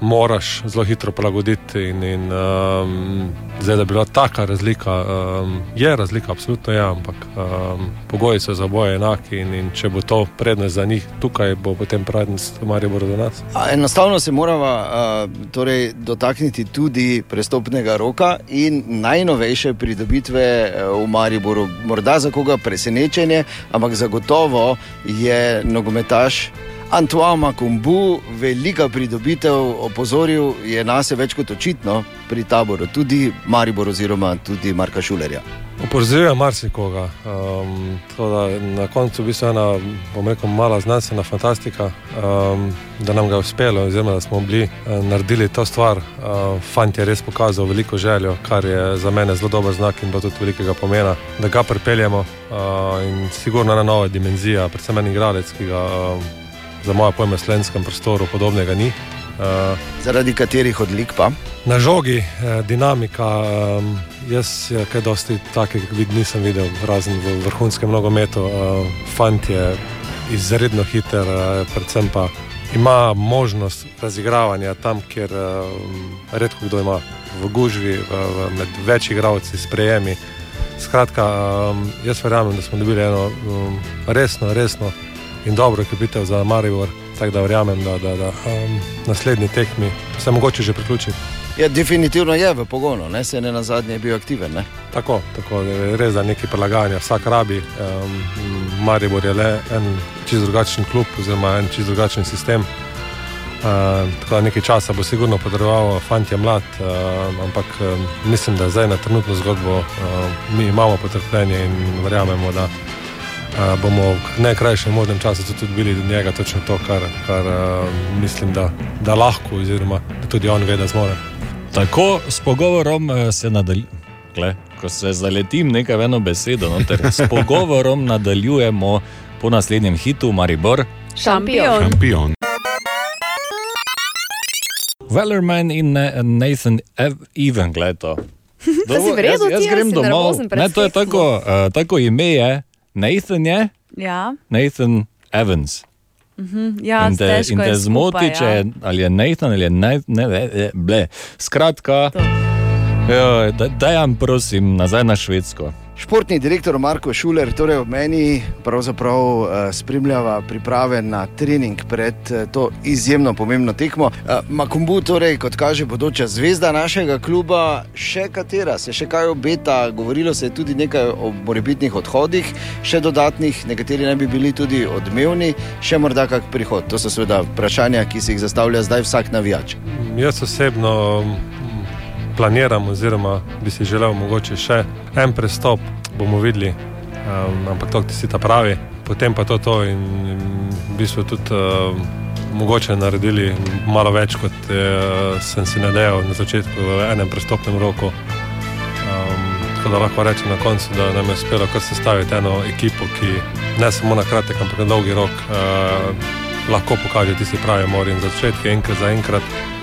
moraš zelo hitro prilagoditi. In, in, um, Zdaj, da bi bila taka razlika, um, je razlika, absolutno je, ampak um, pogoji so za oboje enaki in, in če bo to prednost za njih tukaj, bo potem prednost Mariboru za nas. A Enostavno se moramo uh, torej dotakniti tudi prestopnega roka in najnovejše pridobitve uh, v Mariboru. Morda za koga presenečenje, ampak zagotovo je nogometaš. Antoine Makumbu, velika pridobitev, opozoril je nas več kot očitno pri taboru, tudi Maribor oziroma tudi Marka Šulerja. Opozoruje marsikoga. Um, da na koncu je bila ena, bom rekel, mala znanstvena fantastika, um, da nam ga je uspelo, oziroma da smo bili uh, naredili to stvar. Uh, fant je res pokazal veliko željo, kar je za mene zelo dober znak in bo tudi velikega pomena, da ga pripeljemo uh, in sigurno ena nova dimenzija, predvsem en igralec, ki ga uh, za moje pojme slovenskem prostoru podobnega ni. Uh, Zaradi katerih odlik pa? Na žogi, eh, dinamika. Um, jaz je kaj dosti takih vid nisem videl, razen v vrhunskem nogometu. Uh, fant je izredno hiter, uh, predvsem pa ima možnost razigravanja tam, kjer uh, redko kdo ima, v gužvi, v, v, med več igralci, sprejemi. Skratka, um, jaz verjamem, da smo dobili eno um, resno, resno in dobro ekipitev za Maribor. Tako da verjamem, da, da, da um, naslednji tekmi se mogoče že priključiti. Ja, definitivno je v pogonu, ne se ne na zadnje je bil aktiven. Ne? Tako, tako je res za neki prilagajanja, vsak rabi. Um, Maribor je le en čist drugačen klub, oziroma en čist drugačen sistem. Uh, tako da nekaj časa bo sigurno potreboval, fant je mlad, uh, ampak um, mislim, da zdaj na trenutno zgodbo uh, mi imamo potrpljenje in verjamemo, da uh, bomo v najkrajšem možnem času tudi dobili do njega točno to, kar, kar uh, mislim, da, da lahko, oziroma da tudi on ve, da zmore. Tako s pogovorom eh, se nadaljuje. Ko se zaletim nekaj eno besedo, no, ter s pogovorom nadaljujemo po naslednjem hitu, Maribor. Šampion. Šampion. Wellerman in Nathan Ev- Even, gledaj to. Redu, jaz, jaz grem domov. Ne, to je tako, uh, tako ime je. Nathan je, Ja, Nathan Evans. mhm, ja in te, in te zmoti, skupaj, če ja. je, ali je Nathan ali je ne, ne, ne, ne ble. Skratka, jo, da, dajem, prosim, nazaj na Švedsko. Športni direktor Marko Šuler, torej ob meni, pravzaprav uh, spremljava priprave na trening pred uh, to izjemno pomembno tekmo. Uh, Makumbu, torej, kot kaže, bodoča zvezda našega kluba, še katera, se še kaj obeta, govorilo se je tudi nekaj o morebitnih odhodih, še dodatnih, nekateri naj bi bili tudi odmevni, še morda kak prihod. To so seveda vprašanja, ki si jih zastavlja zdaj vsak navijač. Jaz osebno mm, planiram, oziroma bi si želel mogoče še en prestop, bomo videli, um, ampak to ti si ta pravi. Potem pa to, to in, v bistvu tudi um, mogoče naredili malo več, kot uh, sem si nadejal na začetku v enem prestopnem roku. Um, tako da lahko rečem na koncu, da nam je uspelo kar sestaviti eno ekipo, ki ne samo na kratek, ampak na dolgi rok uh, lahko pokaže tisti pravi mor in začetki enkrat za enkrat uh,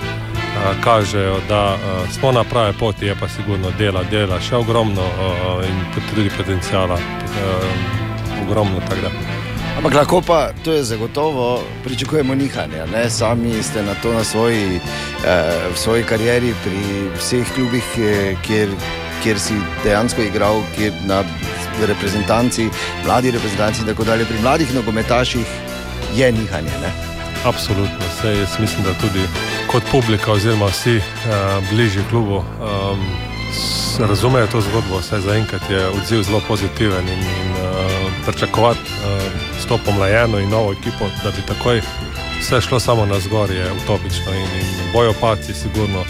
kažejo, da uh, smo na pravi poti, je pa sigurno dela, dela še ogromno uh, in tudi potencijala uh, ogromno. tako da. Ampak lahko pa, to je zagotovo, pričakujemo nihanja. Ne? Sami ste na to na svoji, eh, svoji karieri pri vseh klubih, eh, kjer, kjer si dejansko igral, kjer na reprezentanci, mladi reprezentanci in tako dalje. Pri mladih nogometaših je nihanje. Ne? Absolutno, Sej, jaz mislim, da tudi kot publika, oziroma vsi uh, bližji klubu, um, razumejo to zgodbo. Saj zaenkrat je odziv zelo pozitiven in, in uh, pričakovati uh, s to pomlajeno in novo ekipo, da bi takoj vse šlo samo na zgor, je utopično. In, in bojo paci, sigurno,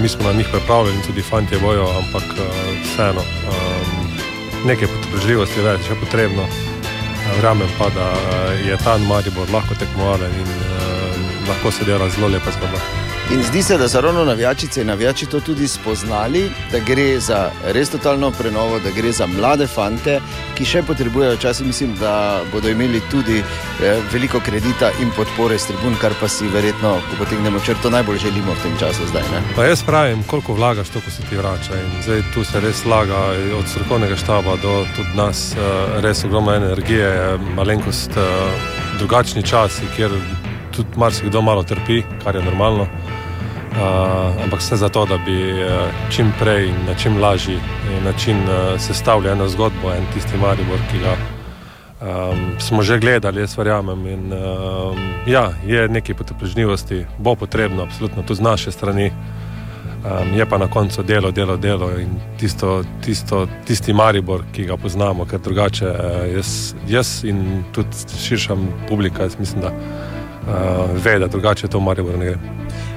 mi smo na njih pripravljeni, tudi fanti bojo, ampak uh, vseeno. Um, Nekaj potrpežljivosti več je potrebno, Verjamem pa, da eh, je ta Maribor lahko tekmovalen in uh, lahko se dela zelo lepa zgodba. In zdi se, da so ravno navijačice in navijači to tudi spoznali, da gre za res totalno prenovo, da gre za mlade fante, ki še potrebujejo čas. in Mislim, da bodo imeli tudi eh, veliko kredita in podpore s tribun, kar pa si verjetno, ko potegnemo črto, najbolj želimo v tem času zdaj. Ne? Pa jaz pravim, koliko vlagaš, to, ko se ti vrača. In zdaj tu se res laga od strokovnega štaba do tudi nas, eh, res ogromno energije, malenkost, eh, drugačni časi, kjer tudi marsikdo malo trpi, kar je normalno. Uh, ampak vse zato, da bi uh, čim prej in na čim lažji eh, način uh, sestavili eno zgodbo, en tisti Maribor, ki ga um, smo že gledali, jaz verjamem. In, um, ja, je nekaj potrpežljivosti, bo potrebno, absolutno tudi z naše strani. Um, je pa na koncu delo, delo, delo in tisto, tisto, tisti Maribor, ki ga poznamo, ker drugače uh, jaz, jaz in tudi širša publika, jaz mislim, da uh, ve, da drugače to v Maribor ne gre.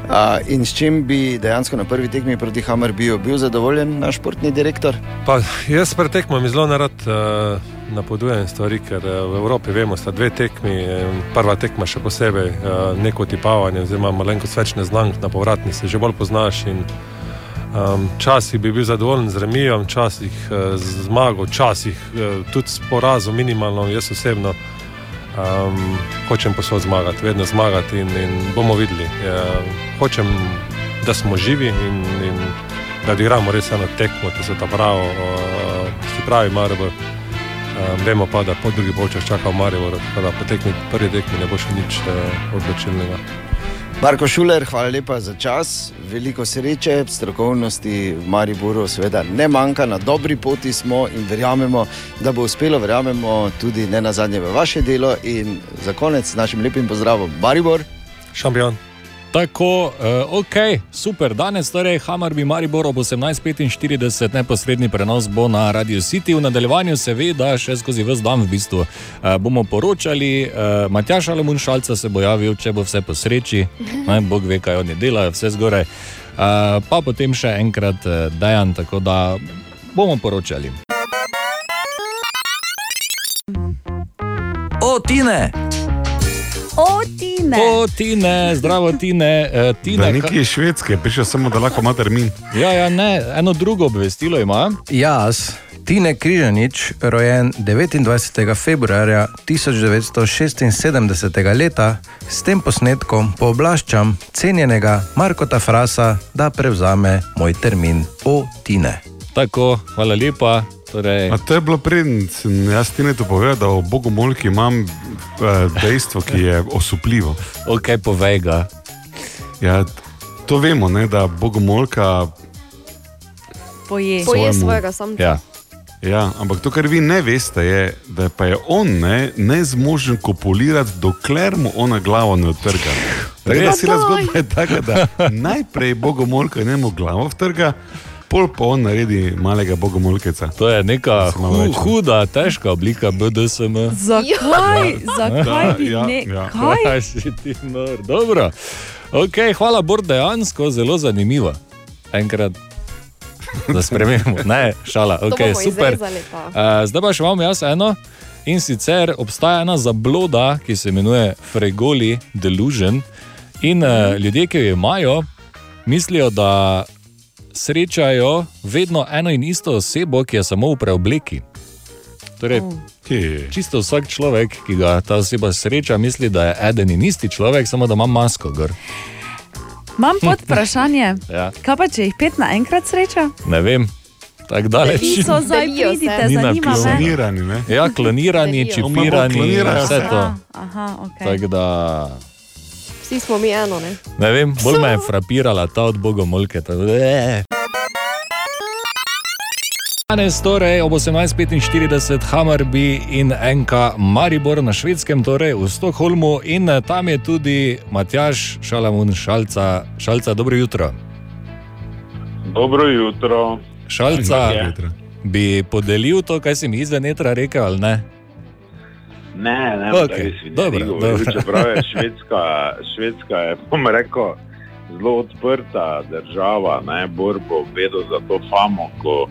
A, in s čim bi dejansko na prvi tekmi proti Hammerbiju bil zadovoljen naš športni direktor? Pa, jaz pred tekmami zelo narad uh, napovedujem stvari, ker uh, v Evropi vemo, da sta dve tekmi. eh, Prva tekma še posebej uh, neko tipavanje, oziroma malenkost več neznank na povratni se že bolj poznaš. In, um, Včasih bi bil zadovoljen z remijem, včasih uh, z zmago, včasih uh, tudi s porazom, minimalno, jaz osebno. Um, hočem posod zmagati, vedno zmagati in, in bomo videli. Uh, hočem, da smo živi in, in da odigramo res eno tekmo, da se ta pravo, uh, si pravi Maribor. Um, vemo pa, da po drugi polčas čaka v Maribor, tako da po tekmi, prvi tekmi ne bo še nič uh, odločilnega. Marko Šuler, hvala lepa za čas, veliko sreče, strokovnosti v Mariboru, seveda ne manjka, na dobri poti smo in verjamemo, da bo uspelo, verjamemo tudi ne na zadnje v vaše delo. In za konec našim lepim pozdravom, Maribor. Šampion. Tako, uh, ok, super. Danes torej Hammerby Maribor ob 18.45 neposredni prenos bo na Radio City. V nadaljevanju seveda še skozi vse dan v bistvu uh, bomo poročali. Uh, Matjaš Alamun Šalca se bo javil, če bo vse po sreči. Ne, Bog ve, kaj oni delajo, vse zgoraj. Uh, pa potem še enkrat uh, dejan, tako da bomo poročali. O, Tine! O, Tine! O, Tine, zdravo, Tine. Uh, tine Da nekaj iz Švedske, prišel samo, da lahko ima termin. Ja, ja, ne, eno drugo obvestilo ima. Jaz, Tine Križanič, rojen 29. februarja 1976. leta, s tem posnetkom pooblaščam cenjenega Markota Frasa, da prevzame moj termin O Tine. Tako, hvala lepa. Torej... A to je bilo preden, sem jaz ti ne to povedal, da o bogomolki imam eh, dejstvo, ki je osupljivo. Ok, povej ga. Ja, to vemo, ne, da bogomolka. Poje. Poje Svojemu- svojega samca. Ja. Ja, ampak to, kar vi ne veste, je, da pa je on ne, nezmožen kopulirati, dokler mu ona glavo ne odtrga. Tako da Res? si zgodba je taka, da najprej bogomolka njemu glavo vtrga, pol pa on naredi malega bogomolkeca. To je neka hu, huda, težka oblika BDSM. Zakaj? Zakaj Ja, bi ja, ne? ja. Kaj? Kaj si ti nor? Dobro. Okay, hvala, Bor, dejansko zelo zanimivo. Enkrat. Da sprememo, ne, šala, bomo super. Uh, zdaj pa še imam jaz eno. In sicer obstaja ena zabloda, ki se imenuje Fregoli Delusion. In uh, ljudje, ki jo imajo, mislijo, da srečajo vedno eno in isto osebo, ki je samo v preobleki. Torej, čisto vsak človek, ki ga ta oseba sreča, misli, da je eden in isti človek, samo da ima masko. Gor. Imam pod vprašanje. Ja, Kaj pa, če jih pet naenkrat sreča? ne vem, tako daleč. Ti so zdaj Ni zanima me. Klonirani, ne? Ja, klonirani, čipirani, vse se. to. Aha, ok. Tako da, Vsi smo mi eno, ne? ne vem, bolj me je frapirala ta od bogomolke. tako da, eh. Danes torej ob 18.45 Hammerby in NK Maribor na švedskem, torej v Stokholmu in eh, tam je tudi Matjaš Šalamun Šalca. Šalca, dobro jutro. Dobro jutro. Šalca, Ja. bi podelil to, kaj si mi izven etra rekel ali ne? Ne, ne, okay, dobro, govoril, dobro. čeprav je Švedska, Švedska je, bom rekel, zelo odprta država, ne, Bor bo vedel za to famo, ko,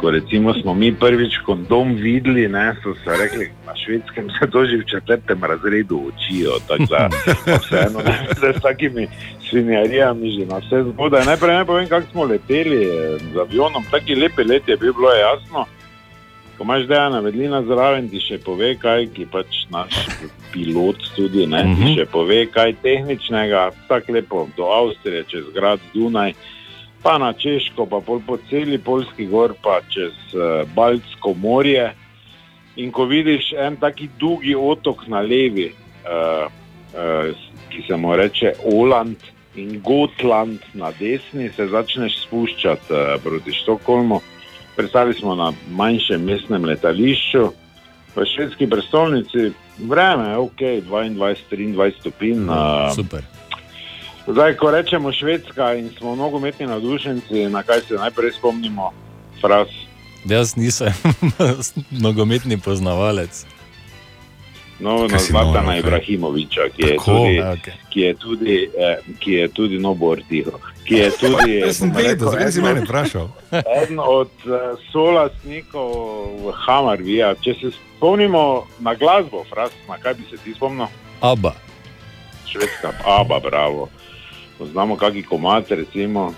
ko recimo smo mi prvič kondom videli, ne, so se rekli, na švedskem se to že v četrtem razredu učijo, tako da vseeno ne, da s takimi svinjarijami že na vse zgodaj. Najprej ne povem, kako smo leteli eh, z avionom, taki lepi let je bil, bilo jasno. Ko imaš dejana vedlina zraven, ti še pove, kaj ki pač naš pilot tudi ne, Mhm. ti še pove, kaj tehničnega, tako lepo do Avstrije, čez grad Dunaj, pa na Češko, pa pol po celi Polski gor, pa čez uh, Baltsko morje. In ko vidiš en taki dolgi otok na levi, uh, uh, ki se mu reče Oland, in Gotland na desni, se začneš spuščati uh, proti Štokholmu. Pristali smo na manjšem mestnem letališču, v švedski prestolnici, vreme je ok, 22-23 stopinj. Uh, Super. Zdaj, ko rečemo Švedska in smo nogometni navdušenci, na kaj se najprej spomnimo, fraz. Jaz nisem nogometni poznavalec. No, na Zlatana noro, kaj? Ibrahimoviča, ki je Tako? tudi, okej. ki je tudi, eh, ki je tudi no, bor tiho, ki je tudi. Jaz sem vedel, zakaj si eden mene od- vprašal? Eden od uh, solastnikov v Hamarvija. Če se spomnimo na glasbo, fraz, na kaj bi se ti spomnil? Aba. Švedska, aba, bravo. Poznamo kakšen komat, recimo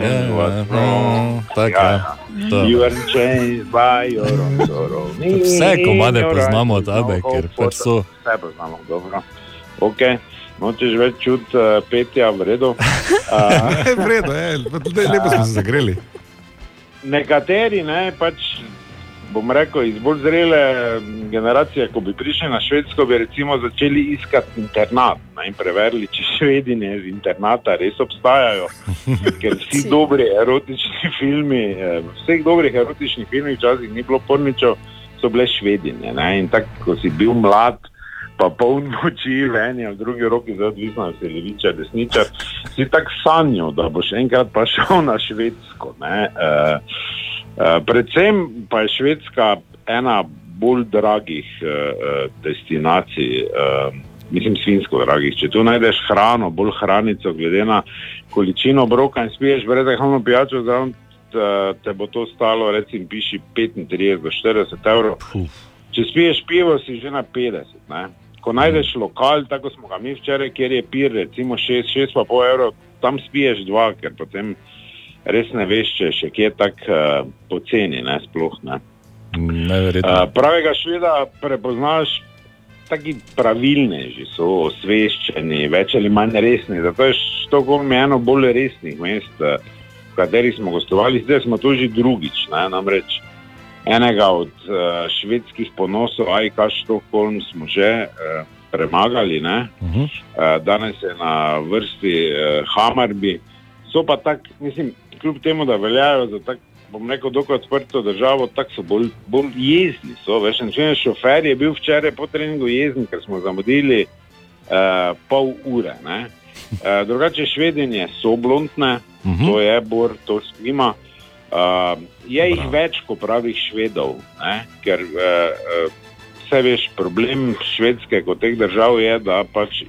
Ja, what's ja, wrong. tako, ja. To. You are changed by your own sorrow. Vse komade poznamo od Abe, no ker pač so. Vse poznamo, dobro. Okay. Nočeš več čuti uh, petja, v redu. Uh, v redu, je, pa tudi lepo smo se zagreli. nekateri, ne, pač, bom rekel, iz bolj zrele mm, generacije, ko bi prišli na Švedsko, bi recimo začeli iskati internat ne, in preverili, če švedine iz internata res obstajajo. Ker vsi dobri erotični filmi, eh, v vseh dobrih erotičnih filmih včasih ni bilo porničev, so bile švedine. Ne, in tako, ko si bil mlad. Pa poln moči v eni ali drugi roki, zdaj odvisno, ali si levičar, desničar, si tako sanjal, da boš enkrat pa šel na Švedsko. Ne? Uh, uh, predvsem pa je Švedska ena bolj dragih uh, destinacij, uh, mislim, svinsko dragih. Če tu najdeš hrano, bolj hranico, glede na količino broka in spiješ brezalkoholno pijačo, zraven te, bo to stalo, recimo, piši 35 do 40 evrov. Če spiješ pivo, si že na 50. Ne? Ko najdeš lokal, tako smo ga mi včeraj, kjer je pir, recimo 6-6,5 evrov, tam spiješ dva, ker potem res ne veš, če še kje tako uh, poceni, ne sploh ne. Neverjetno. Uh, pravega šveda prepoznaš, taki pravilneži so, osveščeni, več ali manj resni. Zato je Štokholm eno bolj resnih mest, eh, v katerih smo gostovali, zdaj smo to že drugič. Ne, namreč enega od uh, švedskih ponosov, Ajka Štokholm, smo že uh, premagali. Ne? Uh, danes je na vrsti uh, Hamarbi. So pa tako, mislim, kljub temu, da veljajo za tako, bom rekel, dokaj odprto državo, tako so bolj, bolj jezni. So, veš, en šofer je bil včeraj po treningu jezen, ker smo zamudili uh, pol ure. ne. Uh, drugače, švedinje so blondne, uh -huh. to je bor, to skima. Uh, je jih več kot pravih švedov, ne? ker uh, uh, vse veš, problem švedske kot teh držav je, da pač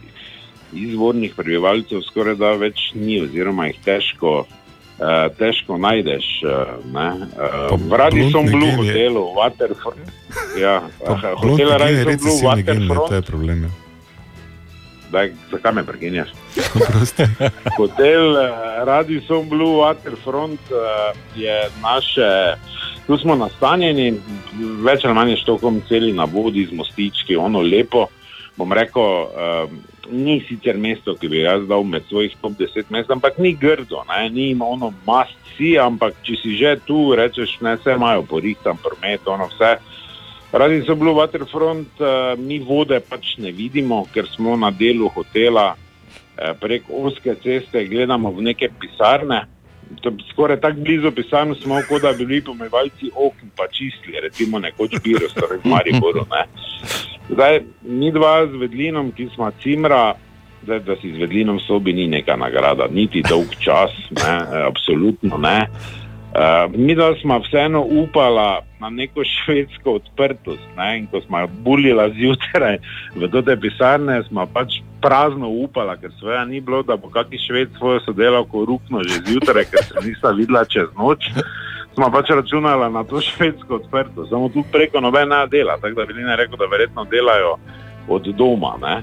izvornih prebivalcev skoraj da več ni, oziroma jih težko, uh, težko najdeš. Uh, ne? uh, v Radisson blondni Blue je- hotelu, Waterfront. Ja, hotel gen je Radisson Blue, recesivni gen, ne, Waterfront. Daj, zakaj me prekinjaš? Hotel eh, Radisson Blue Waterfront eh, je naše, tu smo nastanjeni, več ali manj štokom celi na vodi z mostički, ono lepo. Bom rekel, eh, ni sicer mesto, ki bi jaz dal med svojih top 10 mest, ampak ni grdo, ne? ni ima ono mast si, ampak če si že tu, rečeš, ne, vse imajo porihtan promet, ono vse. Radi so bili Waterfront, uh, mi vode pač ne vidimo, ker smo na delu hotela uh, prek oske ceste, gledamo v neke pisarne. To Skoraj tako blizu pisarn smo, kot da bi bili pomivalci okn pa čistili, recimo nekoč biro, torej v Mariboru. Ne. Zdaj, mi dva z Vedlinom, ki smo cimra, zdaj, da si z Vedlinom sobi ni neka nagrada, niti dolg čas, ne, eh, absolutno ne. Uh, mi da smo vseeno upala na neko švedsko odprtost. Ne? In ko smo bulila zjutraj v te pisarne, smo pač prazno upala, ker svoja ni bilo, da bo kakšen šved svojo sodelavko rukno že zjutraj, ker se nista videla čez noč. Smo pač računala na to švedsko odprtost, samo tu preko nobena dela, tako da bi ne rekel, da verjetno delajo od doma. Ne?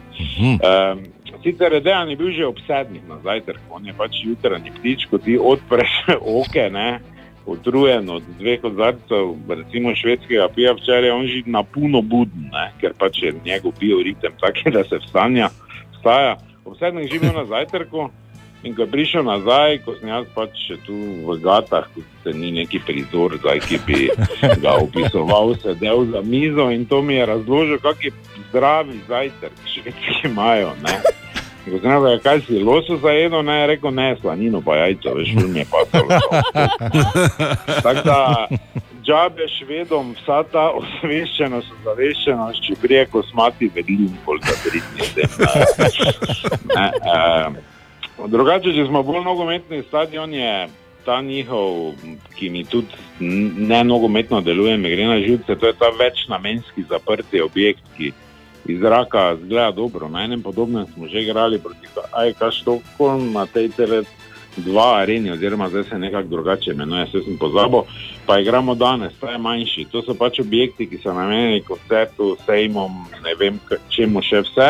Um, sicer je dejan je bil že ob sedmih na zajtrk, on je pač jutranji ptič, ko ti odpreš oke, ne, utrujen od dveh kozarcev, recimo švedskega piva včeraj, on že na puno buden, ne, ker pač je njegov bioritem taki, da se vstanja, vstaja. Ob sedmih že bil na zajtrku in ko je prišel nazaj, ko sem jaz pač še tu v gatah, ko se ni neki prizor, zdaj, ki bi ga opisoval, sedel za mizo in to mi je razložil, kak je zdravi zajtrk, švedski imajo. Ne. Ko sem rekel, kaj si loso zajedel, ne, je rekel, ne, slanino pa jajco, veš, šum je pasalo. Tako da, džabe švedom, vsa ta osveščenost, zaveščenost, če prije kosmati vedlin, koliko pridni s tem. Ne, eh, drugače, če smo bolj nogometni stadion, je ta njihov, ki mi tudi ne nogometno deluje, mi gre na živce, to je ta večnamenski zaprti objekt, ki iz zraka zgleda dobro. Na enem podobnem smo že igrali proti Ajka Štokholm na tej tele dva areni, oziroma zdaj se nekako drugače imenuje, vse sem pozabil, pa igramo danes, ta je manjši. To so pač objekti, ki so namenjeni koncertu, sejmom, ne vem čemu še vse.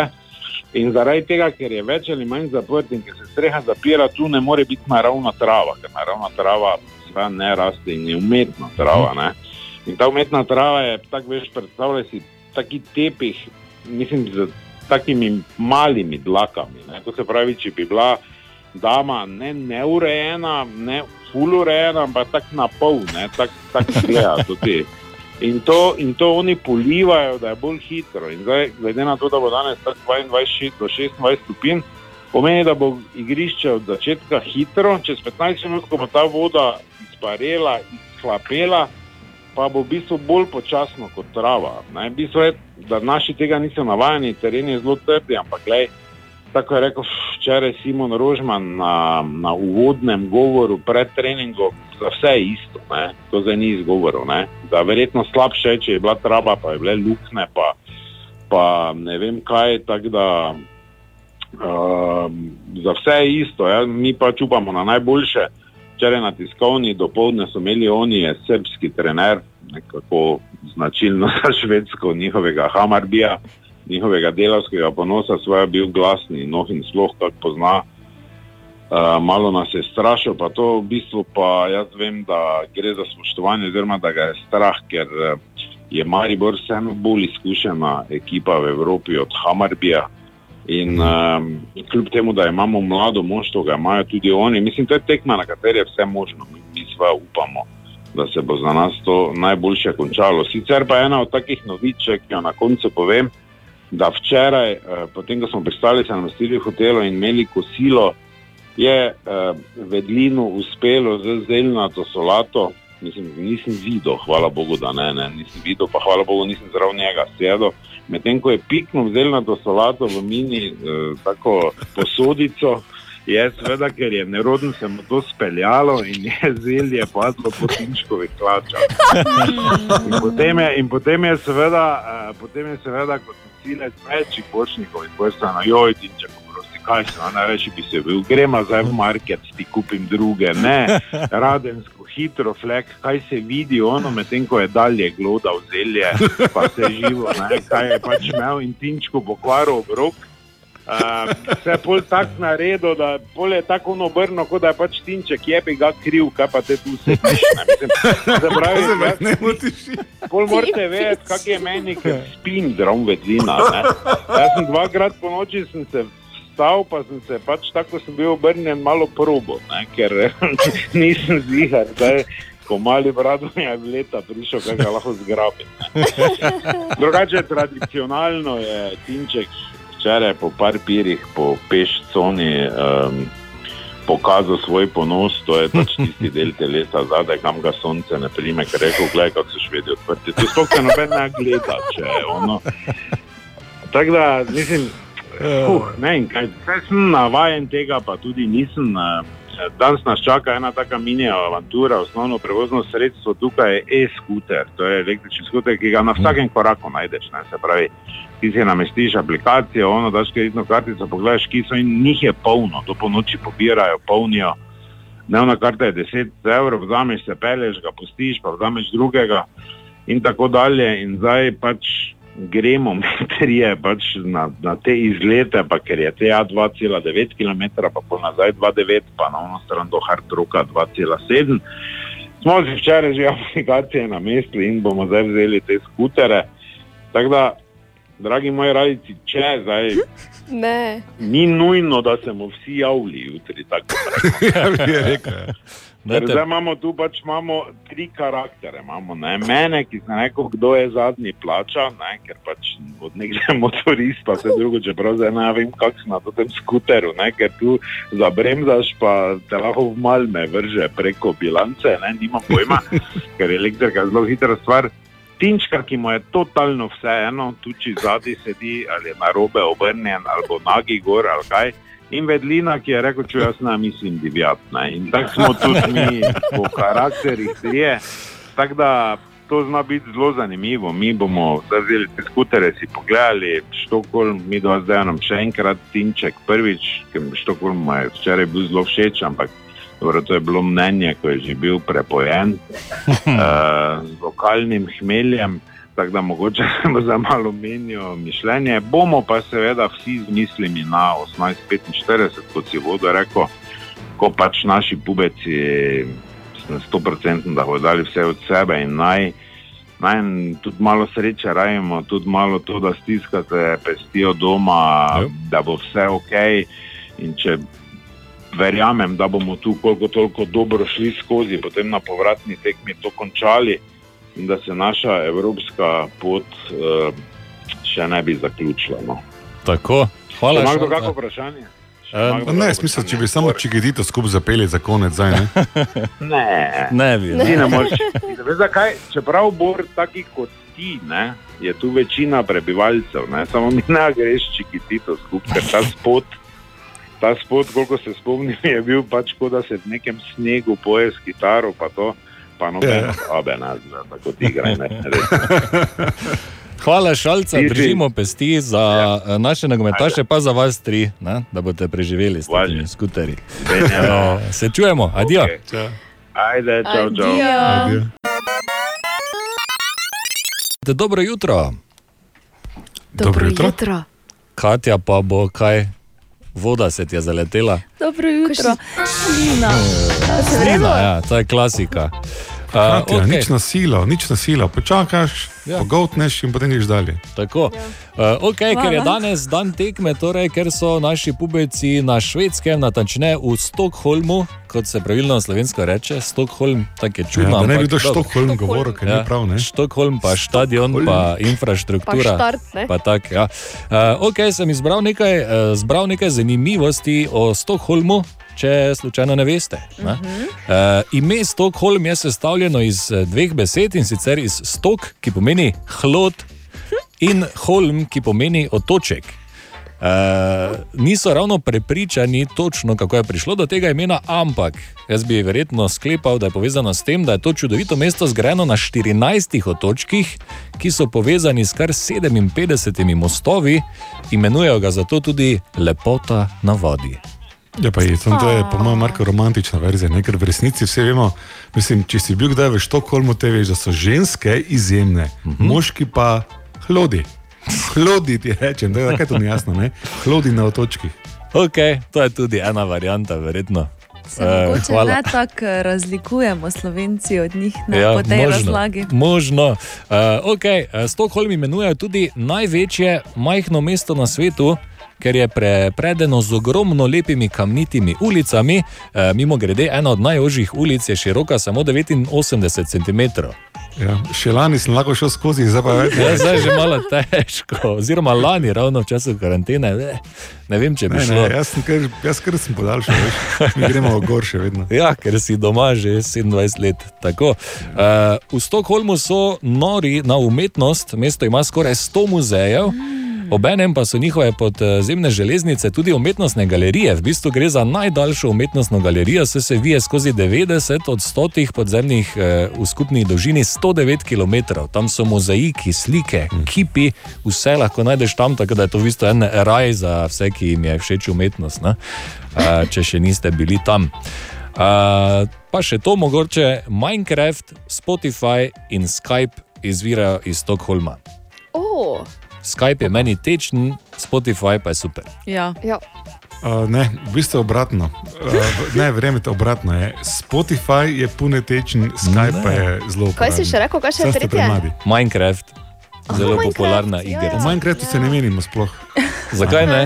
In zaradi tega, ker je več ali manj zaprt in ker se streha zapira, tu ne more biti naravna trava, ker naravna trava seveda ne raste in je umetna trava. Ne? In ta umetna trava je, tako veš, predstavljaj si taki tepih, mislim, z takimi malimi dlakami. Ne? To se pravi, če bi bila dama ne neurejena, ne fulurejena, ampak tako na pol, tako tak gleda to ti. In to, in to oni polivajo, da je bolj hitro. In zdaj, glede na to, da bo danes tako 22 do 26 stopinj, pomeni, da bo igrišče od začetka hitro, čez 15 minut, ko bo ta voda izparela, izhlapela, pa bo v bistvu bolj počasno kot trava. Ne? V bistvu je, da naši tega niso navajeni, teren je zelo trdi, ampak gledaj, tako je rekel včeraj Simon Rožman na, na uvodnem govoru pred treningom, za vse je isto, ne? to zdaj ni izgovorov. ne. Da verjetno slabše, je, če je bila trava, pa je bile lukne, pa, pa ne vem kaj, tako da um, za vse je isto, ja? mi pa čupamo na najboljše. Včeraj na tiskovni dopoledne so imeli oni, je srpski trener, nekako značilno za švedsko, njihovega Hamarbija, njihovega delavskega ponosa, svoje bil glasni, noh in sloh, kako pozna. Uh, malo nas je strašil, pa to v bistvu pa jaz vem, da gre za spoštovanje, oziroma da ga je strah, ker eh, je Maribor vseeno bolj izkušena ekipa v Evropi od Hamarbija. In um, kljub temu, da imamo mlado moštvo, ga imajo tudi oni. Mislim, to je tekma, na kateri je vse možno. Mi, mi sva upamo, da se bo za nas to najboljše končalo. Sicer pa ena od takih noviček, ki jo na koncu povem, da včeraj, eh, potem ko smo pristali, se namestili v hotelu in imeli kosilo, je eh, vedlinu uspelo z zeljnato solato. Mislim, nisem videl, hvala Bogu, da ne, ne, nisem videl, pa hvala Bogu, nisem zraven njega sedel. Medtem ko je piknil zeljnato solato v mini eh, tako posodico, je seveda, ker je nerodno se mu to speljalo in je zelje padlo po Tinčkovih hlačah. In potem je, in potem je seveda, uh, potem je seveda kot nosilec večjih bočnikov in pojstva na joj, Tinček, prosti, kaj se nam največ bi se bil, gremo zdaj v market, ti kupim druge, ne, radensko, hitro, flek, kaj se vidi ono, medtem ko je dalje glodal zelje, pa se živo, ne, kaj je pač imel in Tinčko pokvaril obrok. Uh, vse je pol tako naredil, da pol je tako obrno, kot da je pač tinček, je bi ga kriv, kaj pa te tu se tiče. Se pravi, jaz, pol morate vedeti, kak je meni, ker spim zraven vedlina. Ne? Jaz sem dvakrat po noči sem se vstal, pa sem se pač tako, ko sem bil obrnjen, malo probo, ne? ker nisem zihar. Zdaj, ko mali brat mi je v leta prišel, kaj ga lahko zgrabim. ne. Drugače, tradicionalno je tinček včeraj po par pirih, po pešconi. Um, Pokazal svoj ponos, to je pač tisti del telesa zadaj, kam ga sonce ne prime, ker rekel, gledaj, kako so švedi odprti. To sploh se noben ne gleda, če je ono. Tako da, mislim, uh, ne kaj, kaj sem navajen tega, pa tudi nisem. Uh, danes nas čaka ena taka mini avantura, osnovno prevozno sredstvo tukaj je e-scooter, to je električni scooter, ki ga na vsakem koraku najdeš. Ne, se pravi, ti si namestiš aplikacijo, ono daš kreditno kartico, pogledaš, ki so in njih je polno, to po noči pobirajo, polnijo. Dnevna karta je 10 evrov, vzameš se, peleš ga, pustiš, pa vzameš drugega in tako dalje. In zdaj pač gremo mi trije pač na, na te izlete, pa ker je TA 2,9 km, pa pol nazaj 2,9, pa na ono stran do Hardroka 2,7. Smo si včeraj že aplikacije namestili in bomo zdaj vzeli te skutere. Tako da dragi moji radici, če zdaj Ne. ni nujno, da se bomo vsi javili jutri. tako Ja, bi rekel. Dajte- zdaj imamo tu pač imamo tri karaktere. Imamo, ne, mene, ki sem rekel, kdo je zadnji plača, ne, ker pač od nekdaj motorist, pa vse drugo, čeprav zdaj ne vem, kako sem na tem skuteru, ne, ker tu zabremzaš, pa te lahko v malme vrže preko bilance, ne, nimam pojma, ker je elektrika zelo hitra stvar. Tinčka, ki mu je totalno vseeno, tu či zadnji sedi ali je na robe obrnjen ali bo nagi gor ali kaj. In vedlina, ki je rekel, če jaz ne mislim divjati. ne. In tako smo tudi mi po karakterih trije. Tako da to zna biti zelo zanimivo. Mi bomo zdaj vzeli te skutere, si pogledali Štokholm, mi do zdaj nam še enkrat Tinček prvič, ker Štokholm je včeraj bil zelo všeč, ampak dobro, to je bilo mnenje, ko je že bil prepojen uh, z lokalnim hmeljem. Tako da mogoče bo za malo menijo mišljenje. Bomo pa seveda vsi z mislimi na 1845, kot si vodo rekel, ko pač naši pubeci na 100% da bodo dali vse od sebe in naj, naj tudi malo sreče rajemo, tudi malo to, da stiskate pestijo doma, Ja. da bo vse ok. In če verjamem, da bomo tu koliko toliko dobro šli skozi, potem na povratni tekmi to končali da se naša evropska pot uh, še ne bi zaključila. No. Tako, hvala. Ima kdo Šalca. kakšno vprašanje? Uh, ne, smisel, če bi samo čigedito skupaj zapeli za konec, zdaj ne. Ne, ne bi. Ne moreš. Veš zakaj? Čeprav bor taki kot ti, ne, je tu večina prebivalcev, ne, samo mi ne greš čigedito skupaj, ker ta spot. Ta spot, koliko se spomnim, je bil pač kot da se v nekem snegu poje s kitaro, pa to, pa noben Ja. obe nas, da tako ti igra. Ne. Hvala, šalca, Ti, ti. držimo pesti za ja. naše nogometaše, pa za vas tri, ne, da boste preživeli s temi skuterji. Uh, se čujemo, adijo. Okej. Ajde, čau, čau. Adijo. Dobro jutro. Dobro jutro. Katja pa bo kaj, voda se ti je zaletela. Dobro jutro. Slina. Slina, ja, to je klasika. Uh, okej. Nič na silo, nič na silo. Počakaš, Ja. ja. pogotneš in potem greš dalje. Tako. Uh, okay, ker je Hvala. danes dan tekme, torej, ker so naši pubeci na švedskem, natančneje v Stokholmu, kot se pravilno slovensko reče, Stokholm, tako je čudno. Ja, da ne bi dobro. Štokholm govoril, ker ni prav, ne? Štokholm, pa stadion, pa infrastruktura. Pa štart, ne? Pa tak, ja. uh, ok, sem izbral nekaj, uh, zbral nekaj zanimivosti o Stokholmu. Če slučajno ne veste. Ne? Uh, ime Stokholm je sestavljeno iz eh, dveh besed in sicer iz stok, ki pomeni hlod, in holm, ki pomeni otoček. Uh, niso ravno prepričani točno, kako je prišlo do tega imena, ampak jaz bi verjetno sklepal, da je povezano s tem, da je to čudovito mesto zgrajeno na 14 otočkih, ki so povezani s kar 57 mostovi, imenujejo ga zato tudi lepota na vodi. Ja, pa je, to je po mojem marko romantična verzija, ne? ker v resnici vse vemo. Mislim, če si bil kdaj v Štokholmu, te veš, da so ženske izjemne, uh Mhm. -huh. moški pa hlodi. Hlodi ti rečem, da je zakaj to ni jasno, ne? Hlodi na otočkih. Ok, to je tudi ena varianta, verjetno. Se Eh, mogoče hvala. ne tako eh, razlikujemo Slovenci od njih ne, Ja, po tej možno, razlagi. Možno. Uh, okay. Stokholm imenujejo tudi največje majhno mesto na svetu. Ker je prepredeno z ogromno lepimi kamnitimi ulicami, e, mimo grede, ena od najožjih ulic je široka samo 89 cm. Ja, še lani sem lahko šel skozi, zdaj pa več. Ja, zdaj je že malo težko, oziroma lani, ravno v času karantene. Ne, ne vem, če bi Ne, šlo. ne, jaz, sem kar, jaz kar sem podaljšal, veš. mi gremo gor še vedno. Ja, ker si doma že 27 let. Tako. Uh, v Stokholmu so nori na umetnost, mesto ima skoraj 100 muzejev. Obenem pa so njihove podzemne železnice tudi umetnostne galerije. V bistvu gre za najdaljšo umetnostno galerijo, saj se vije skozi 90 od 100 podzemnih eh, v skupni dolžini 109 km. Tam so mozaiki, slike, kipi, vse lahko najdeš tam, tako da je to v bistvu en raj za vse, ki jim je všeč umetnost, ne? Eh, če še niste bili tam. Uh, pa še to, mogoče Minecraft, Spotify in Skype izvirajo iz Stokholma. Oh, Skype je meni tečen, Spotify pa je super. Ja. ja. Uh, ne, v bistvu obratno. Uh, ne, verjemite, obratno je. Spotify je punetečen, Skype pa je zelo. Kaj si še rekel, kaj še je ste tretje? premladi. Minecraft. zelo popularna igra. V Minecraftu se ne menimo sploh. Zakaj ne?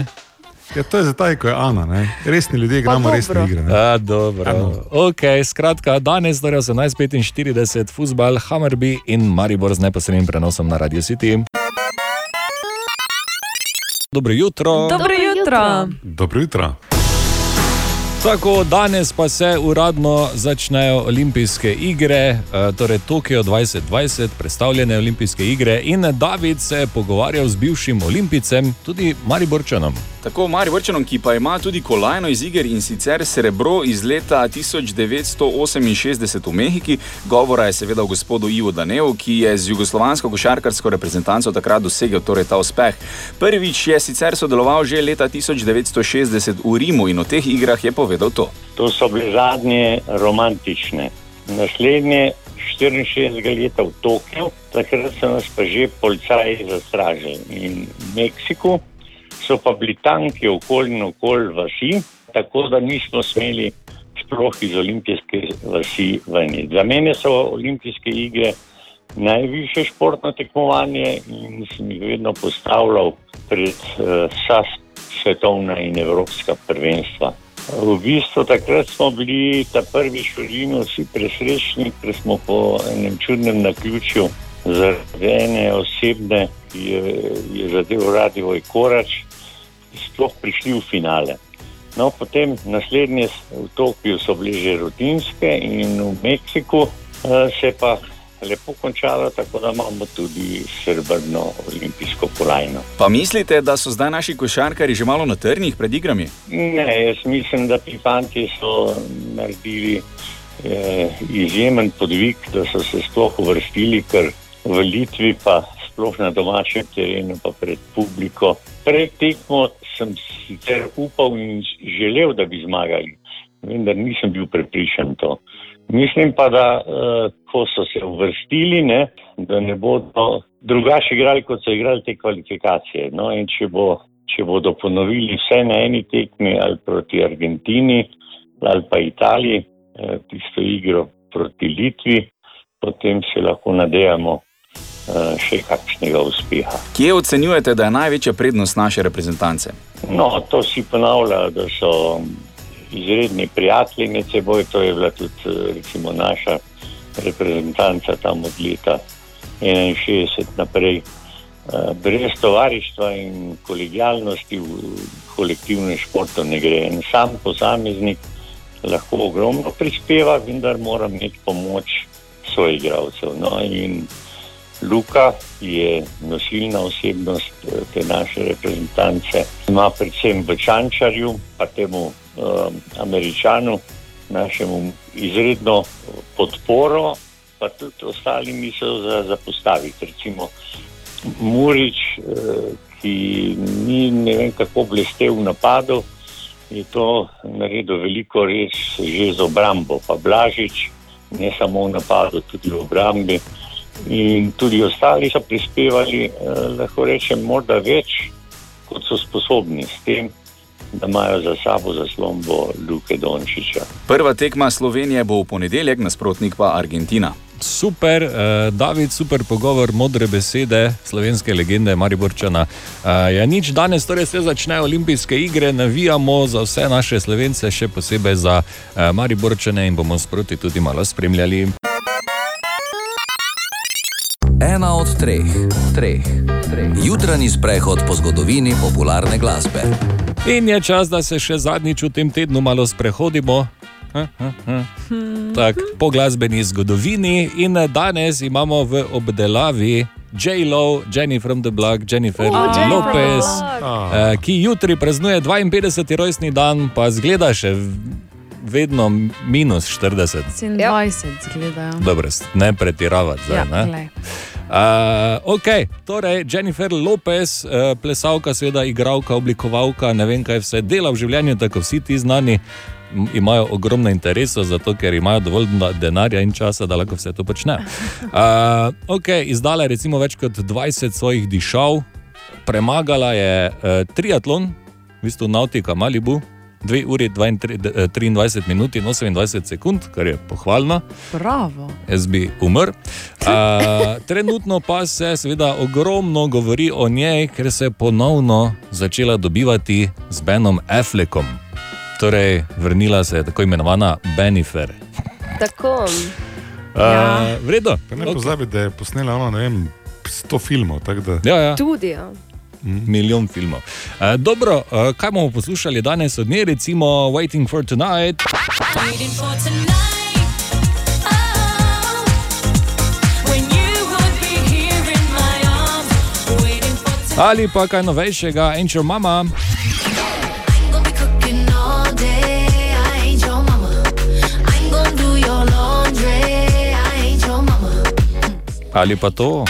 Ja, to je zdaj, ko je Ana. Ne? Resni ljudje igramo resne igre. Ne? A, dobro. Okay, skratka, danes, torej 18:45, futbal, Hammerby in Maribor z neposrednim prenosom na Radio City. Dobro jutro. Dobro jutro. Dobro jutro. Tako, danes pa se uradno začnejo olimpijske igre, eh, torej Tokio 2020, predstavljene olimpijske igre. In David se je pogovarjal z bivšim olimpijcem, tudi Mariborčanom. Tako Mariborčanom, ki pa ima tudi kolajno iz iger in sicer srebro iz leta 1968 v Mehiki. Govora je seveda o gospodu Ivo Danevu, ki je z jugoslovansko košarkarsko reprezentanco takrat dosegel torej ta uspeh. Prvič je sicer sodeloval že leta 1960 v Rimu in o teh igrah je povedal to. To so bile zadnje romantične. Naslednje 64 leta v Tokiu, takrat so nas pa že policaji zastražili. In v Meksiku so pa bili tanki okoli in okoli vasi, tako da nismo smeli sploh iz olimpijske vasi ven. Za mene so olimpijske igre najviše športno tekmovanje in sem jih vedno postavljal pred uh, vsa svetovna in evropska prvenstva. V bistvu takrat smo bili ta prvič v Rimu vsi presrečni, ker smo po enem čudnem naključju zaradi ene osebne, ki je, je zadev radio Korač, sploh prišli v finale. No, potem naslednje v Tokiu so bile že rutinske in v Meksiku uh, se pa lepo končalo, tako da imamo tudi srebrno olimpijsko kolajno. Pa mislite, da so zdaj naši košarkari že malo na trnih pred igrami? Ne, jaz mislim, da ti fanti so naredili eh, izjemen podvig, da so se sploh uvrstili, ker v Litvi pa sploh na domačem terenu, pa pred publiko. Pred tekmo sem sicer upal in želel, da bi zmagali, vendar nisem bil prepričan to. Mislim pa, da uh, ko so se uvrstili, ne, da ne bodo drugače igrali, kot so igrali te kvalifikacije. No, in če, bo, če bodo ponovili vse na eni tekmi ali proti Argentini ali pa Italiji, eh, tisto igro proti Litvi, potem se lahko nadejamo eh, še kakšnega uspeha. Kje ocenjujete, da je največja prednost naše reprezentance? No, to si ponavlja, da so izredni prijatelji med seboj. To je bila tudi eh, recimo, naša reprezentanca tam od leta 61 naprej. Eh, Brez tovarištva in kolegijalnosti v kolektivnem športu ne gre. En sam posameznik lahko ogromno prispeva, vendar mora imeti pomoč svojih igralcev. No, in Luka je nosilna osebnost eh, te naše reprezentance. Ima predvsem v Čančarju, pa temu um, Američanu, našemu izredno podporo, pa tudi ostalim misel za, za postaviti. Recimo Murič, uh, ki ni ne vem kako blestev v napadu, je to naredil veliko res že z obrambo, pa Blažič, ne samo v napadu, tudi v obrambi. In tudi ostali so prispevali, eh, lahko rečem, morda več, kot so sposobni, s tem, da imajo za sabo zaslombo Luke Dončiča. Prva tekma Slovenije bo v ponedeljek, nasprotnik pa Argentina. Super, eh, David, super pogovor, modre besede slovenske legende Mariborčana. Eh, ja, nič danes, torej se začnejo olimpijske igre, navijamo za vse naše slovence, še posebej za eh, Mariborčane in bomo sproti tudi malo spremljali. Ena od treh, treh, treh. jutranji sprehod po zgodovini popularne glasbe. In je čas, da se še zadnjič v tem tednu malo sprehodimo. Ha, ha, ha. Tak, po glasbeni zgodovini, in danes imamo v obdelavi J-Lo, Jenny from the Block, Jennifer Oh, Lopez, eh, ki jutri praznuje 52. rojstni dan, pa zgleda še vedno minus 40. 27 zgledajo. Dobro, ne pretiravati zdaj. Ja, ne? glej. Uh, ok, torej Jennifer Lopez, uh, plesalka, seveda igralka, oblikovalka, ne vem kaj vse dela v življenju, tako vsi ti znani imajo ogromno interesov, zato ker imajo dovolj na- denarja in časa, da lahko vse to počnejo. Uh, ok, izdala je recimo več kot 20 svojih dišav, premagala je uh, triatlon, v bistvu Nautika Malibu. 2 uri 22, 23 minut in 28 sekund, kar je pohvalno. Bravo. Jaz bi umrl. Uh, trenutno pa se seveda ogromno govori o njej, ker se je ponovno začela dobivati z Benom Affleckom. Torej, vrnila se je tako imenovana Benifer. Tako. Uh, ja. Vredo. Pa ne pozabi, da je posnela ono, ne vem, 100 filmov. tako Da... Ja, ja. Tudi. Ja. Milijon filmov. Uh, dobro, uh, kaj bomo poslušali danes od nje, recimo Waiting for Tonight. Ali pa kaj novejšega, Angel Mama. Ali pa to.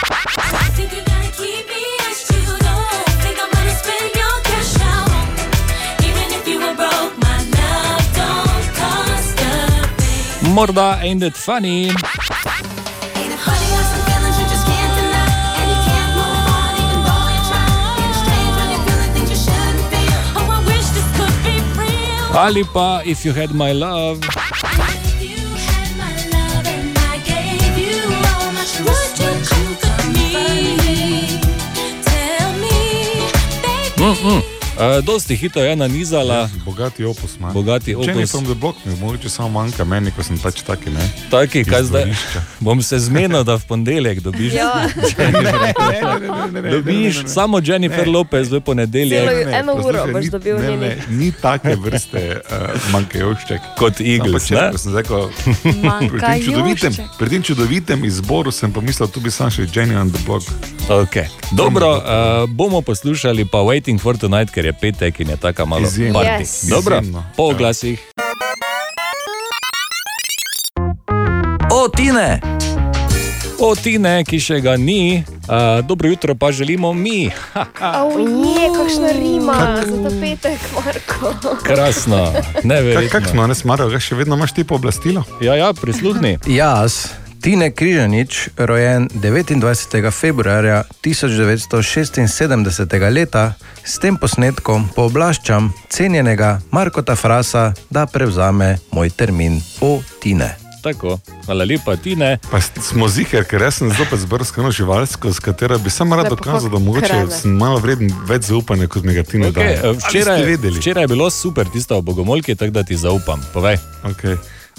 Morda ain't it funny. Ali pa if you had my love. Mm -mm. Uh, dosti hitro je nanizala. Bogati opus ima. Bogati Če opus. nisem the block, mi mogoče samo manjka meni, ko sem pač taki. Ne? Taki, kaj zdaj? Bom se zmenil, da v ponedeljek dobiš. Ja. dobiš samo Jennifer Lopez v ponedeljek. Celo eno uro boš dobil ne, ne. Ni take vrste uh, manjkajošček. Kot Eagles, No, pa ne? če, ko sem rekel, pri tem čudovitem, pri tem čudovitem izboru sem pomislil, tu bi sam še Jenny on the block. Okay. Dobro, uh, bomo poslušali pa Waiting for Tonight, ker je petek in je tako malo Izjemno. party. Yes. Dobro, Izjemno. po oglasih. O, Tine! O, Tine, ki še ga ni, uh, dobro jutro pa želimo mi. Avje, kakšna rima za ta petek, Marko. Krasno, Kaj, neverjetno. kakšno, ne smarajo, ga še vedno imaš ti pooblastilo? Ja, ja, prisluhni. Jaz, Tine Križanič, rojen 29. februarja 1976 leta, s tem posnetkom pooblaščam cenjenega Markota Frasa, da prevzame moj termin o Tine. Tako, hvala lepa, Tine. Pa smo ziger, ker jaz sem zopet zbrskano živalsko, s katero bi sam rad dokazal, da mogoče krave. sem malo vreden več zaupanja, kot mi ga ti ne Okay, daje. eh, včeraj, včeraj je bilo super tisto o bogomolki, tako da ti zaupam. Povej. Okay.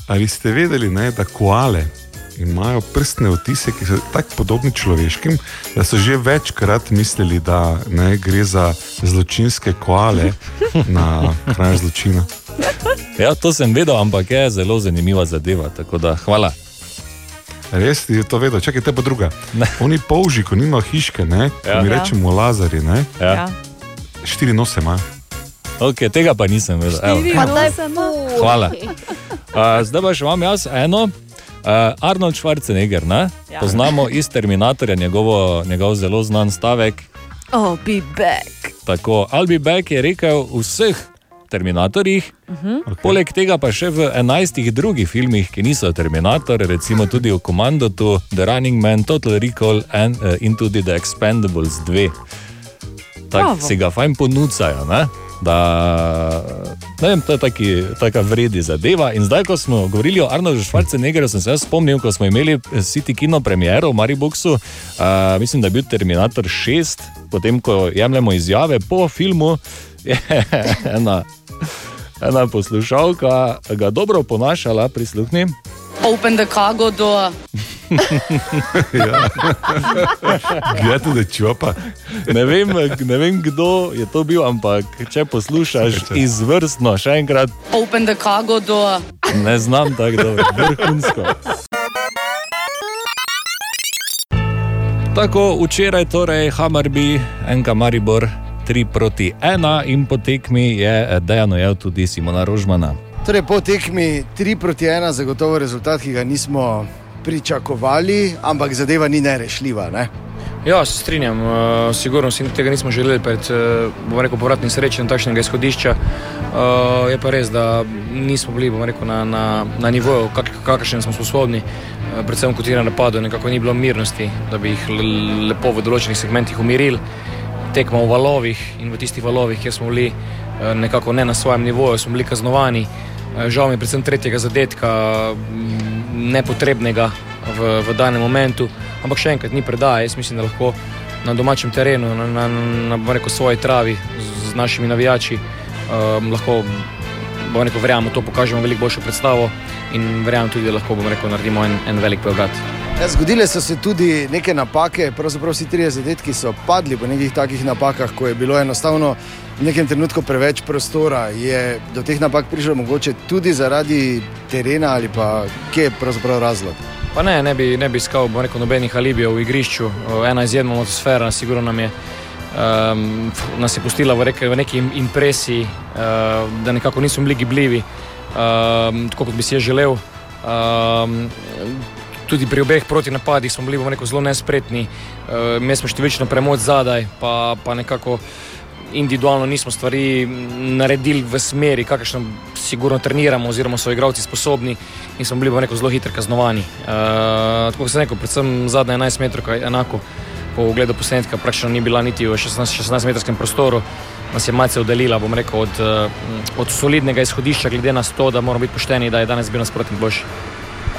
Ali ste vedeli, ne, da koale imajo prstne otise, ki so tako podobni človeškim, da so že večkrat mislili, da ne, gre za zločinske koale na kraju zločina? Ja, to sem vedel, ampak je zelo zanimiva zadeva. Tako da hvala. Res je to vedel, čakaj, te pa druga. Oni polži, ko nimajo hiške, ne, Ja. ja. mi Ja. rečemo lazari, ne, Ja. štiri nose imajo. Okay, tega pa nisem vedel. Hvala. Uh, zdaj pa še imam jaz eno. Uh, Arnold Schwarzenegger, ne? Ja. poznamo iz Terminatorja, njegovo, njegov zelo znan stavek. Oh, be back. Tako, Albi Beck je rekel v vseh Terminatorjih, uh Mhm. -huh. okay. poleg tega pa še v enajstih drugih filmih, ki niso Terminator, recimo tudi v Commandotu, The Running Man, Total Recall and, uh, in tudi The Expendables 2. Tako si ga fajn ponucajo. Ne? Da, ne vem, to je taki, taka vredi zadeva. In zdaj, ko smo govorili o Arnoldu Schwarzeneggerju, sem se spomnil, ko smo imeli City Kino premiero v Mariboku, uh, mislim, da je bil Terminator 6, potem ko jemljemo izjave po filmu, je ena, ena poslušalka ga dobro ponašala, prisluhni. Open the cargo door. ja. Gledate, da čopa. Ne vem, ne vem, kdo je to bil, ampak če poslušaš izvrstno, še enkrat, Open the cargo door. ne znam tako dobro, vrhunsko. Tako, včeraj torej Hamarbi, enka Maribor, 3 proti 1 in po tekmi je Dejan ujel tudi Simona Rožmana. Torej, po tekmi 3 proti 1, zagotovo rezultat, ki ga nismo pričakovali, ampak zadeva ni nerešljiva. Ne? Ja, se strinjam, uh, sigurno si tega nismo želeli pred uh, rekel, povratnim srečanjem takšnega izhodišča. Uh, je pa res, da nismo bili rekel, na, na, na nivoju, kak, kakršen smo sposobni, uh, predvsem kot je na napadu, nekako ni bilo mirnosti, da bi jih lepo v določenih segmentih umirili. Tekmo v valovih in v tistih valovih, kjer smo bili eh, nekako ne na svojem nivoju, smo bili kaznovani. Žal mi je predvsem tretjega zadetka, mm, nepotrebnega v, v danem momentu, ampak še enkrat ni predaje. Jaz mislim, da lahko na domačem terenu, na, na, na bom rekel, svoji travi z, z našimi navijači, um, lahko rekel, verjamem, to pokažemo veliko boljšo predstavo in verjamem tudi, da lahko rekel, naredimo en, en velik preobrat. Ja, zgodile so se tudi neke napake, pravzaprav vsi trije zadetki so padli po nekih takih napakah, ko je bilo enostavno v nekem trenutku preveč prostora. Je do teh napak prišlo mogoče tudi zaradi terena ali pa kje je pravzaprav razlog? Pa ne, ne bi, ne bi iskal rekel, nobenih alibijev v igrišču. Ena izjemna atmosfera, sigurno nam je. Um, nas je pustila v, reke, v neki im- impresiji, uh, da nekako nismo bili gibljivi, um, tako kot bi si jaz želel. Um, tudi pri obeh proti napadih smo bili rekel, zelo nespretni, uh, imeli smo številčno premoč zadaj, pa, pa nekako individualno nismo stvari naredili v smeri, kakršno sigurno treniramo, oziroma so igralci sposobni in smo bili bom rekel, zelo hitro kaznovani. Uh, tako kot sem rekel, predvsem zadnja 11 metrov, enako po ogledu posnetka, praktično ni bila niti v 16-metrskem prostoru. Nas je malce oddaljila bom rekel, od, eh, od solidnega izhodišča, glede na to, da moramo biti pošteni, da je danes bil nasprotnik boljši.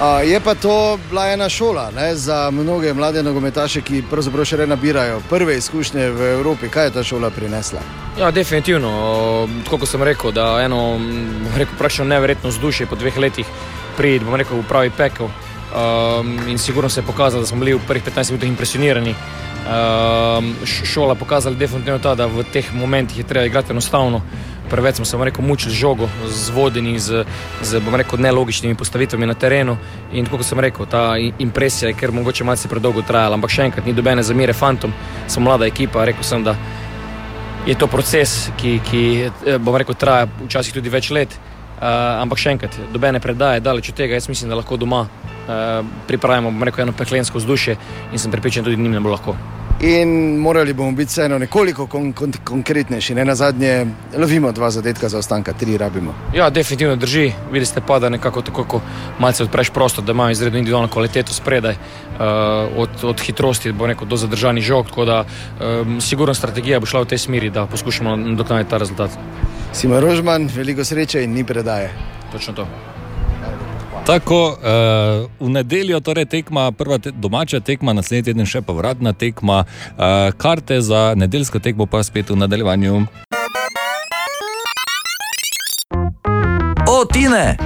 A, je pa to bila ena šola ne, za mnoge mlade nogometaše, ki pravzaprav še nabirajo prve izkušnje v Evropi. Kaj je ta šola prinesla? Ja, definitivno. Tako kot sem rekel, da eno bom rekel, praktično neverjetno vzdušje po dveh letih pride, bom rekel, v pravi pekel. Um, in sigurno se je pokazalo, da smo bili v prvih 15 minutah impresionirani. Um, šola je pokazala definitivno ta, da v teh momentih je treba igrati enostavno. Preveč smo se rekel, mučili žogo, z vodeni, z, z rekel, nelogičnimi postavitvami na terenu. In tako kot sem rekel, ta impresija je ker mogoče malce predolgo trajala. Ampak še enkrat, ni dobene zamere fantom, smo mlada ekipa, rekel sem, da je to proces, ki, ki eh, bom rekel, traja včasih tudi več let. Uh, ampak še enkrat, dobene predaje, daleč od tega, jaz mislim, da lahko doma uh, pripravimo rekel, eno peklensko vzdušje in sem pripričan, da tudi njim ne bo lahko. In morali bomo biti vseeno nekoliko kon kon konkretnejši. Ne na zadnje, lovimo dva zadetka za ostanka, tri rabimo. Ja, definitivno drži. Videli ste pa, da nekako tako, ko malce odpreš prostor, da imajo izredno individualno kvaliteto spredaj, uh, od, od hitrosti rekel, do zadržanih žog. Tako da um, sigurno strategija bo šla v tej smeri, da poskušamo nadoknaditi ta rezultat. Simo Rožman, veliko sreče in ni predaje. Točno to. Tako, uh, v nedeljo torej tekma, prva te, domača tekma, naslednji teden še povratna tekma, uh, karte za nedeljsko tekmo pa spet v nadaljevanju. O, Tine!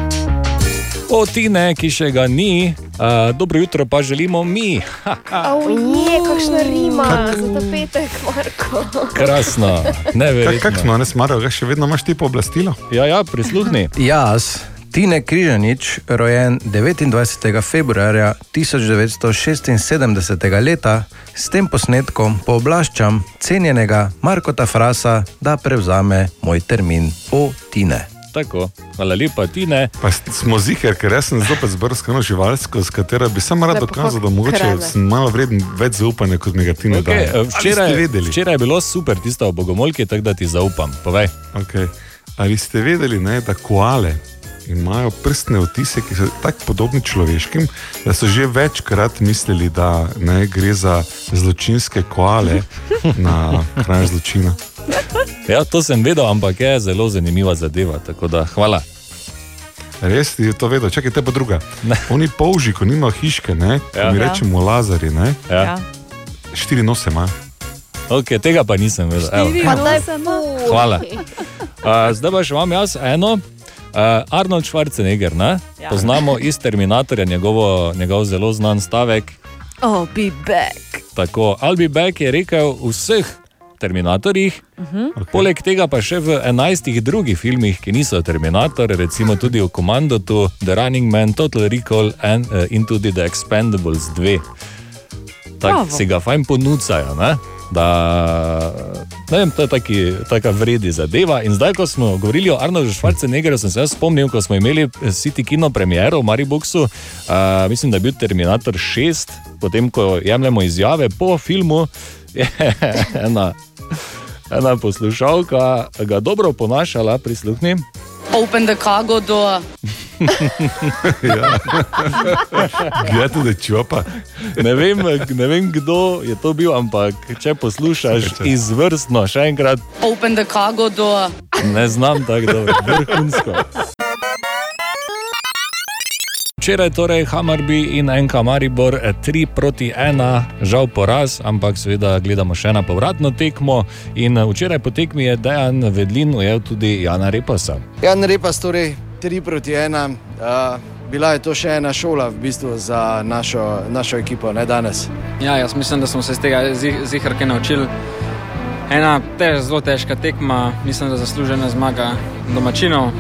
O, Tine, ki še ga ni, uh, dobro jutro pa želimo mi. Avje, kakšna rima za ta petek, Marko. Krasno, neverjetno. Kaj smo, ne smarajo, še vedno imaš ti pooblastilo? Ja, ja, prisluhni. Jaz, Tine Križanič, rojen 29. februarja 1976. leta, s tem posnetkom pooblaščam cenjenega Markota Frasa, da prevzame moj termin o Tine. Tako, hvala lepa, Tine. Pa smo ziger, ker jaz sem zopet zbrskano živalsko, s katero bi samo rad dokazal, da mogoče krave. sem malo vreden več zaupanja, kot mi ga ti ne Okay, včeraj, Ali ste vedeli? včeraj je bilo super tisto o bogomolki, tako da ti zaupam. Povej. Okay. Ali ste vedeli, ne, da koale imajo prstne otise, ki so tako podobni človeškim, da so že večkrat mislili, da ne, gre za zločinske koale na kraju zločina? Ja, to sem vedel, ampak je zelo zanimiva zadeva. tako Da, hvala. Res ti je to vedel, čakaj, te pa druga. Ne. Oni polži, ko nimajo hiške, ne, Ja. ja. mi Ja. rečemo lazari, ne, Ja. štiri nose ima. Okay, tega pa nisem vedel. Samo. Hvala. Uh, zdaj pa še imam jaz eno. Uh, Arnold Schwarzenegger, ne? Ja. poznamo iz Terminatorja, njegovo, njegov zelo znan stavek. Oh, be back. Tako, I'll be back je rekel v vseh Terminatorjih, Mhm. okay. poleg tega pa še v enajstih drugih filmih, ki niso Terminator, recimo tudi v Commandotu, The Running Man, Total Recall in uh, in tudi The Expendables 2. Tako si ga fajn ponucajo. Ne? Da, ne vem, to je taki, taka vredi zadeva. In zdaj, ko smo govorili o Arnoldu Schwarzeneggerju, sem se spomnil, ko smo imeli City Kino premiero v Mariboku, uh, mislim, da je bil Terminator 6, potem ko jemljemo izjave po filmu, ena, ena poslušalka ga dobro ponašala, prisluhni. Open the cargo door. ja. Gledate, da čopa. Ne vem, ne vem, kdo je to bil, ampak če poslušaš izvrstno, še enkrat. Open the cargo door. Ne znam tako dobro, vrhunsko. Včeraj torej Hamarbi in NK Maribor 3 proti 1, žal poraz, ampak seveda gledamo še na povratno tekmo. In včeraj po tekmi je Dejan Vedlin ujel tudi Jana Repasa. Jan Repas, torej 3 proti 1. Uh, bila je to še ena šola v bistvu za našo, našo ekipo, ne danes. Ja, jaz mislim, da smo se iz tega ziharke naučili. Ena tež, zelo težka tekma, mislim, da zaslužena zmaga domačinov.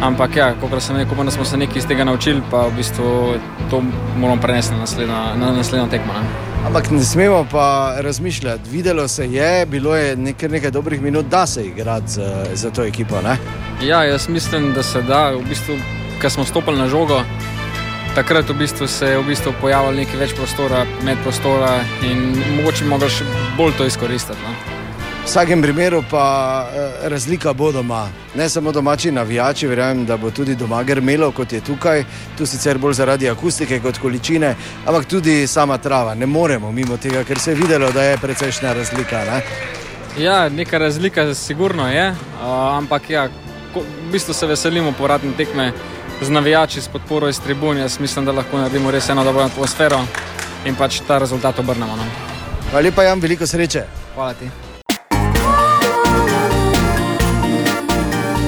Ampak, ja, kot sem rekel, da smo se nekaj iz tega naučili, pa v bistvu to moramo prenesti na naslednjo, na naslednjo tekmo. Ne. Ampak ne smemo pa razmišljati. Videlo se je, bilo je nekaj, nekaj dobrih minut, da se igrati za, za to ekipo. Ne? Ja, jaz mislim, da se da. V bistvu, Ko smo stopili na žogo, takrat v bistvu se je v bistvu pojavilo nekaj več prostora, med prostora in mogoče bi mogli še bolj to izkoristiti. No. V vsakem primeru pa eh, razlika bo doma. Ne samo domači navijači, verjamem, da bo tudi doma grmelo, kot je tukaj, tu sicer bolj zaradi akustike kot količine, ampak tudi sama trava. Ne moremo mimo tega, ker se je videlo, da je precejšnja razlika. Ne? Ja, neka razlika sigurno je, uh, ampak ja, ko, v bistvu se veselimo povratne tekme z navijači, s podporo iz tribun. Jaz mislim, da lahko naredimo res eno dobro atmosfero in pač ta rezultat obrnemo. No. Hvala lepa, Jan, veliko sreče. Hvala ti.